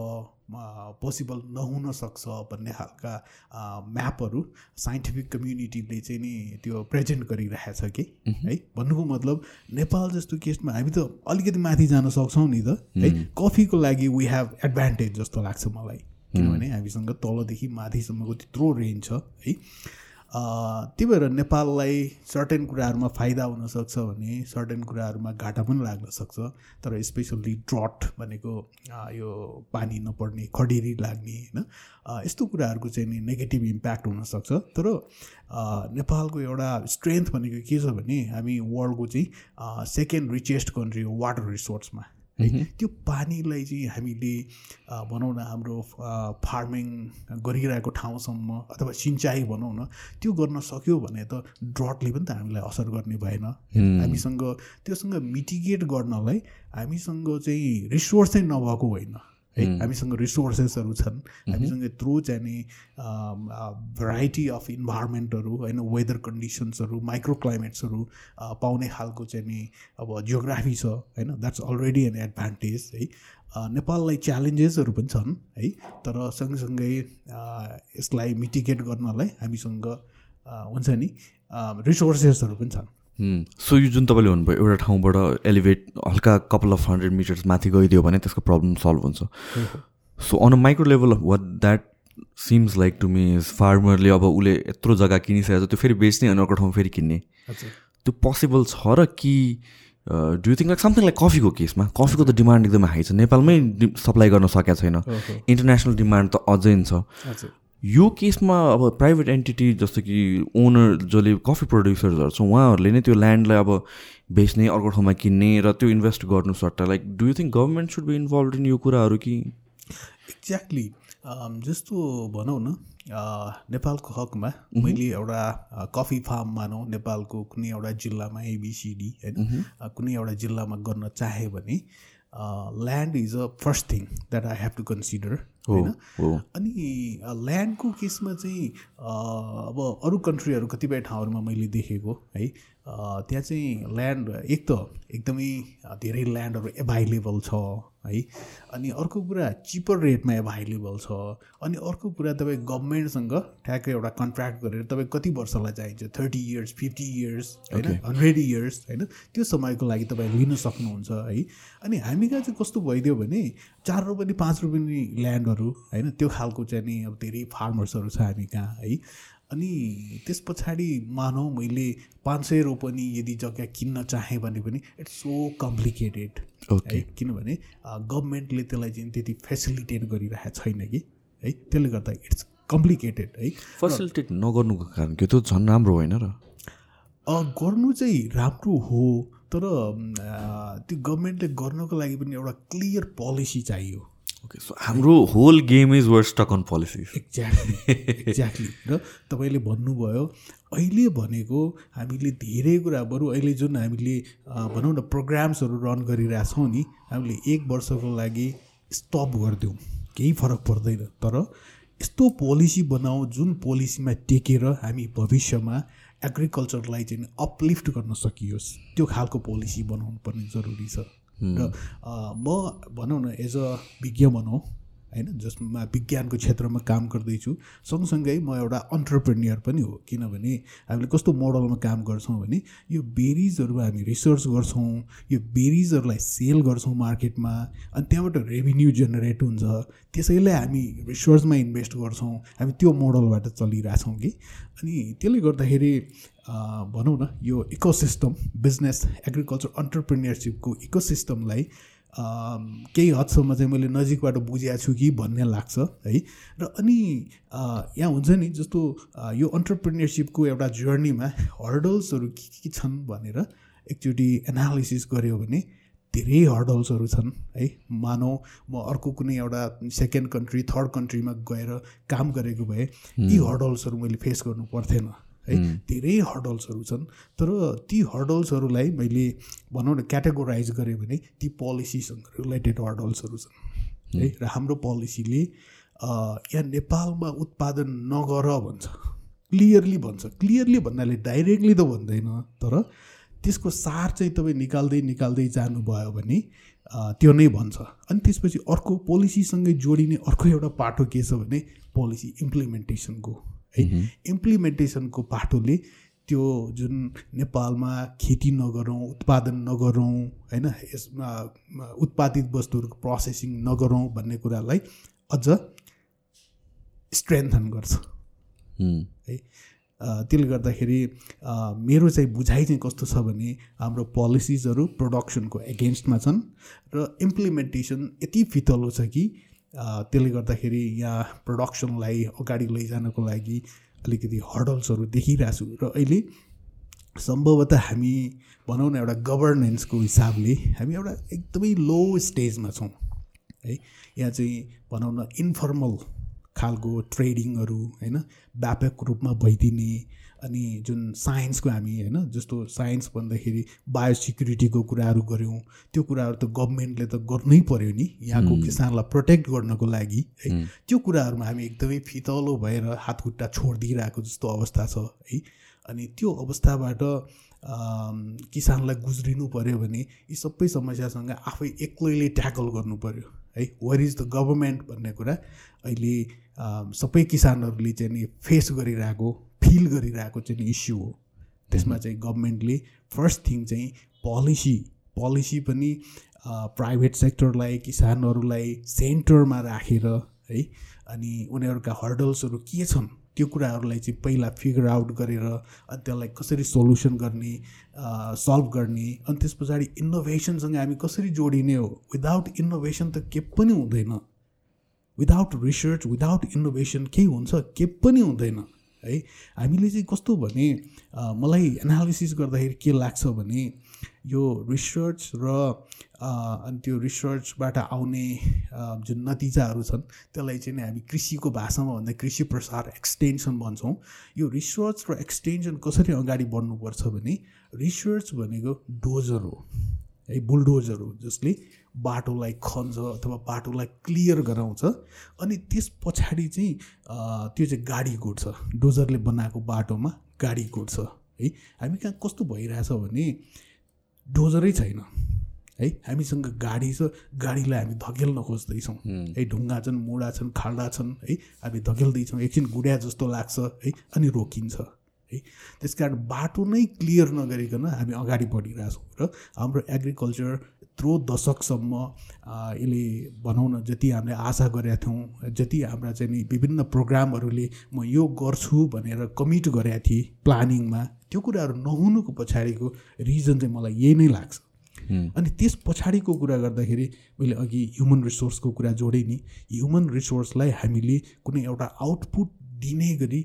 पोसिबल नहुन सक्छ भन्ने खालका म्यापहरू साइन्टिफिक कम्युनिटीले चाहिँ नि त्यो प्रेजेन्ट गरिरहेछ कि है? भन्नुको मतलब नेपाल जस्तो केसमा हामी त अलिकति माथि जान सक्छौँ नि त है? कफीको लागि वी हेभ एडभान्टेज जस्तो लाग्छ मलाई। किनभने हामीसँग तलदेखि माथिसम्मको त्यत्रो रेन्ज छ है? त्यही भएर नेपाललाई सर्टेन कुराहरूमा फाइदा हुनसक्छ भने सर्टेन कुराहरूमा घाटा पनि लाग्न सक्छ। तर स्पेसल्ली ड्रट भनेको यो पानी नपर्ने खडेरी लाग्ने होइन यस्तो कुराहरूको चाहिँ नि नेगेटिभ इम्प्याक्ट हुनसक्छ तर नेपालको एउटा स्ट्रेन्थ भनेको के छ भने हामी वर्ल्डको चाहिँ सेकेन्ड रिचेस्ट कन्ट्री हो वाटर रिसोर्समा है। त्यो पानीलाई चाहिँ हामीले भनौँ न हाम्रो फार्मिङ गरिरहेको ठाउँसम्म अथवा सिँचाइ भनौँ न त्यो गर्न सक्यो भने त ड्रटले पनि त हामीलाई असर गर्ने भएन। हामीसँग त्योसँग मिटिगेट गर्नलाई हामीसँग चाहिँ रिसोर्स चाहिँ नभएको होइन। है हामीसँग रिसोर्सेसहरू छन्। हामीसँग यत्रो चाहिँ भेराइटी अफ इन्भाइरोमेन्टहरू होइन वेदर कन्डिसन्सहरू माइक्रो क्लाइमेट्सहरू पाउने खालको चाहिँ नि अब जियोग्राफी छ होइन। द्याट्स अलरेडी एन एडभान्टेज है। नेपाललाई च्यालेन्जेसहरू पनि छन् है। तर सँगसँगै यसलाई मिटिगेट गर्नलाई हामीसँग हुन्छ नि रिसोर्सेसहरू पनि छन्। सो यो जुन तपाईँले भन्नुभयो एउटा ठाउँबाट एलिभेट हल्का कपाल अफ हन्ड्रेड मिटर्स माथि गइदियो भने त्यसको प्रब्लम सल्भ हुन्छ। So on a micro level of what that seems like to me फार्मरले अब उसले यत्रो जग्गा किनिसकेको छ त्यो फेरि बेच्ने अनि अर्को ठाउँ फेरि किन्ने। त्यो पोसिबल छ र कि do think like something like कफीको केसमा कफीको त डिमान्ड एकदमै हाई छ। नेपालमै सप्लाई गर्न सकेको छैन। इन्टरनेसनल डिमान्ड त अझै छ। यो केसमा अब प्राइभेट एन्टिटी जस्तो कि ओनर जसले कफी प्रड्युसर्सहरू छ उहाँहरूले नै त्यो ल्यान्डलाई अब बेच्ने अर्को ठाउँमा किन्ने र त्यो इन्भेस्ट गर्नु सट्टा। Like do you think government should be involve in यो कुराहरू कि? एक्ज्याक्टली जस्तो भनौँ न नेपालको हकमा मैले एउटा कफी फार्म मानौँ। नेपालको कुनै एउटा जिल्लामा एबिसिडी होइन? अ, कुनै एउटा जिल्लामा गर्न चाहेँ भने land is a first thing that I have to consider होइन अनि ल्यान्डको केसमा चाहिँ अ, अब अरू कन्ट्रीहरू कतिपय ठाउँहरूमा मैले देखेको है त्यहाँ चाहिँ ल्यान्ड एक त एकदमै धेरै ल्यान्डहरू एभाइलेबल छ है। अनि अर्को कुरा चिपर रेटमा एभाइलेबल छ। अनि अर्को कुरा तपाईँ गभर्मेन्टसँग ठ्याक्कै एउटा कन्ट्र्याक्ट गरेर तपाईँ कति वर्षलाई चाहिन्छ? थर्टी इयर्स फिफ्टी इयर्स होइन? हन्ड्रेड इयर्स होइन? त्यो समयको लागि तपाईँ लिन सक्नुहुन्छ है। अनि हामी कहाँ चाहिँ कस्तो भइदियो भने चार रुपियाँ पाँच रुपियाँ ल्यान्डहरू होइन? त्यो खालको चाहिँ नि अब धेरै फार्मर्सहरू छ हामी कहाँ है। अनि त्यस पछाडि मानौँ मैले पाँच सय रोपनी यदि जग्गा किन्न चाहेँ भने पनि इट्स सो कम्प्लिकेटेड. है? किनभने गभर्मेन्टले त्यसलाई चाहिँ त्यति फेसिलिटेट गरिरहेको छैन कि है? त्यसले गर्दा इट्स कम्प्लिकेटेड है? फेसिलिटेट नगर्नुको कारण के? त्यो झन् राम्रो होइन र? गर्नु चाहिँ राम्रो हो तर त्यो गभर्मेन्टले गर्नको लागि पनि एउटा क्लियर पोलिसी चाहियो। ओके सो हाम्रो whole game is were stuck on policies exactly exactly र तपाईँले भन्नुभयो अहिले भनेको हामीले धेरै कुरा बरु अहिले जुन हामीले भनौँ न प्रोग्राम्सहरू रन गरिरहेछौँ नि हामीले एक वर्षको लागि स्टप गरिदिउँ केही फरक पर्दैन। तर यस्तो पोलिसी बनाऊ जुन पोलिसीमा टेकेर हामी भविष्यमा एग्रिकल्चरलाई चाहिँ अपलिफ्ट गर्न सकियोस्। त्यो खालको पोलिसी बनाउनु पर्ने जरुरी छ। र म भनौँ न एज अ विज्ञ भनौँ होइन जसमा विज्ञानको क्षेत्रमा काम गर्दैछु सँगसँगै म एउटा अन्टरप्रेनियर पनि हो किनभने हामीले कस्तो मोडलमा काम गर्छौँ भने यो बेरिजहरूमा हामी रिसर्च गर्छौँ यो बेरिजहरूलाई सेल गर्छौँ मार्केटमा अनि त्यहाँबाट रेभिन्यू जेनेरेट हुन्छ त्यसैलाई हामी रिसर्चमा इन्भेस्ट गर्छौँ हामी त्यो मोडलबाट चलिरहेछौँ कि। अनि त्यसले गर्दाखेरि भनौँ न यो इकोसिस्टम बिजनेस एग्रिकल्चर अन्टरप्रिनियरसिपको इकोसिस्टमलाई केही हदसम्म चाहिँ मैले नजिकबाट बुझेको छु कि भन्ने लाग्छ है। र अनि यहाँ हुन्छ नि जस्तो यो अन्टरप्रिनियरसिपको एउटा जर्नीमा हर्डल्सहरू के के छन् भनेर एकचोटि एनालिसिस गऱ्यो भने धेरै हर्डल्सहरू छन् है। मानौ म अर्को कुनै एउटा सेकेन्ड कन्ट्री थर्ड कन्ट्रीमा गएर काम गरेको भए यी हर्डल्सहरू मैले फेस गर्नु पर्थेन। है। धेरै हर्डल्सहरू छन् तर ती हर्डल्सहरूलाई मैले भनौँ न क्याटेगोराइज गरेँ भने ती पोलिसीसँग रिलेटेड हर्डल्सहरू छन्। है र हाम्रो पोलिसीले यहाँ नेपालमा उत्पादन नगर भन्छ। क्लियरली भन्छ। क्लियरली भन्नाले डाइरेक्टली त भन्दैन तर त्यसको सार चाहिँ तपाईँ निकाल्दै निकाल्दै जानुभयो भने त्यो नै भन्छ। अनि त्यसपछि अर्को पोलिसीसँगै जोडिने अर्को एउटा पाटो के छ भने पोलिसी इम्प्लिमेन्टेसनको है। इम्प्लिमेन्टेसनको पाटोले त्यो जुन नेपालमा खेती नगरौँ उत्पादन नगरौँ होइन यसमा उत्पादित वस्तुहरूको प्रोसेसिङ नगरौँ भन्ने कुरालाई अझ स्ट्रेन्थन गर्छ। हुँ, त्यसले गर्दाखेरि मेरो चाहिँ बुझाइ चाहिँ कस्तो छ भने हाम्रो पोलिसिजहरू प्रोडक्सनको एगेन्स्टमा छन् र इम्प्लिमेन्टेसन यति फितलो छ कि त्यसले गर्दाखेरि यहाँ प्रोडक्सनलाई अगाडि लैजानको लागि अलिकति हर्डल्सहरू देखिरहेको छु। र अहिले सम्भवतः हामी भनौँ न एउटा गभर्नेन्सको हिसाबले हामी एउटा एकदमै लो स्टेजमा छौँ। है यहाँ चाहिँ भनौँ न इन्फर्मल खालको ट्रेडिङहरू होइन व्यापक रूपमा भइदिने अनि जुन साइन्सको हामी होइन जस्तो साइन्स भन्दाखेरि बायोसिक्युरिटीको कुराहरू गऱ्यौँ त्यो कुराहरू त गभर्मेन्टले त गर्नै पर्यो नि। यहाँको किसानलाई प्रोटेक्ट गर्नको लागि है। त्यो कुराहरूमा हामी एकदमै फितलो भएर हातखुट्टा छोडिदिइरहेको जस्तो अवस्था छ है। अनि त्यो अवस्थाबाट किसानलाई गुज्रिनु पऱ्यो भने यी सबै समस्यासँग आफै एक्लैले ट्याकल गर्नु पऱ्यो है। वर इज द गभर्मेन्ट भन्ने कुरा अहिले सबै किसानहरूले चाहिँ नि फेस गरिरहेको फिल गरिरहेको चाहिँ इस्यु हो। त्यसमा चाहिँ गभर्मेन्टले फर्स्ट थिङ चाहिँ पोलिसी पोलिसी पनि प्राइभेट सेक्टरलाई किसानहरूलाई सेन्टरमा राखेर है अनि उनीहरूका हर्डल्सहरू के छन् त्यो कुराहरूलाई चाहिँ पहिला फिगर आउट गरेर अनि त्यसलाई कसरी सोल्युसन गर्ने सल्भ गर्ने अनि त्यस पछाडि इनोभेसनसँग हामी कसरी जोडिने हो? विदाउट इनोभेसन त के पनि हुँदैन। विदाउट रिसर्च विदाउट इनोभेसन केही हुन्छ के पनि हुँदैन। है। हामीले चाहिँ कस्तो भने मलाई एनालिसिस गर्दाखेरि के लाग्छ भने यो रिसर्च र अनि त्यो रिसर्चबाट आउने जुन नतिजाहरू छन् त्यसलाई चाहिँ हामी कृषिको भाषामा भन्दा कृषि प्रसार एक्सटेन्सन भन्छौँ। यो रिसर्च र एक्सटेन्सन कसरी अगाडि बढ्नुपर्छ भने रिसर्च भनेको डोजर हो है बुलडोजर हो जसले बाटोलाई खन्छ अथवा बाटोलाई क्लियर गराउँछ। अनि त्यस पछाडि चाहिँ त्यो चाहिँ गाडी कुट्छ डोजरले बनाएको बाटोमा गाडी कुट्छ है हामी कहाँ कस्तो भइरहेछ भने डोजरै छैन। है हामीसँग गाडी छ गाडीलाई हामी धकेल्न खोज्दैछौँ। है। ढुङ्गा छन् मुढा छन् खाल्डा छन् है हामी धकेल्दैछौँ। एकछिन गुड्या जस्तो लाग्छ है अनि रोकिन्छ। है त्यस कारण बाटो नै क्लियर नगरिकन हामी अगाडि बढिरहेछौँ। र हाम्रो एग्रिकल्चर यत्रो दशकसम्म यसले भनौँ न जति हामीले आशा गरेका थियौँ जति हाम्रा चाहिँ नि विभिन्न प्रोग्रामहरूले म यो गर्छु भनेर कमिट गरेका थिएँ प्लानिङमा त्यो कुराहरू नहुनुको पछाडिको रिजन चाहिँ मलाई यही नै लाग्छ। अनि त्यस पछाडिको कुरा गर्दाखेरि मैले अघि ह्युमन रिसोर्सको कुरा जोडेँ नि ह्युमन रिसोर्सलाई हामीले कुनै एउटा आउटपुट दिने गरी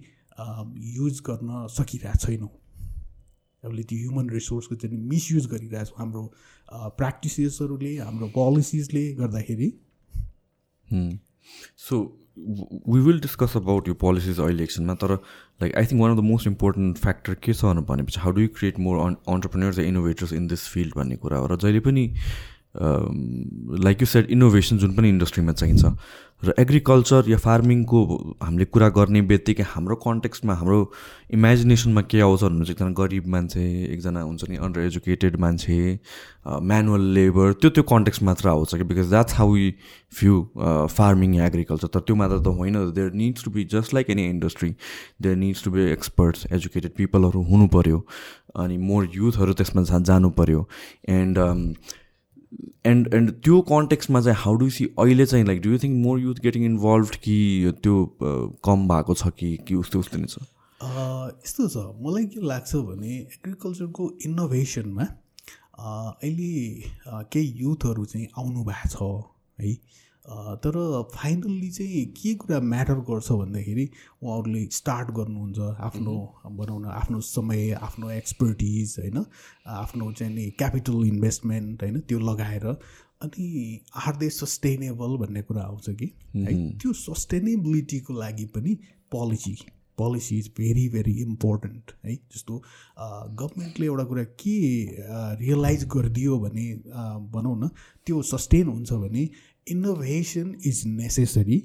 युज गर्न सकिरहेको छैनौँ। हामीले त्यो ह्युमन रिसोर्सको चाहिँ मिसयुज गरिरहेको छौँ हाम्रो प्र्याक्टिसेसहरूले हाम्रो पोलिसिजले गर्दाखेरि so we will discuss about यो पोलिसिज अहिले एकछिनमा तर like I think one of the most important factor के छ भनेपछि how do you create more entrepreneurs innovators in this field भन्ने कुरा हो। र जहिले पनि लाइक यु सेट इनोभेसन जुन पनि इन्डस्ट्रीमा चाहिन्छ। र एग्रिकल्चर या फार्मिङको हामीले कुरा गर्ने बित्तिकै हाम्रो कन्टेक्स्टमा हाम्रो इमेजिनेसनमा के आउँछ भने चाहिँ एकजना गरिब मान्छे एकजना हुन्छ नि अन्डर एजुकेटेड मान्छे म्यानुअल लेबर त्यो त्यो कन्टेक्स्ट मात्र आउँछ कि? Because that's how you view farming yeah agriculture तर त्यो मात्र त होइन। There needs to be just like any industry there needs to be experts educated पिपलहरू हुनु पऱ्यो अनि मोर युथहरू त्यसमा जानु पऱ्यो एन्ड एन्ड एन्ड त्यो कन्टेक्स्टमा चाहिँ हाउ डु सी अहिले चाहिँ like do you think more youth getting involve कि त्यो uh, कम भएको छ कि कि उस्तै उस्तै नै छ? यस्तो छ। मलाई के लाग्छ भने एग्रिकल्चरको इनोभेसनमा अहिले केही युथहरू चाहिँ आउनु भएको छ है। तर फाइनल्ली चाहिँ के कुरा म्याटर गर्छ भन्दाखेरि उहाँहरूले स्टार्ट गर्नुहुन्छ आफ्नो भनौँ न आफ्नो समय आफ्नो एक्सपर्टिज होइन? आफ्नो चाहिँ नि क्यापिटल इन्भेस्टमेन्ट होइन? त्यो लगाएर अनि आर दे सस्टेनेबल भन्ने कुरा आउँछ कि? है? त्यो सस्टेनेबिलिटीको लागि पनि policy policy is very very important है? जस्तो गभर्मेन्टले एउटा कुरा के रियलाइज गरिदियो भने भनौँ न त्यो सस्टेन हुन्छ भने इनोभेसन इज नेसेसरी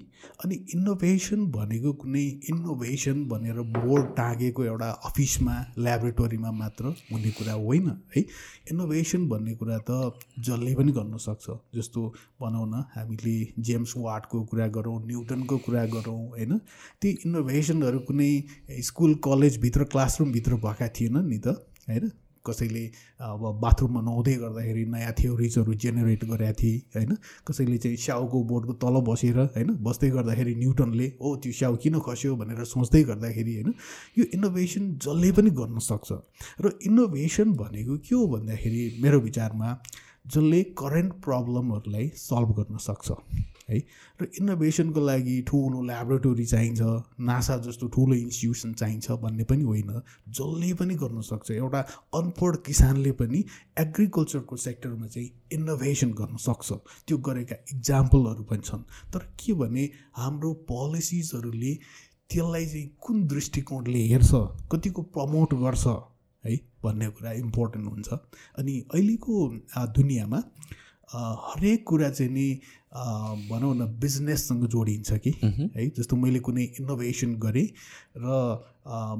अनि इनोभेसन भनेको कुनै इनोभेसन भनेर बोर्ड टाँगेको एउटा अफिसमा ल्याबोरेटरीमा मात्र हुने कुरा होइन है। इनोभेसन भन्ने कुरा त जसले पनि गर्न सक्छ। जस्तो भनौँ न हामीले जेम्स वाटको कुरा गरौँ न्युटनको कुरा गरौँ होइन। ती इनोभेसनहरू कुनै स्कुल कलेजभित्र क्लासरुमभित्र भएका थिएन नि त होइन। कसैले अब बाथरुममा नुहाउँदै गर्दाखेरि नयाँ थ्योरिजहरू जेनेरेट गरेका थिए होइन? कसैले चाहिँ स्याउको बोर्डको तल बसेर होइन? बस्दै गर्दाखेरि न्युटनले ओ त्यो स्याउ किन खस्यो? भनेर सोच्दै गर्दाखेरि होइन? यो इनोभेसन जसले पनि गर्न सक्छ। र इनोभेसन भनेको के हो भन्दाखेरि मेरो विचारमा जसले करेन्ट प्रब्लमहरूलाई सल्भ गर्न सक्छ। है? र इनोभेसनको लागि ठुलो ल्याबोरेटोरी चाहिन्छ नासा जस्तो ठुलो इन्स्टिट्युसन चाहिन्छ भन्ने पनि होइन। जसले पनि गर्न सक्छ एउटा अनपढ किसानले पनि एग्रिकल्चरको सेक्टरमा चाहिँ इनोभेसन गर्न सक्छ। त्यो गरेका इक्जाम्पलहरू पनि छन्। तर के भने हाम्रो पोलिसिजहरूले त्यसलाई चाहिँ कुन दृष्टिकोणले हेर्छ कतिको प्रमोट गर्छ है भन्ने कुरा इम्पोर्टेन्ट हुन्छ। अनि अहिलेको दुनियाँमा हरेक कुरा चाहिँ नि भनौँ न बिजनेससँग जोडिन्छ कि? है जस्तो मैले कुनै इनोभेसन गरेँ र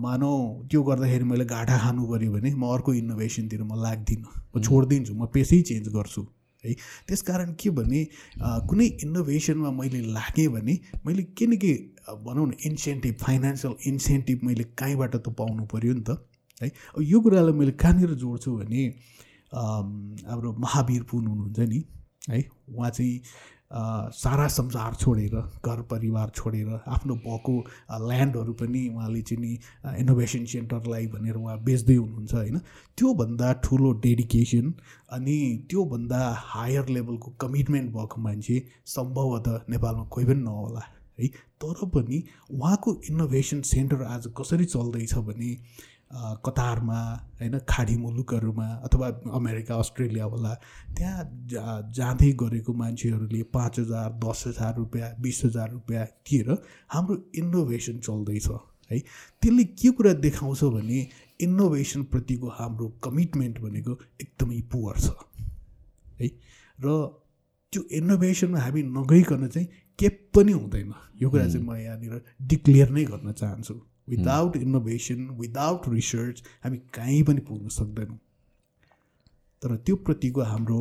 मानौ त्यो गर्दाखेरि मैले घाटा खानु पऱ्यो भने म अर्को इनोभेसनतिर म लाग्दिनँ। म छोडिदिन्छु म पेसै चेन्ज गर्छु। है त्यस कारण के भने कुनै इनोभेसनमा मैले लागेँ भने मैले के न के भनौँ न इन्सेन्टिभ फाइनेन्सियल इन्सेन्टिभ मैले कहीँबाट त पाउनु पऱ्यो नि त। है अब यो कुरालाई मैले कहाँनिर जोड्छु भने हाम्रो महावीर पुन हुनुहुन्छ नि है? उहाँ चाहिँ सारा संसार छोडेर घर परिवार छोडेर आफ्नो भएको ल्यान्डहरू पनि उहाँले चाहिँ नि इनोभेसन सेन्टरलाई भनेर उहाँ बेच्दै हुनुहुन्छ होइन? त्योभन्दा ठुलो डेडिकेसन अनि त्योभन्दा हायर लेभलको कमिटमेन्ट भएको मान्छे सम्भवतः नेपालमा कोही पनि नहोला है? तर पनि उहाँको इनोभेसन सेन्टर आज कसरी चल्दैछ भने कतारमा होइन खाडी मुलुकहरूमा अथवा अमेरिका अस्ट्रेलिया होला त्यहाँ जा जाँदै गरेको मान्छेहरूले पाँच हजार दस हजार रुपियाँ बिस हजार रुपियाँ दिएर हाम्रो इनोभेसन चल्दैछ है। त्यसले के कुरा देखाउँछ भने इनोभेसनप्रतिको हाम्रो कमिटमेन्ट भनेको एकदमै पुवर छ है। र त्यो इनोभेसनमा हामी नगइकन चाहिँ के पनि हुँदैन यो कुरा चाहिँ म यहाँनिर डिक्लेयर नै गर्न चाहन्छु। विदाउट इनोभेसन विदाउट रिसर्च हामी कहीँ पनि पुग्न सक्दैनौँ। तर त्यो प्रतिको हाम्रो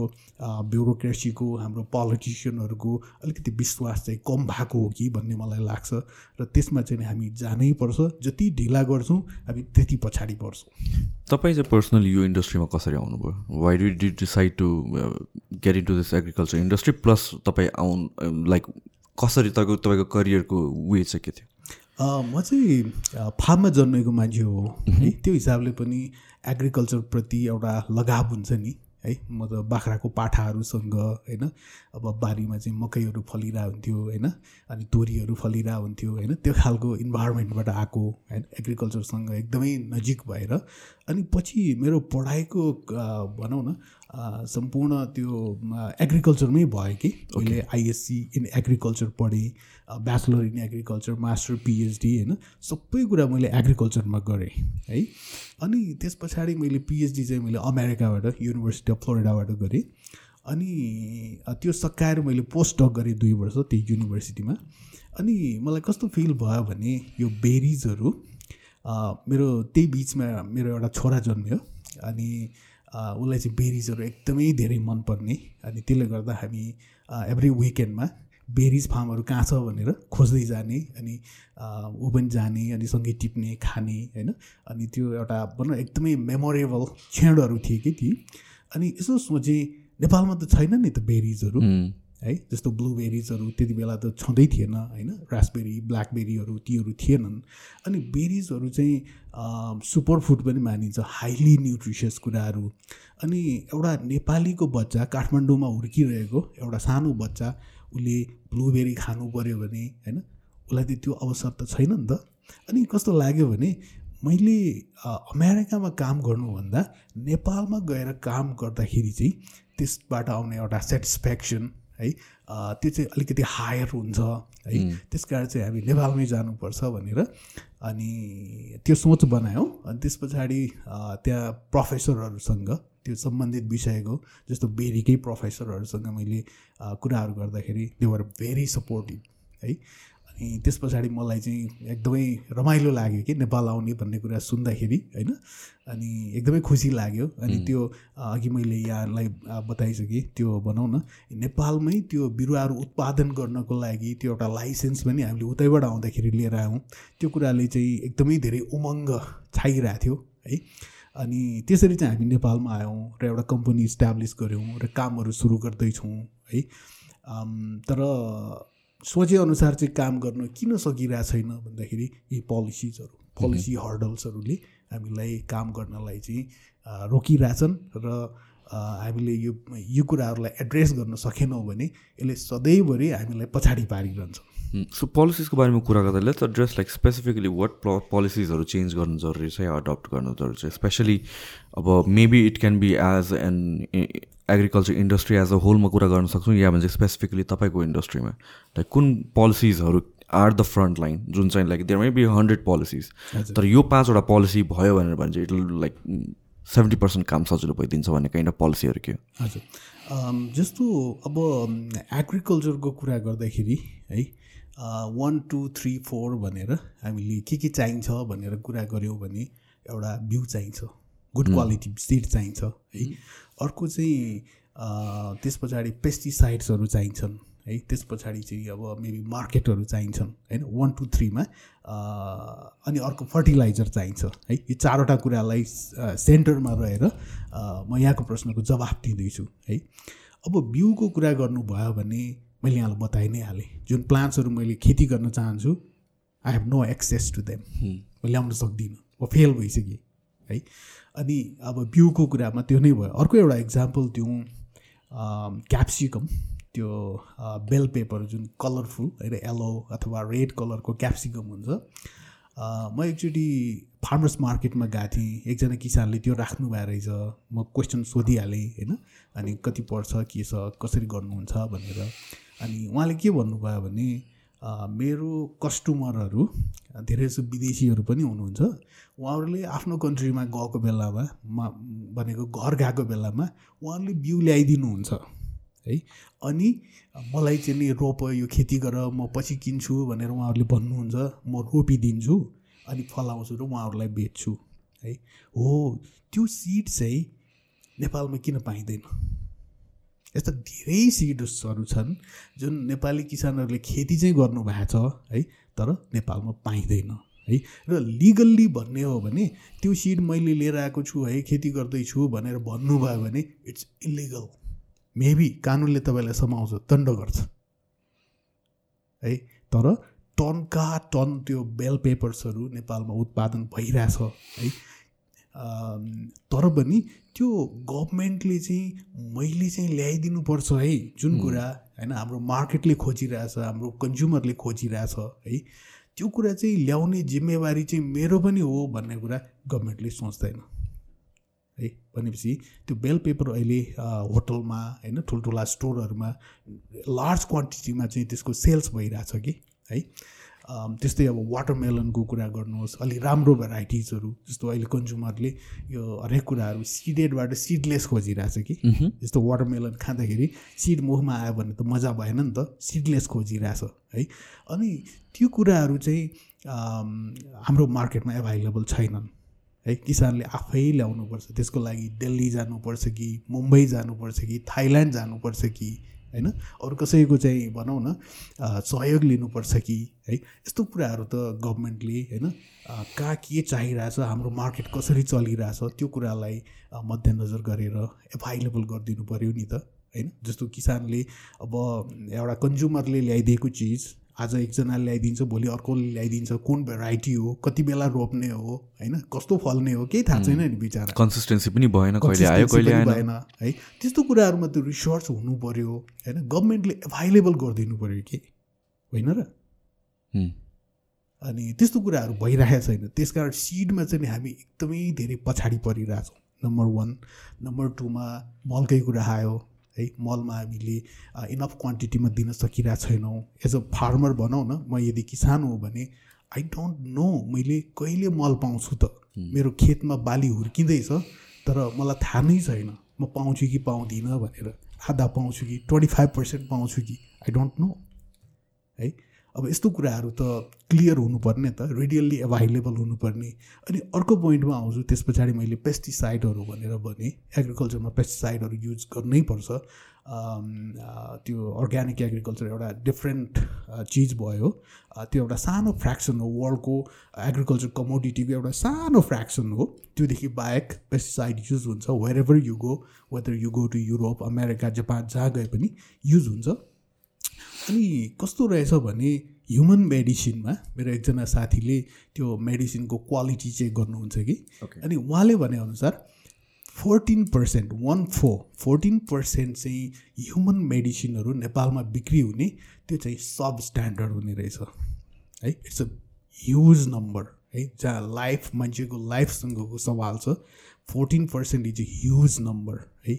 ब्युरोक्रेसीको हाम्रो पोलिटिसियनहरूको अलिकति विश्वास चाहिँ कम भएको हो कि भन्ने मलाई लाग्छ र त्यसमा चाहिँ हामी जानै पर्छ। जति ढिला गर्छौँ हामी त्यति पछाडि पर्छौँ तपाईँ चाहिँ पर्सनली यो इन्डस्ट्रीमा कसरी आउनुभयो? Why do did decide to get into this agriculture industry plus तपाईँ आउनु लाइक कसरी तपाईँको तपाईँको करियरको वे चाहिँ के थियो? म चाहिँ फार्ममा जन्मेको मान्छे हो। है त्यो हिसाबले पनि एग्रिकल्चरप्रति एउटा लगाव हुन्छ नि। है म त बाख्राको पाठाहरूसँग होइन अब बारीमा चाहिँ मकैहरू फलिरहेको हुन्थ्यो होइन अनि तोरीहरू फलिरहेको हुन्थ्यो होइन त्यो खालको इन्भाइरोमेन्टबाट आएको होइन एग्रिकल्चरसँग एकदमै नजिक भएर। अनि पछि मेरो पढाइको भनौँ न सम्पूर्ण त्यो एग्रिकल्चरमै भयो कि। मैले आइएससी इन एग्रिकल्चर पढेँ। Bachelor in agriculture master PhD होइन? सबै कुरा मैले एग्रिकल्चरमा गरेँ है? अनि त्यस पछाडि मैले पिएचडी चाहिँ मैले अमेरिकाबाट युनिभर्सिटी अफ फ्लोरिडाबाट गरेँ। अनि त्यो सकाएर मैले पोस्ट डक गरेँ दुई वर्ष त्यही युनिभर्सिटीमा अनि मलाई कस्तो फिल भयो भने यो बेरिजहरू मेरो त्यही बिचमा मेरो एउटा छोरा जन्मियो। अनि उसलाई चाहिँ बेरिजहरू एकदमै धेरै मनपर्ने। अनि त्यसले गर्दा हामी एभ्री विकेन्डमा बेरिज फार्महरू कहाँ छ भनेर खोज्दै जाने अनि ऊ पनि जाने अनि सँगै टिप्ने खाने होइन? अनि त्यो एउटा भनौँ न एकदमै मेमोरेबल क्षणहरू थिए कि ती। अनि यसो सोचेँ नेपालमा त छैन नि त बेरिजहरू। है। जस्तो ब्लुबेरिजहरू त्यति बेला त छँदै थिएन होइन? रासबेरी ब्ल्याकबेरीहरू तीहरू थिएनन्। अनि बेरिजहरू चाहिँ सुपर फुड पनि मानिन्छ हाइली न्युट्रिसियस कुराहरू। अनि एउटा नेपालीको बच्चा काठमाडौँमा हुर्किरहेको एउटा सानो बच्चा उसले ब्लुबेरी खानु पऱ्यो भने होइन? उसलाई त त्यो अवसर त छैन नि त। अनि कस्तो लाग्यो भने मैले अमेरिकामा काम गर्नुभन्दा नेपालमा गएर काम गर्दाखेरि चाहिँ त्यसबाट आउने एउटा सेटिस्फ्याक्सन है त्यो चाहिँ अलिकति हायर हुन्छ है। त्यस कारण चाहिँ हामी नेपालमै जानुपर्छ भनेर अनि त्यो सोच बनायौँ। अनि त्यस पछाडि त्यहाँ प्रोफेसरहरूसँग त्यो सम्बन्धित विषयको जस्तो बेरीकै प्रोफेसरहरूसँग मैले कुराहरू गर्दाखेरि देवर भेरी सपोर्टिभ है। अनि त्यस पछाडि मलाई चाहिँ एकदमै रमाइलो लाग्यो कि नेपाल आउने भन्ने कुरा सुन्दाखेरि होइन। अनि एकदमै खुसी लाग्यो। अनि त्यो अघि मैले यहाँलाई बताइसकेँ त्यो भनौँ न नेपालमै त्यो बिरुवाहरू उत्पादन गर्नको लागि त्यो एउटा लाइसेन्स पनि हामीले उतैबाट आउँदाखेरि लिएर आयौँ। त्यो कुराले चाहिँ एकदमै धेरै उमङ्ग छाइरहेको थियो है। अनि त्यसरी चाहिँ हामी नेपालमा आयौँ र एउटा कम्पनी इस्टाब्लिस गऱ्यौँ र कामहरू सुरु गर्दैछौँ है। तर सोचेअनुसार चाहिँ काम गर्न किन सकिरहेको छैन भन्दाखेरि यी पोलिसिजहरू पोलिसी हर्डल्सहरूले हामीलाई काम गर्नलाई चाहिँ रोकिरहेछन् र हामीले यो यो कुराहरूलाई एड्रेस गर्न सकेनौँ भने यसले सधैँभरि हामीलाई पछाडि पारिरहन्छ। सो पोलिसिजको बारेमा कुरा गर्दा let's address like specifically what पोलिसिजहरू change गर्नु जरुरी छ या अडप्ट गर्नु जरुरी छ? स्पेसली अब maybe it can be as an agriculture industry as a होलमा कुरा गर्न सक्छौँ या भन्छ स्पेसिफिकली तपाईँको इन्डस्ट्रीमा लाइक कुन पोलिसिजहरू आर द फ्रन्ट लाइन जुन चाहिँ like there may be hundred policies तर यो पाँचवटा पोलिसी भयो भनेर भने चाहिँ इट लाइक सेभेन्टी पर्सेन्ट काम सजिलो भइदिन्छ भन्ने काइन्ड अफ पोलिसीहरू के हो? हजुर। जस्तो अब एग्रिकल्चरको कुरा गर्दाखेरि है वान टू थ्री फोर भनेर हामीले के के चाहिन्छ भनेर कुरा गऱ्यौँ भने एउटा बिउ चाहिन्छ गुड क्वालिटी सिड चाहिन्छ है। अर्को चाहिँ त्यस पछाडि पेस्टिसाइड्सहरू चाहिन्छन् है। त्यस पछाडि चाहिँ अब मेबी मार्केटहरू चाहिन्छन् होइन। वान टू थ्रीमा अनि अर्को फर्टिलाइजर चाहिन्छ है। यो चारवटा कुरालाई सेन्टरमा रहेर म यहाँको प्रश्नको जवाफ दिँदैछु है। अब बिउको कुरा गर्नुभयो भने मैले यहाँलाई बताइ नै हालेँ। जुन प्लान्ट्सहरू मैले खेती गर्न चाहन्छु I have no access to them म ल्याउन सक्दिनँ। म फेल भइसकेँ है। अनि अब बिउको कुरामा त्यो नै भयो। अर्को एउटा इक्जाम्पल दिउँ। क्याप्सिकम त्यो बेल पेपर जुन कलरफुल होइन यल्लो अथवा रेड कलरको क्याप्सिकम हुन्छ। म एकचोटि फार्मर्स मार्केटमा गएको थिएँ। एकजना किसानले त्यो राख्नु भएको रहेछ। म क्वेसन सोधिहालेँ होइन। अनि कति पर्छ के छ कसरी गर्नुहुन्छ भनेर। अनि उहाँले के भन्नुभयो भने मेरो कस्टमरहरू धेरै जस्तो विदेशीहरू पनि हुनुहुन्छ उहाँहरूले आफ्नो कन्ट्रीमा गएको बेलामा भनेको घर गएको बेलामा उहाँहरूले बिउ ल्याइदिनुहुन्छ है। अनि मलाई चाहिँ नि रोप यो खेती गर म पछि किन्छु भनेर उहाँहरूले भन्नुहुन्छ म रोपिदिन्छु अनि फलाउँछु र उहाँहरूलाई बेच्छु है। हो त्यो सिड चाहिँ नेपालमा किन पाइँदैन? यस्ता धेरै सिड्सहरू छन् जुन नेपाली किसानहरूले खेती चाहिँ गर्नुभएको छ है तर नेपालमा पाइँदैन है। र लिगल्ली भन्ने हो भने त्यो सिड मैले लिएर आएको छु है खेती गर्दैछु भनेर भन्नुभयो भने इट्स इलिगल। मेबी कानुनले तपाईँलाई समाउँछ दण्ड गर्छ। है तर टनका टन त्यो बेल पेपर्सहरू नेपालमा उत्पादन भइरहेछ है। तर पनि त्यो गभर्मेन्टले चाहिँ मैले चाहिँ ल्याइदिनुपर्छ है जुन कुरा होइन हाम्रो मार्केटले खोजिरहेछ हाम्रो कन्ज्युमरले खोजिरहेछ है। त्यो कुरा चाहिँ ल्याउने जिम्मेवारी चाहिँ मेरो पनि हो भन्ने कुरा गभर्मेन्टले सोच्दैन है। भनेपछि त्यो बेल पेपर अहिले होटलमा होइन ठुल्ठुला स्टोरहरूमा लार्ज क्वान्टिटीमा चाहिँ त्यसको सेल्स भइरहेछ कि है। त्यस्तै अब वाटरमेलनको कुरा गर्नुहोस् अलिक राम्रो भेराइटिजहरू जस्तो अहिले कन्ज्युमरले यो हरेक कुराहरू सिडेडबाट सिडलेस खोजिरहेछ कि। जस्तो वाटरमेलन खाँदाखेरि सिड मुखमा आयो भने त मजा भएन नि त सिडलेस खोजिरहेछ है। अनि त्यो कुराहरू चाहिँ हाम्रो मार्केटमा एभाइलेबल छैनन् है। किसानले आफै ल्याउनुपर्छ त्यसको लागि दिल्ली जानुपर्छ कि मुम्बई जानुपर्छ कि थाइल्यान्ड जानुपर्छ कि होइन? अरू कसैको चाहिँ भनौँ न सहयोग लिनुपर्छ कि है? यस्तो कुराहरू त गभर्मेन्टले होइन? कहाँ के चाहिरहेछ हाम्रो मार्केट कसरी चलिरहेछ त्यो कुरालाई मध्यनजर गरेर एभाइलेबल गरिदिनु पऱ्यो नि त होइन? जस्तो किसानले अब एउटा कन्ज्युमरले ल्याइदिएको चिज आज एकजनाले ल्याइदिन्छ भोलि अर्कोले ल्याइदिन्छ कुन भेराइटी हो कति बेला रोप्ने हो होइन? कस्तो फल्ने हो केही थाहा छैन नि बिचरा। कन्सिस्टेन्सी पनि भएन कहिले आयो कहिले भएन है? त्यस्तो कुराहरूमा त्यो रिसर्च हुनु पऱ्यो होइन? गभर्मेन्टले एभाइलेबल गरिदिनु पऱ्यो कि? होइन र। अनि त्यस्तो कुराहरू भइरहेको छैन। त्यस कारण सिडमा चाहिँ हामी एकदमै धेरै पछाडि परिरहेछौँ। नम्बर वान नम्बर टूमा मलकै कुरा आयो। है मलमा हामीले इनफ क्वान्टिटीमा दिन सकिरहेको छैनौँ। एज अ फार्मर भनौँ न म यदि किसान हो भने आई डोन्ट नो मैले कहिले मल पाउँछु त? मेरो खेतमा बाली हुर्किँदैछ तर मलाई थाहा नै छैन। म पाउँछु कि पाउँदिनँ भनेर आधा पाउँछु कि ट्वेन्टी फाइभ पर्सेन्ट पाउँछु कि आई डोन्ट नो है? अब यस्तो कुराहरू त क्लियर हुनुपर्ने त रेडियल्ली एभाइलेबल हुनुपर्ने। अनि अर्को पोइन्टमा आउँछु त्यस पछाडि मैले पेस्टिसाइडहरू भनेर भने एग्रिकल्चरमा पेस्टिसाइडहरू युज गर्नै पर्छ। त्यो अर्ग्यानिक एग्रिकल्चर एउटा डिफ्रेन्ट चिज भयो। त्यो एउटा सानो फ्रेक्सन हो वर्ल्डको एग्रिकल्चर कमोडिटीको एउटा सानो फ्रेक्सन हो। त्योदेखि बाहेक पेस्टिसाइड युज हुन्छ wherever you go whether you go to Europe America Japan जहाँ गए पनि युज हुन्छ। अनि कस्तो रहेछ भने ह्युमन मेडिसिनमा मेरो एकजना साथीले त्यो मेडिसिनको क्वालिटी चेक गर्नुहुन्छ कि. अनि उहाँले भनेअनुसार fourteen percent one four fourteen percent चाहिँ ह्युमन मेडिसिनहरू नेपालमा बिक्री हुने त्यो चाहिँ सब स्ट्यान्डर्ड हुने रहेछ। है इट्स अ ह्युज नम्बर है जहाँ लाइफ मान्छेको लाइफसँगको सवाल छ। Fourteen percent is a huge number है।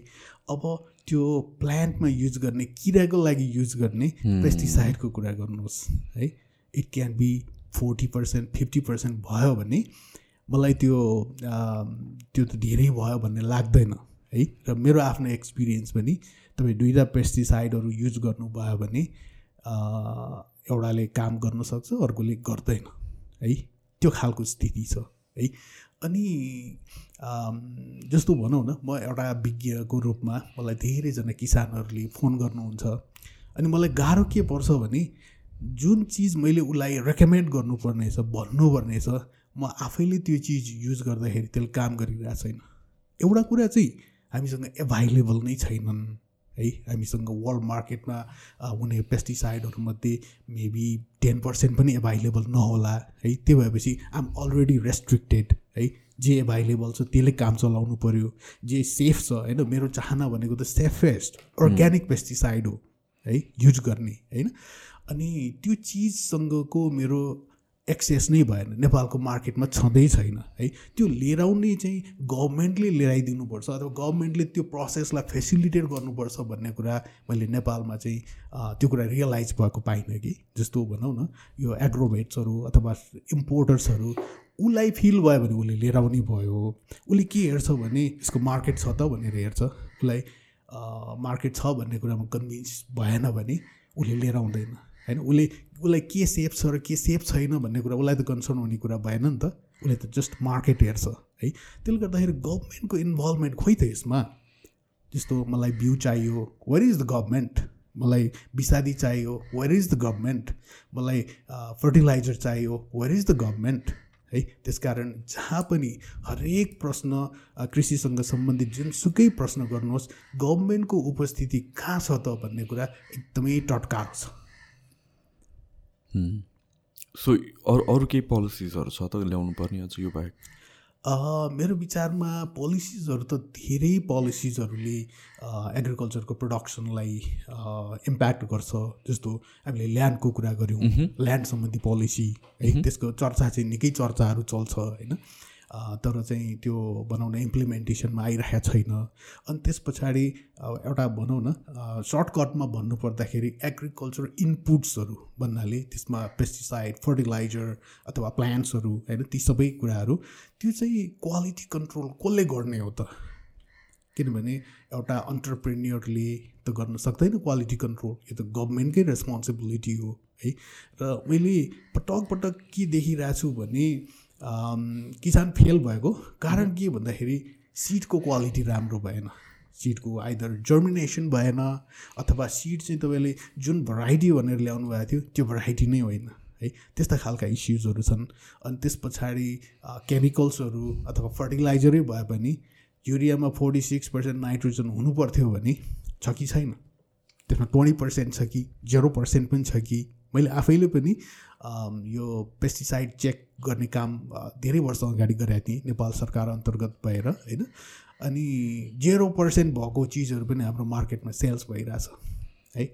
अब त्यो प्लान्टमा युज गर्ने किराको लागि युज गर्ने पेस्टिसाइडको कुरा गर्नुहोस् है। It can be forty percent fifty percent भयो भने मलाई त्यो त्यो त धेरै भयो भन्ने लाग्दैन है। र मेरो आफ्नो एक्सपिरियन्स पनि तपाईँ दुईवटा पेस्टिसाइडहरू युज गर्नुभयो भने एउटाले काम गर्न सक्छ अर्कोले गर्दैन है। त्यो खालको स्थिति छ है। अनि जस्तो भनौँ न म एउटा विज्ञको रूपमा मलाई धेरैजना किसानहरूले फोन गर्नुहुन्छ। अनि मलाई गाह्रो के पर्छ भने जुन चिज मैले उसलाई रेकमेन्ड गर्नुपर्ने छ भन्नुपर्ने छ म आफैले त्यो चिज युज गर्दाखेरि त्यसले काम गरिरहेको छैन। एउटा कुरा चाहिँ हामीसँग एभाइलेबल नै छैनन् है। हामीसँग वर्ल्ड मार्केटमा हुने पेस्टिसाइडहरूमध्ये मेबी टेन पर्सेन्ट पनि एभाइलेबल नहोला है। त्यो भएपछि आइ एम अलरेडी रेस्ट्रिक्टेड है। जे एभाइलेबल छ त्यसले काम चलाउनु पऱ्यो जे सेफ छ होइन? मेरो चाहना भनेको त सेफेस्ट अर्ग्यानिक पेस्टिसाइड हो है? युज गर्ने होइन? अनि त्यो चिजसँगको मेरो एक्सेस नै भएन। नेपालको मार्केटमा छँदै छैन है? त्यो लिएर आउने चाहिँ गभर्मेन्टले लिएर आइदिनुपर्छ अथवा गभर्मेन्टले त्यो प्रोसेसलाई फेसिलिटेट गर्नुपर्छ भन्ने कुरा मैले नेपालमा चाहिँ त्यो कुरा रियलाइज भएको पाइनँ कि। जस्तो भनौँ न यो एग्रोभेट्सहरू अथवा इम्पोर्टर्सहरू उसलाई फिल भयो भने उसले लिएर आउने भयो। उसले के हेर्छ भने यसको मार्केट छ त भनेर हेर्छ। उसलाई मार्केट छ भन्ने कुरामा कन्भिन्स भएन भने उसले लिएर आउँदैन। होइन उसले उसलाई के सेफ छ र के सेफ छैन भन्ने कुरा उसलाई त कन्सर्न हुने कुरा भएन नि त। उसले त जस्ट मार्केट हेर्छ है। त्यसले गर्दाखेरि गभर्मेन्टको इन्भल्भमेन्ट खोइ त यसमा? जस्तो मलाई बिउ चाहियो वेयर इज द गभर्मेन्ट मलाई विषादी चाहियो वेयर इज द गभर्मेन्ट मलाई फर्टिलाइजर चाहियो वेयर इज द गभर्मेन्ट है? त्यसकारण जहाँ पनि हरेक प्रश्न कृषिसँग सम्बन्धित जुनसुकै प्रश्न गर्नुहोस् गभर्मेन्टको उपस्थिति कहाँ छ त भन्ने कुरा एकदमै टटकार छ। सो अरू अरू केही पोलिसिजहरू छ त ल्याउनु पर्ने अझ यो बाहेक? मेरो विचारमा पोलिसिजहरू त धेरै पोलिसिजहरूले एग्रिकल्चरको प्रडक्सनलाई इम्प्याक्ट गर्छ। जस्तो हामीले ल्यान्डको कुरा गऱ्यौँ ल्यान्ड सम्बन्धी पोलिसी है त्यसको चर्चा चाहिँ निकै चर्चाहरू चल्छ होइन। तर चाहिँ त्यो बनाउन इम्प्लिमेन्टेसनमा आइरहेको छैन। अनि त्यस पछाडि एउटा भनौँ न सर्टकटमा भन्नुपर्दाखेरि एग्रिकल्चर इनपुट्सहरू भन्नाले त्यसमा पेस्टिसाइड फर्टिलाइजर अथवा प्लान्ट्सहरू होइन ती सबै कुराहरू त्यो चाहिँ क्वालिटी कन्ट्रोल कसले गर्ने हो त? किनभने एउटा अन्टरप्रेन्यरले त गर्न सक्दैन क्वालिटी कन्ट्रोल यो त गभर्मेन्टकै रेस्पोन्सिबिलिटी हो है? र मैले पटक पटक के देखिरहेको छु भने किसान फेल भएको कारण के भन्दाखेरि सिडको क्वालिटी राम्रो भएन। सिडको आइदर जर्मिनेसन भएन अथवा सिड चाहिँ तपाईँले जुन भेराइटी भनेर ल्याउनु भएको थियो त्यो भेराइटी नै होइन है। त्यस्ता खालका इस्युजहरू छन्। अनि त्यस पछाडि केमिकल्सहरू अथवा फर्टिलाइजरै भए पनि युरियामा फोर्टी सिक्स पर्सेन्ट नाइट्रोजन हुनुपर्थ्यो भने छ कि छैन? त्यसमा ट्वेन्टी पर्सेन्ट छ कि जेरो पर्सेन्ट पनि छ कि? मैले आफैले पनि यो पेस्टिसाइड चेक गर्ने काम धेरै वर्ष अगाडि गरेका थिएँ नेपाल सरकार अन्तर्गत भएर होइन? अनि जेरो पर्सेन्ट भएको चिजहरू पनि हाम्रो मार्केटमा सेल्स भइरहेछ है?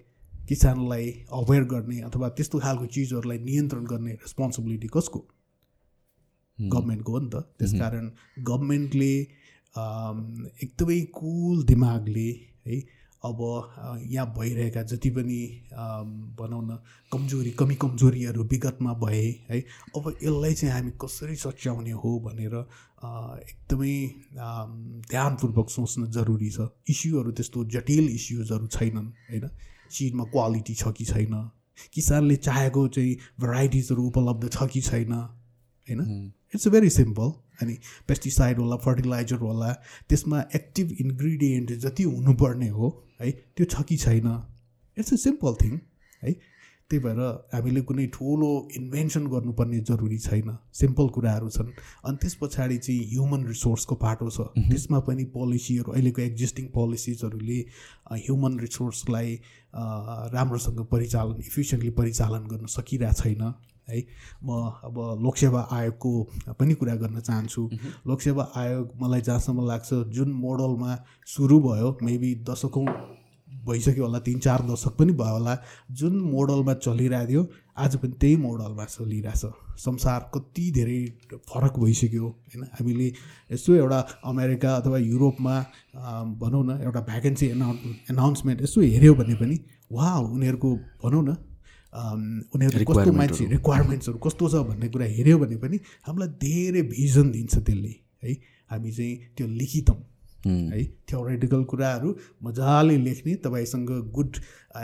किसानलाई अवेर गर्ने अथवा त्यस्तो खालको चिजहरूलाई नियन्त्रण गर्ने रेस्पोन्सिबिलिटी कसको? गभर्मेन्टको हो नि त। त्यसकारण गभर्मेन्टले अम, एकदमै कुल दिमागले है अब अ, यहाँ भइरहेका जति पनि भनौँ न कमजोरी कमी कमजोरीहरू विगतमा भए है अब यसलाई चाहिँ हामी कसरी सच्याउने हो भनेर अ, एकदमै ध्यानपूर्वक सोच्न जरुरी छ। इस्युहरू त्यस्तो जटिल इस्युजहरू छैनन् होइन? चिजमा क्वालिटी छ कि छैन? किसानले चाहेको चाहिँ भेराइटिजहरू उपलब्ध छ कि छैन? होइन? इट्स भेरी सिम्पल अनि पेस्टिसाइड होला फर्टिलाइजर होला त्यसमा एक्टिभ इन्ग्रिडियन्ट जति हुनुपर्ने हो है त्यो छ कि छैन? इट्स अ सिम्पल थिङ है। त्यही भएर हामीले कुनै ठुलो इन्भेन्सन गर्नुपर्ने जरुरी छैन। सिम्पल कुराहरू छन्। अनि त्यस पछाडि चाहिँ ह्युमन रिसोर्सको पाटो छ। त्यसमा पनि पोलिसीहरू अहिलेको एक्जिस्टिङ पोलिसिजहरूले ह्युमन रिसोर्सलाई राम्रोसँग परिचालन इफिसियन्टली परिचालन गर्न सकिरहेको छैन। है। म अब लोकसेवा आयोगको पनि कुरा गर्न चाहन्छु। लोकसेवा आयोग मलाई जहाँसम्म लाग्छ जुन मोडलमा सुरु भयो मेबी दशकौँ भइसक्यो होला तिन चार दशक पनि भयो होला जुन मोडलमा चलिरहेको थियो आज पनि त्यही मोडलमा चलिरहेछ। संसार कति धेरै फरक भइसक्यो होइन? हामीले यसो एउटा अमेरिका अथवा युरोपमा भनौँ न एउटा भ्याकेन्सी एनाउ एनाउन्समेन्ट यसो हेऱ्यो भने पनि वा उनीहरूको भनौँ न उनीहरू कस्तो मान्छे रिक्वायरमेन्ट्सहरू कस्तो छ भन्ने कुरा हेऱ्यो भने पनि हामीलाई धेरै भिजन दिन्छ त्यसले है? हामी चाहिँ त्यो लिखितौँ है। थ्योरेटिकल कुराहरू मजाले लेख्ने तपाईँसँग गुड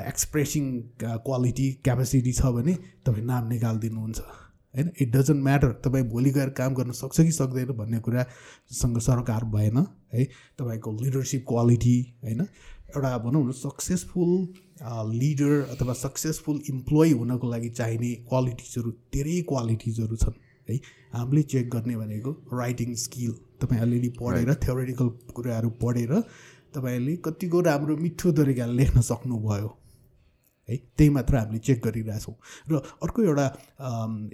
एक्सप्रेसिङ क्वालिटी क्यापेसिटी छ भने तपाईँ नाम निकालिदिनुहुन्छ होइन? इट डजन्ट म्याटर तपाईँ भोलि गएर काम गर्न सक्छ कि सक्दैन भन्ने कुरासँग सरकार भएन है? तपाईँको लिडरसिप क्वालिटी होइन? एउटा भनौँ न सक्सेसफुल लिडर अथवा सक्सेसफुल इम्प्लोइ हुनको लागि चाहिने क्वालिटिजहरू धेरै क्वालिटिजहरू छन् है। हामीले चेक गर्ने भनेको राइटिङ स्किल तपाईँ अलिअलि पढेर थ्योरिटिकल कुराहरू पढेर तपाईँले कतिको राम्रो मिठो तरिकाले लेख्न सक्नुभयो है। त्यही मात्र हामीले चेक गरिरहेछौँ। र अर्को एउटा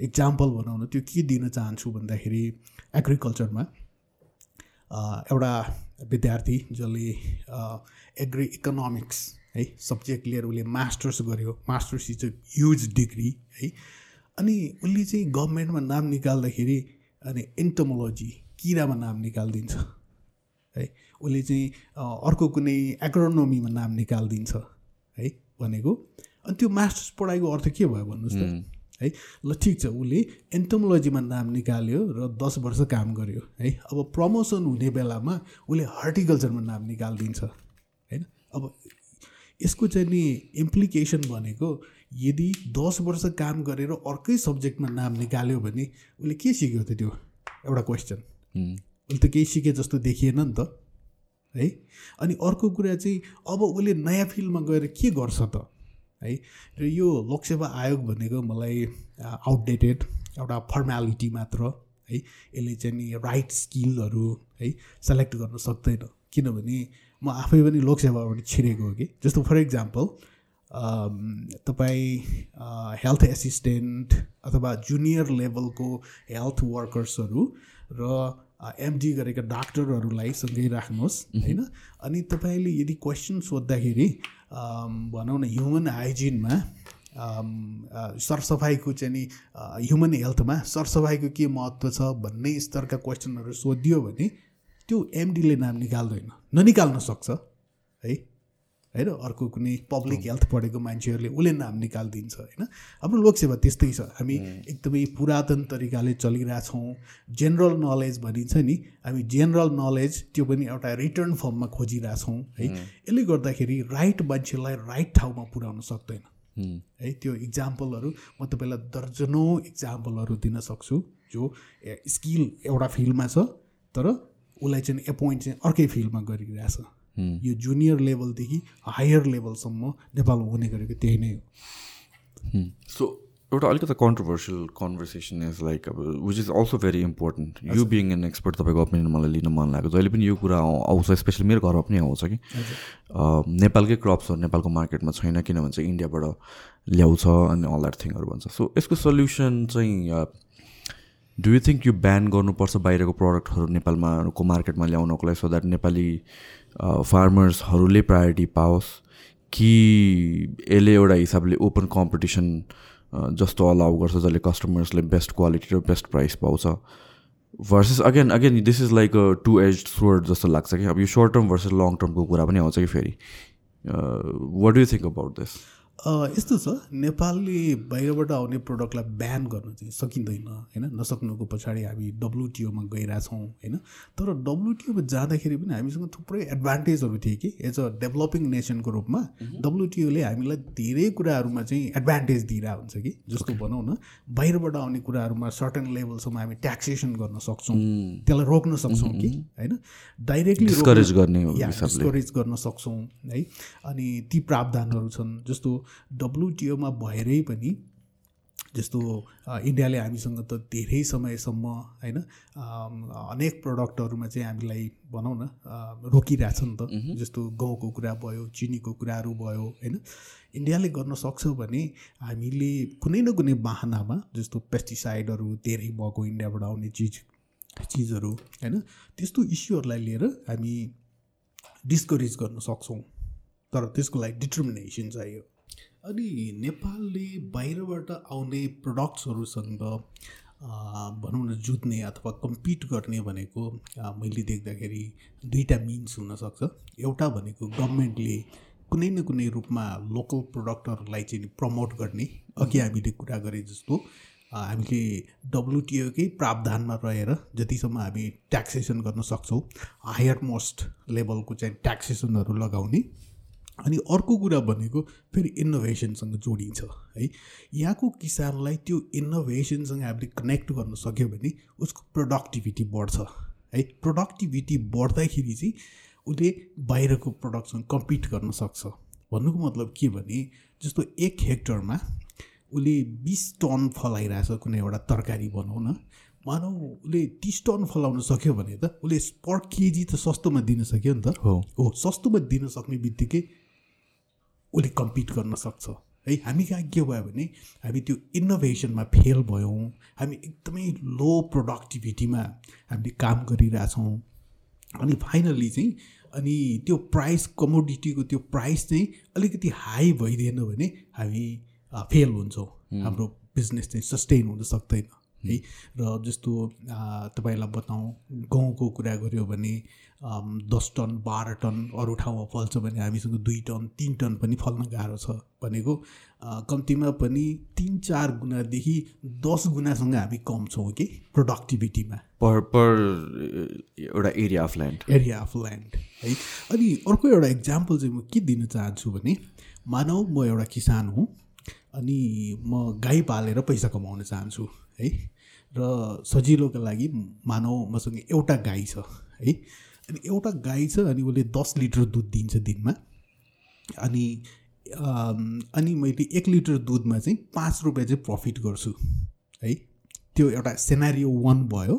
इक्जाम्पल भनौँ न त्यो के दिन चाहन्छु भन्दाखेरि एग्रिकल्चरमा एउटा विद्यार्थी जसले एग्री इकोनोमिक्स है सब्जेक्ट लिएर उसले मास्टर्स गर्यो। Masters is a huge degree है। अनि उसले चाहिँ गभर्मेन्टमा नाम निकाल्दाखेरि अनि एन्टोमोलोजी किरामा नाम निकालिदिन्छ है। उसले चाहिँ अर्को कुनै एग्रोनोमीमा नाम निकालिदिन्छ है भनेको। अनि त्यो मास्टर्स पढाइको अर्थ के भयो भन्नुहोस् त है। ल ठिक छ उसले एन्टोमोलोजीमा नाम निकाल्यो र दस वर्ष काम गर्यो है। अब प्रमोसन हुने बेलामा उसले हर्टिकल्चरमा नाम निकालिदिन्छ। होइन अब यसको चाहिँ नि इम्प्लिकेसन भनेको यदि दस वर्ष काम गरेर अर्कै सब्जेक्टमा नाम निकाल्यो भने उसले के सिक्यो त त्यो? एउटा क्वेसन उसले त केही सिके जस्तो देखिएन नि त है? अनि अर्को कुरा चाहिँ अब उसले नयाँ फिल्डमा गएर के गर्छ त? है? र यो लोकसेवा आयोग भनेको मलाई आउटडेटेड एउटा फर्मेलिटी मात्र है? यसले चाहिँ नि राइट स्किलहरू है? सेलेक्ट गर्न सक्दैन। किनभने म आफै पनि लोकसेवाबाट छिरेको हो कि? जस्तो फर इक्जाम्पल तपाईँ हेल्थ एसिस्टेन्ट अथवा जुनियर लेभलको हेल्थ वर्कर्सहरू र एमडी गरेका डाक्टरहरूलाई सँगै राख्नुहोस् होइन? अनि तपाईँले यदि क्वेसन सोद्धाखेरि अम, भनौँ न ह्युमन हाइजिनमा अम, अ, सरसफाइको चाहिँ नि ह्युमन हेल्थमा सरसफाइको के महत्त्व छ भन्ने स्तरका क्वेसनहरू सोधियो भने त्यो एमडीले नाम निकाल्दैन। ननिकाल्न सक्छ है? होइन? अर्को कुनै पब्लिक हेल्थ पढेको मान्छेहरूले उसले नाम निकालिदिन्छ होइन? हाम्रो लोकसेवा त्यस्तै छ। हामी एकदमै पुरातन तरिकाले चलिरहेछौँ। जेनरल नलेज भनिन्छ नि हामी जेनरल नलेज त्यो पनि एउटा रिटर्न फर्ममा खोजिरहेछौँ है? यसले गर्दाखेरि राइट मान्छेलाई राइट ठाउँमा पुर्याउन सक्दैन। है? त्यो इक्जाम्पलहरू म तपाईँलाई दर्जनौँ इक्जाम्पलहरू दिन सक्छु जो स्किल एउटा फिल्डमा छ तर उसलाई चाहिँ एपोइन्ट चाहिँ अर्कै फिल्डमा गरिरहेछ। यो जुनियर लेभलदेखि हायर लेभलसम्म नेपालमा हुने गरेको त्यही नै हो। सो एउटा अलिकति कन्ट्रोभर्सियल कन्भर्सेसन इज लाइक अब which is also very important you being an expert तपाईँको ओपिनियन मलाई लिन मन लाग्यो जहिले पनि यो कुरा आउ- आउँछ स्पेसली मेरो घरमा पनि आउँछ कि। नेपालकै क्रप्सहरू नेपालको मार्केटमा छैन किनभने चाहिँ इन्डियाबाट ल्याउँछ अनि अल द्याट थिङहरू भन्छ। सो यसको सल्युसन चाहिँ डु यु थिङ्क यो ब्यान गर्नुपर्छ बाहिरको प्रडक्टहरू नेपालमा को मार्केटमा ल्याउनको लागि सो द्याट नेपाली फार्मर्सहरूले प्रायोरिटी पाओस्? कि यसले एउटा हिसाबले ओपन कम्पिटिसन जस्तो अलाउ गर्छ जसले कस्टमर्सले बेस्ट क्वालिटी र बेस्ट प्राइस पाउँछ? Versus again again this is like a two edge sword जस्तो लाग्छ कि अब यो सर्ट टर्म भर्सेस लङ टर्मको कुरा पनि आउँछ कि फेरि? What do think about this यस्तो छ नेपालले बाहिरबाट आउने प्रडक्टलाई ब्यान गर्न चाहिँ सकिँदैन होइन? नसक्नुको पछाडि हामी डब्लुटिओमा गइरहेछौँ होइन? तर डब्लुटिओमा जाँदाखेरि पनि हामीसँग थुप्रै एडभान्टेजहरू थिए कि? एज अ डेभलपिङ नेसनको रूपमा डब्लुटिओले हामीलाई धेरै कुराहरूमा चाहिँ एडभान्टेज दिइरहेको हुन्छ कि? जस्तो भनौँ न बाहिरबाट आउने कुराहरूमा सर्टन लेभलसम्म हामी ट्याक्सेसन गर्न सक्छौँ त्यसलाई रोक्न सक्छौँ कि? होइन? डाइरेक्टली Discourage गर्ने। डिस्करेज गर्न सक्छौँ है? अनि ती प्रावधानहरू छन् जस्तो डब्लुटिओमा भएरै पनि जस्तो इन्डियाले हामीसँग त धेरै समयसम्म होइन अनेक प्रडक्टहरूमा चाहिँ हामीलाई भनौँ न रोकिरहेछ नि त। जस्तो गहुँको कुरा भयो चिनीको कुराहरू भयो होइन। इन्डियाले गर्न सक्छ भने हामीले कुनै न कुनै बाहनामा जस्तो पेस्टिसाइडहरू धेरै भएको इन्डियाबाट आउने चिज चिजहरू होइन त्यस्तो इस्युहरूलाई लिएर हामी डिस्करेज गर्न सक्छौँ। तर त्यसको लागि डिटर्मिनेसन चाहियो। अनि नेपालले बाहिरबाट आउने प्रडक्ट्सहरूसँग भनौँ न जुत्ने अथवा कम्पिट गर्ने भनेको मैले देख्दाखेरि दुईवटा मिन्स हुनसक्छ। एउटा भनेको गभर्मेन्टले कुनै न कुनै रूपमा लोकल प्रडक्टहरूलाई चाहिँ प्रमोट गर्ने। अघि हामीले कुरा गरे जस्तो हामीले डब्लुटिओकै प्रावधानमा रहेर जतिसम्म हामी ट्याक्सेसन गर्न सक्छौँ हायर मोस्ट लेभलको चाहिँ ट्याक्सेसनहरू लगाउने। अनि अर्को कुरा भनेको फेरि इनोभेसनसँग जोडिन्छ है। यहाँको किसानलाई त्यो इनोभेसनसँग हामीले कनेक्ट गर्न सक्यो भने उसको प्रोडक्टिभिटी बढ्छ है। प्रोडक्टिभिटी बढ्दाखेरि चाहिँ उसले बाहिरको प्रडक्टसँग कम्पिट गर्न सक्छ। भन्नुको मतलब के भने जस्तो एक हेक्टरमा उसले बिस टन फलाइरहेछ कुनै एउटा तरकारी भनौँ न मानौ उसले तिस टन फलाउन सक्यो भने त उसले पर केजी त सस्तोमा दिन सक्यो नि त। हो। हो सस्तोमा दिन सक्ने बित्तिकै उसले कम्पिट गर्न सक्छ। है हामी कहाँ के भयो भने हामी त्यो इनोभेसनमा फेल भयौँ। हामी एकदमै लो प्रोडक्टिभिटीमा हामीले काम गरिरहेछौँ। अनि फाइनल्ली चाहिँ अनि त्यो प्राइस कमोडिटीको त्यो प्राइस चाहिँ अलिकति हाई भइदिएन भने हामी फेल हुन्छौँ। हाम्रो बिजनेस चाहिँ सस्टेन हुन सक्दैन। है। र जस्तो तपाईँलाई बताउँ गहुँको कुरा गऱ्यो भने दस टन बाह्र टन अरू ठाउँमा फल्छ भने हामीसँग दुई टन तिन टन पनि फल्न गाह्रो छ भनेको। कम्तीमा पनि तिन चार गुणादेखि दस गुणासँग हामी कम छौँ कि प्रोडक्टिभिटीमा पर पर एउटा area of land area of land है। अनि अर्को एउटा इक्जाम्पल चाहिँ म के दिन चाहन्छु भने मानौ म एउटा किसान हुँ अनि म गाई पालेर पैसा कमाउन चाहन्छु है। र सजिलोको लागि मानौ मसँग एउटा गाई छ है। अनि एउटा गाई छ अनि उसले दस लिटर दुध दिन्छ दिनमा। अनि अनि मैले एक लिटर दुधमा चाहिँ पाँच रुपियाँ चाहिँ प्रफिट गर्छु है। त्यो एउटा सेनारियो वान भयो।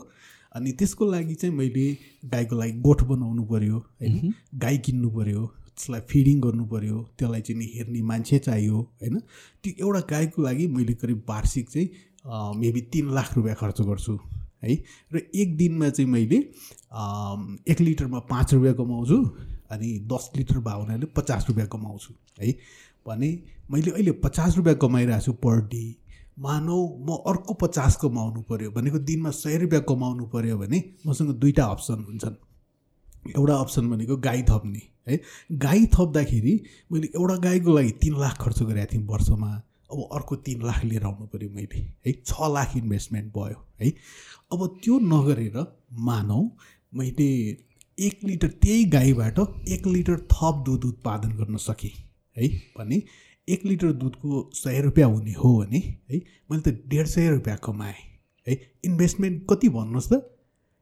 अनि त्यसको लागि चाहिँ मैले गाईको लागि गोठ बनाउनु पऱ्यो होइन गाई किन्नु पऱ्यो त्यसलाई फिडिङ गर्नु पऱ्यो त्यसलाई चाहिँ हेर्ने मान्छे चाहियो होइन। त्यो एउटा गाईको लागि मैले करिब वार्षिक चाहिँ मेबी तिन लाख रुपियाँ खर्च गर्छु है? र एक दिनमा चाहिँ मैले एक लिटरमा पाँच रुपियाँ कमाउँछु अनि दस लिटर भयो हुनाले पचास रुपियाँ कमाउँछु है? भने मैले अहिले पचास रुपियाँ कमाइरहेको छु पर डे। मानौ म अर्को पचास कमाउनु पऱ्यो भनेको दिनमा सय रुपियाँ कमाउनु पऱ्यो भने मसँग दुईवटा अप्सन हुन्छन्। एउटा अप्सन भनेको गाई थप्ने है? गाई थप्दाखेरि मैले एउटा गाईको लागि तिन लाख खर्च गरेको थिएँ वर्षमा। अब अर्को तिन लाख लिएर आउनु पऱ्यो मैले है छ लाख इन्भेस्टमेन्ट भयो है। अब त्यो नगरेर मानौ मैले एक लिटर त्यही गाईबाट एक लिटर थप दुध उत्पादन गर्न सकेँ है भने एक लिटर दुधको सय रुपियाँ हुने हो भने है मैले त डेढ सय रुपियाँ कमाएँ है। इन्भेस्टमेन्ट कति भन्नुहोस् त?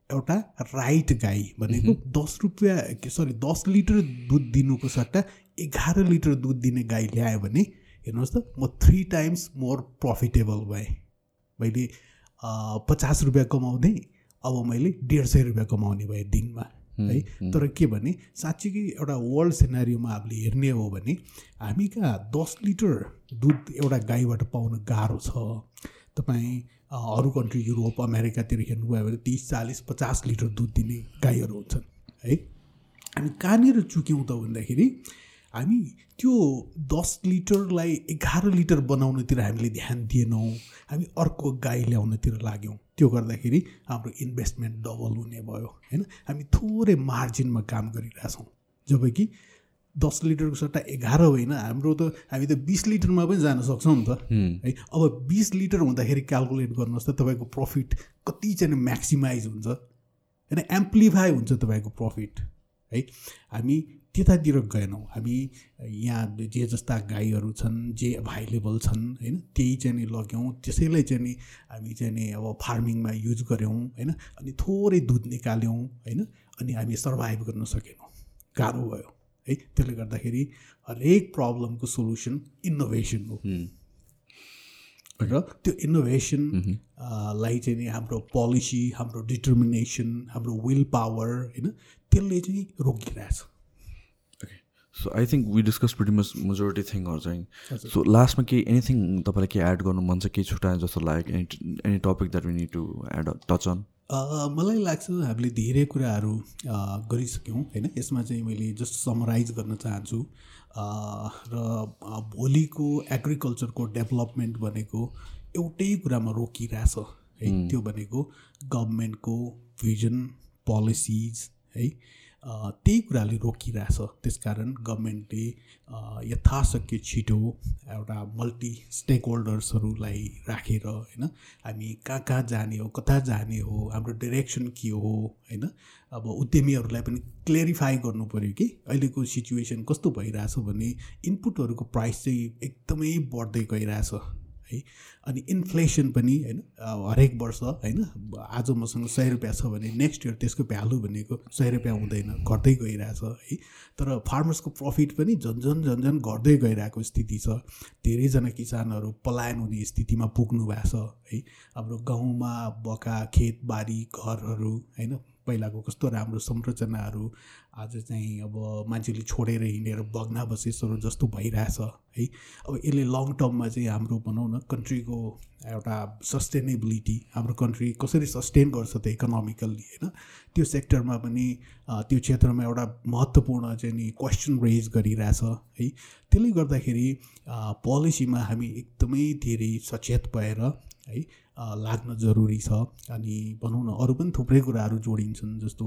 एउटा राइट गाई भनेको दस रुपियाँ सरी दस लिटर दुध दिनुको सट्टा एघार लिटर दुध दिने गाई ल्यायो भने हेर्नुहोस् त म थ्री टाइम्स मोर प्रफिटेबल भएँ। मैले पचास रुपियाँ कमाउँदै अब मैले डेढ सय रुपियाँ कमाउने भएँ दिनमा है तर के भने साँच्चीकै एउटा वर्ल्ड सिनारीमा हामीले हेर्ने हो भने हामी कहाँ दस लिटर दुध एउटा गाईबाट पाउन गाह्रो छ। तपाईँ अरू कन्ट्री युरोप अमेरिकातिर हेर्नुभयो भने तिस चालिस पचास लिटर दुध दिने गाईहरू हुन्छन् है। हामी कहाँनिर चुक्यौँ त भन्दाखेरि हामी त्यो दस लिटरलाई एघार लिटर बनाउनतिर हामीले ध्यान दिएनौँ। हामी अर्को गाई ल्याउनतिर लाग्यौँ। त्यो गर्दाखेरि हाम्रो इन्भेस्टमेन्ट डबल हुने भयो होइन? हामी थोरै मार्जिनमा काम गरिरहेछौँ। जब कि दस लिटरको सट्टा एघार होइन हाम्रो त हामी त बिस लिटरमा पनि जान सक्छौँ नि त। है अब बिस लिटर हुँदाखेरि क्यालकुलेट गर्नुहोस् त तपाईँको प्रफिट कति चाहिँ म्याक्सिमाइज हुन्छ होइन? एम्प्लिफाई हुन्छ तपाईँको प्रफिट है? हामी त्यतातिर गएनौँ। हामी यहाँ जे जस्ता गाईहरू छन् जे अभाइलेबल छन् होइन त्यही चाहिँ नि लग्यौँ। त्यसैलाई चाहिँ नि हामी चाहिँ नि अब फार्मिङमा युज गऱ्यौँ होइन अनि थोरै दुध निकाल्यौँ होइन अनि हामी सर्भाइभ गर्न सकेनौँ। गाह्रो भयो है। त्यसले गर्दाखेरि हरेक प्रब्लमको सोल्युसन इनोभेसन हो। र त्यो इनोभेसन लाई चाहिँ नि हाम्रो पोलिसी हाम्रो डिटर्मिनेसन हाम्रो विल पावर होइन त्यसले चाहिँ रोकिरहेछ। So I think we discuss pretty much majority थिङहरू चाहिँ सो लास्टमा केही एनिथिङ तपाईँलाई केही एड गर्नु मन छ केही छुट्याए जस्तो लाग्यो any any topic that we need to add touch on मलाई लाग्छ हामीले धेरै कुराहरू गरिसक्यौँ होइन? यसमा चाहिँ मैले जस्ट समराइज गर्न चाहन्छु। र भोलिको एग्रिकल्चरको डेभलपमेन्ट भनेको एउटै कुरामा रोकिरहेछ है? त्यो भनेको गभर्मेन्टको भिजन पोलिसिज है? त्यही कुराले रोकिरहेछ। त्यसकारण गभर्मेन्टले अ, यथाशक्य छिटो एउटा मल्टी स्टेक होल्डर्सहरूलाई राखेर होइन हामी कहाँ कहाँ जाने हो कता जाने हो हाम्रो डिरेक्सन के हो होइन अब उद्यमीहरूलाई पनि क्लियरिफाई गर्नु पऱ्यो कि अहिलेको सिचुएसन कस्तो भइरहेछ भने इनपुटहरूको प्राइस चाहिँ एकदमै बढ्दै गइरहेछ। है। अनि इन्फ्लेसन पनि होइन हरेक वर्ष होइन आज मसँग सय रुपियाँ छ भने नेक्स्ट इयर त्यसको भ्यालु भनेको सय रुपियाँ हुँदैन घट्दै गइरहेछ है। तर फार्मर्सको प्रफिट पनि झन् झन् झन् झन् घट्दै गइरहेको स्थिति छ। धेरैजना किसानहरू पलायन हुने स्थितिमा पुग्नु भएको छ है। हाम्रो गाउँमा बका खेतबारी घरहरू होइन पहिलाको कस्तो राम्रो संरचनाहरू आज चाहिँ अब मान्छेले छोडेर हिँडेर बग्ना बसेसहरू जस्तो भइरहेछ है। अब यसले लङ टर्ममा चाहिँ हाम्रो भनौँ न कन्ट्रीको एउटा सस्टेनेबिलिटी हाम्रो कन्ट्री कसरी सस्टेन गर्छ त इकोनोमिकल्ली होइन। त्यो सेक्टरमा पनि त्यो क्षेत्रमा एउटा महत्त्वपूर्ण चाहिँ नि क्वेसन रेज गरिरहेछ है। त्यसले गर्दाखेरि पोलिसीमा हामी एकदमै धेरै सचेत भएर है लाग्न जरुरी छ। अनि भनौँ न अरू पनि थुप्रै कुराहरू जोडिन्छन् जस्तो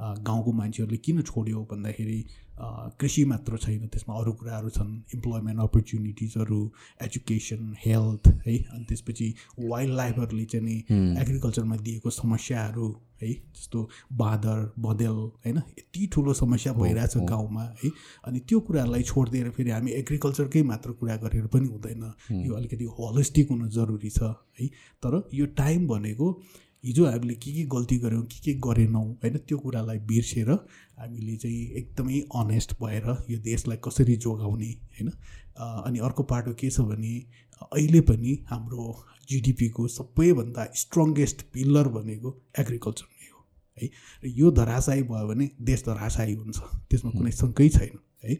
गाउँको मान्छेहरूले किन छोड्यो भन्दाखेरि कृषि मात्र छैन त्यसमा अरू कुराहरू छन् इम्प्लोइमेन्ट अपर्च्युनिटिजहरू एजुकेसन हेल्थ है अनि त्यसपछि वाइल्ड लाइफहरूले चाहिँ नि एग्रिकल्चरमा दिएको समस्याहरू है जस्तो बाँदर बँदेल होइन यति ठुलो समस्या भइरहेछ गाउँमा है अनि त्यो कुराहरूलाई छोडिदिएर फेरि हामी एग्रिकल्चरकै मात्र कुरा गरेर पनि हुँदैन। यो अलिकति होलिस्टिक हुनु जरुरी छ है तर यो टाइम भनेको हिजो हामीले के के गल्ती गऱ्यौँ के के गरेनौँ होइन त्यो कुरालाई बिर्सेर हामीले चाहिँ एकदमै अनेस्ट भएर यो देशलाई कसरी जोगाउने होइन? अनि अर्को पाटो के छ भने अहिले पनि हाम्रो जिडिपीको सबैभन्दा स्ट्रङ्गेस्ट पिल्लर भनेको एग्रिकल्चर नै हो है? र यो धराशायी भयो भने देश धराशायी हुन्छ त्यसमा कुनै शङ्कै छैन है?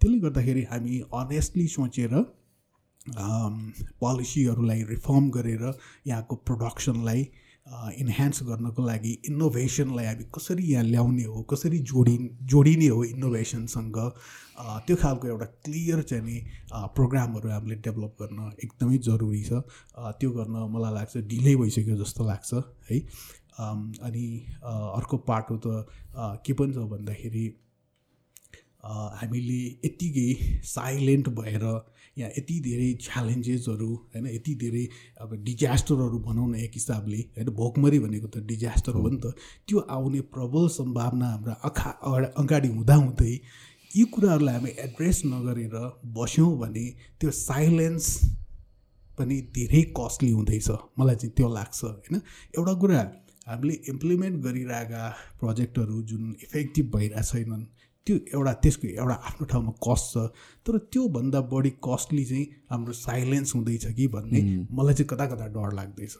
त्यसले गर्दाखेरि हामी अनेस्टली सोचेर पोलिसीहरूलाई रिफर्म गरेर यहाँको प्रोडक्सनलाई इन्हान्स गर्नको लागि इनोभेसनलाई हामी कसरी यहाँ ल्याउने हो कसरी जोडि जोडिने हो इनोभेसनसँग त्यो खालको एउटा क्लियर चाहिँ नि प्रोग्रामहरू हामीले डेभलप गर्न एकदमै जरुरी छ। त्यो गर्न मलाई लाग्छ ढिलै भइसक्यो जस्तो लाग्छ है। अनि अर्को पाटो त अ, के पनि छ भन्दाखेरि हामीले यत्तिकै साइलेन्ट भएर यहाँ यति धेरै च्यालेन्जेसहरू होइन यति धेरै अब डिजास्टरहरू भनौँ न एक हिसाबले होइन भोकमरी भनेको त डिजास्टर हो नि त त्यो आउने प्रबल सम्भावना हाम्रा अखा अगाडि हुँदाहुँदै यी कुराहरूलाई हामी एड्रेस नगरेर बस्यौँ भने त्यो साइलेन्स पनि धेरै कस्टली हुँदैछ। मलाई चाहिँ त्यो लाग्छ होइन। एउटा कुरा हामीले इम्प्लिमेन्ट गरिरहेका प्रोजेक्टहरू जुन इफेक्टिभ भइरहेको छैनन् त्यो एउटा त्यसको एउटा आफ्नो ठाउँमा कस्ट छ। तर त्योभन्दा बढी कस्टली चाहिँ हाम्रो साइलेन्स हुँदैछ कि भन्ने मलाई चाहिँ कता कता डर लाग्दैछ।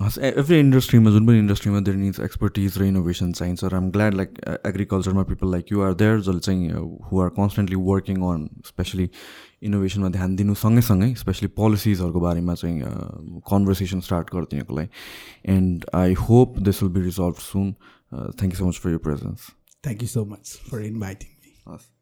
हस् एभ्री इन्डस्ट्रीमा जुन पनि इन्डस्ट्रीमा देयर निड्स एक्सपर्टिज र इनोभेसन चाहिन्छ र I'm glad like एग्रिकल्चरमा people like you are there जसले चाहिँ who are constantly working on specially इनोभेसनमा ध्यान दिनु सँगैसँगै स्पेसली पोलिसिजहरूको बारेमा चाहिँ कन्भर्सेसन स्टार्ट गरिदिनुको लागि। And I hope this will be resolve soon thank you so much for your presence Thank you so much for inviting me. Awesome.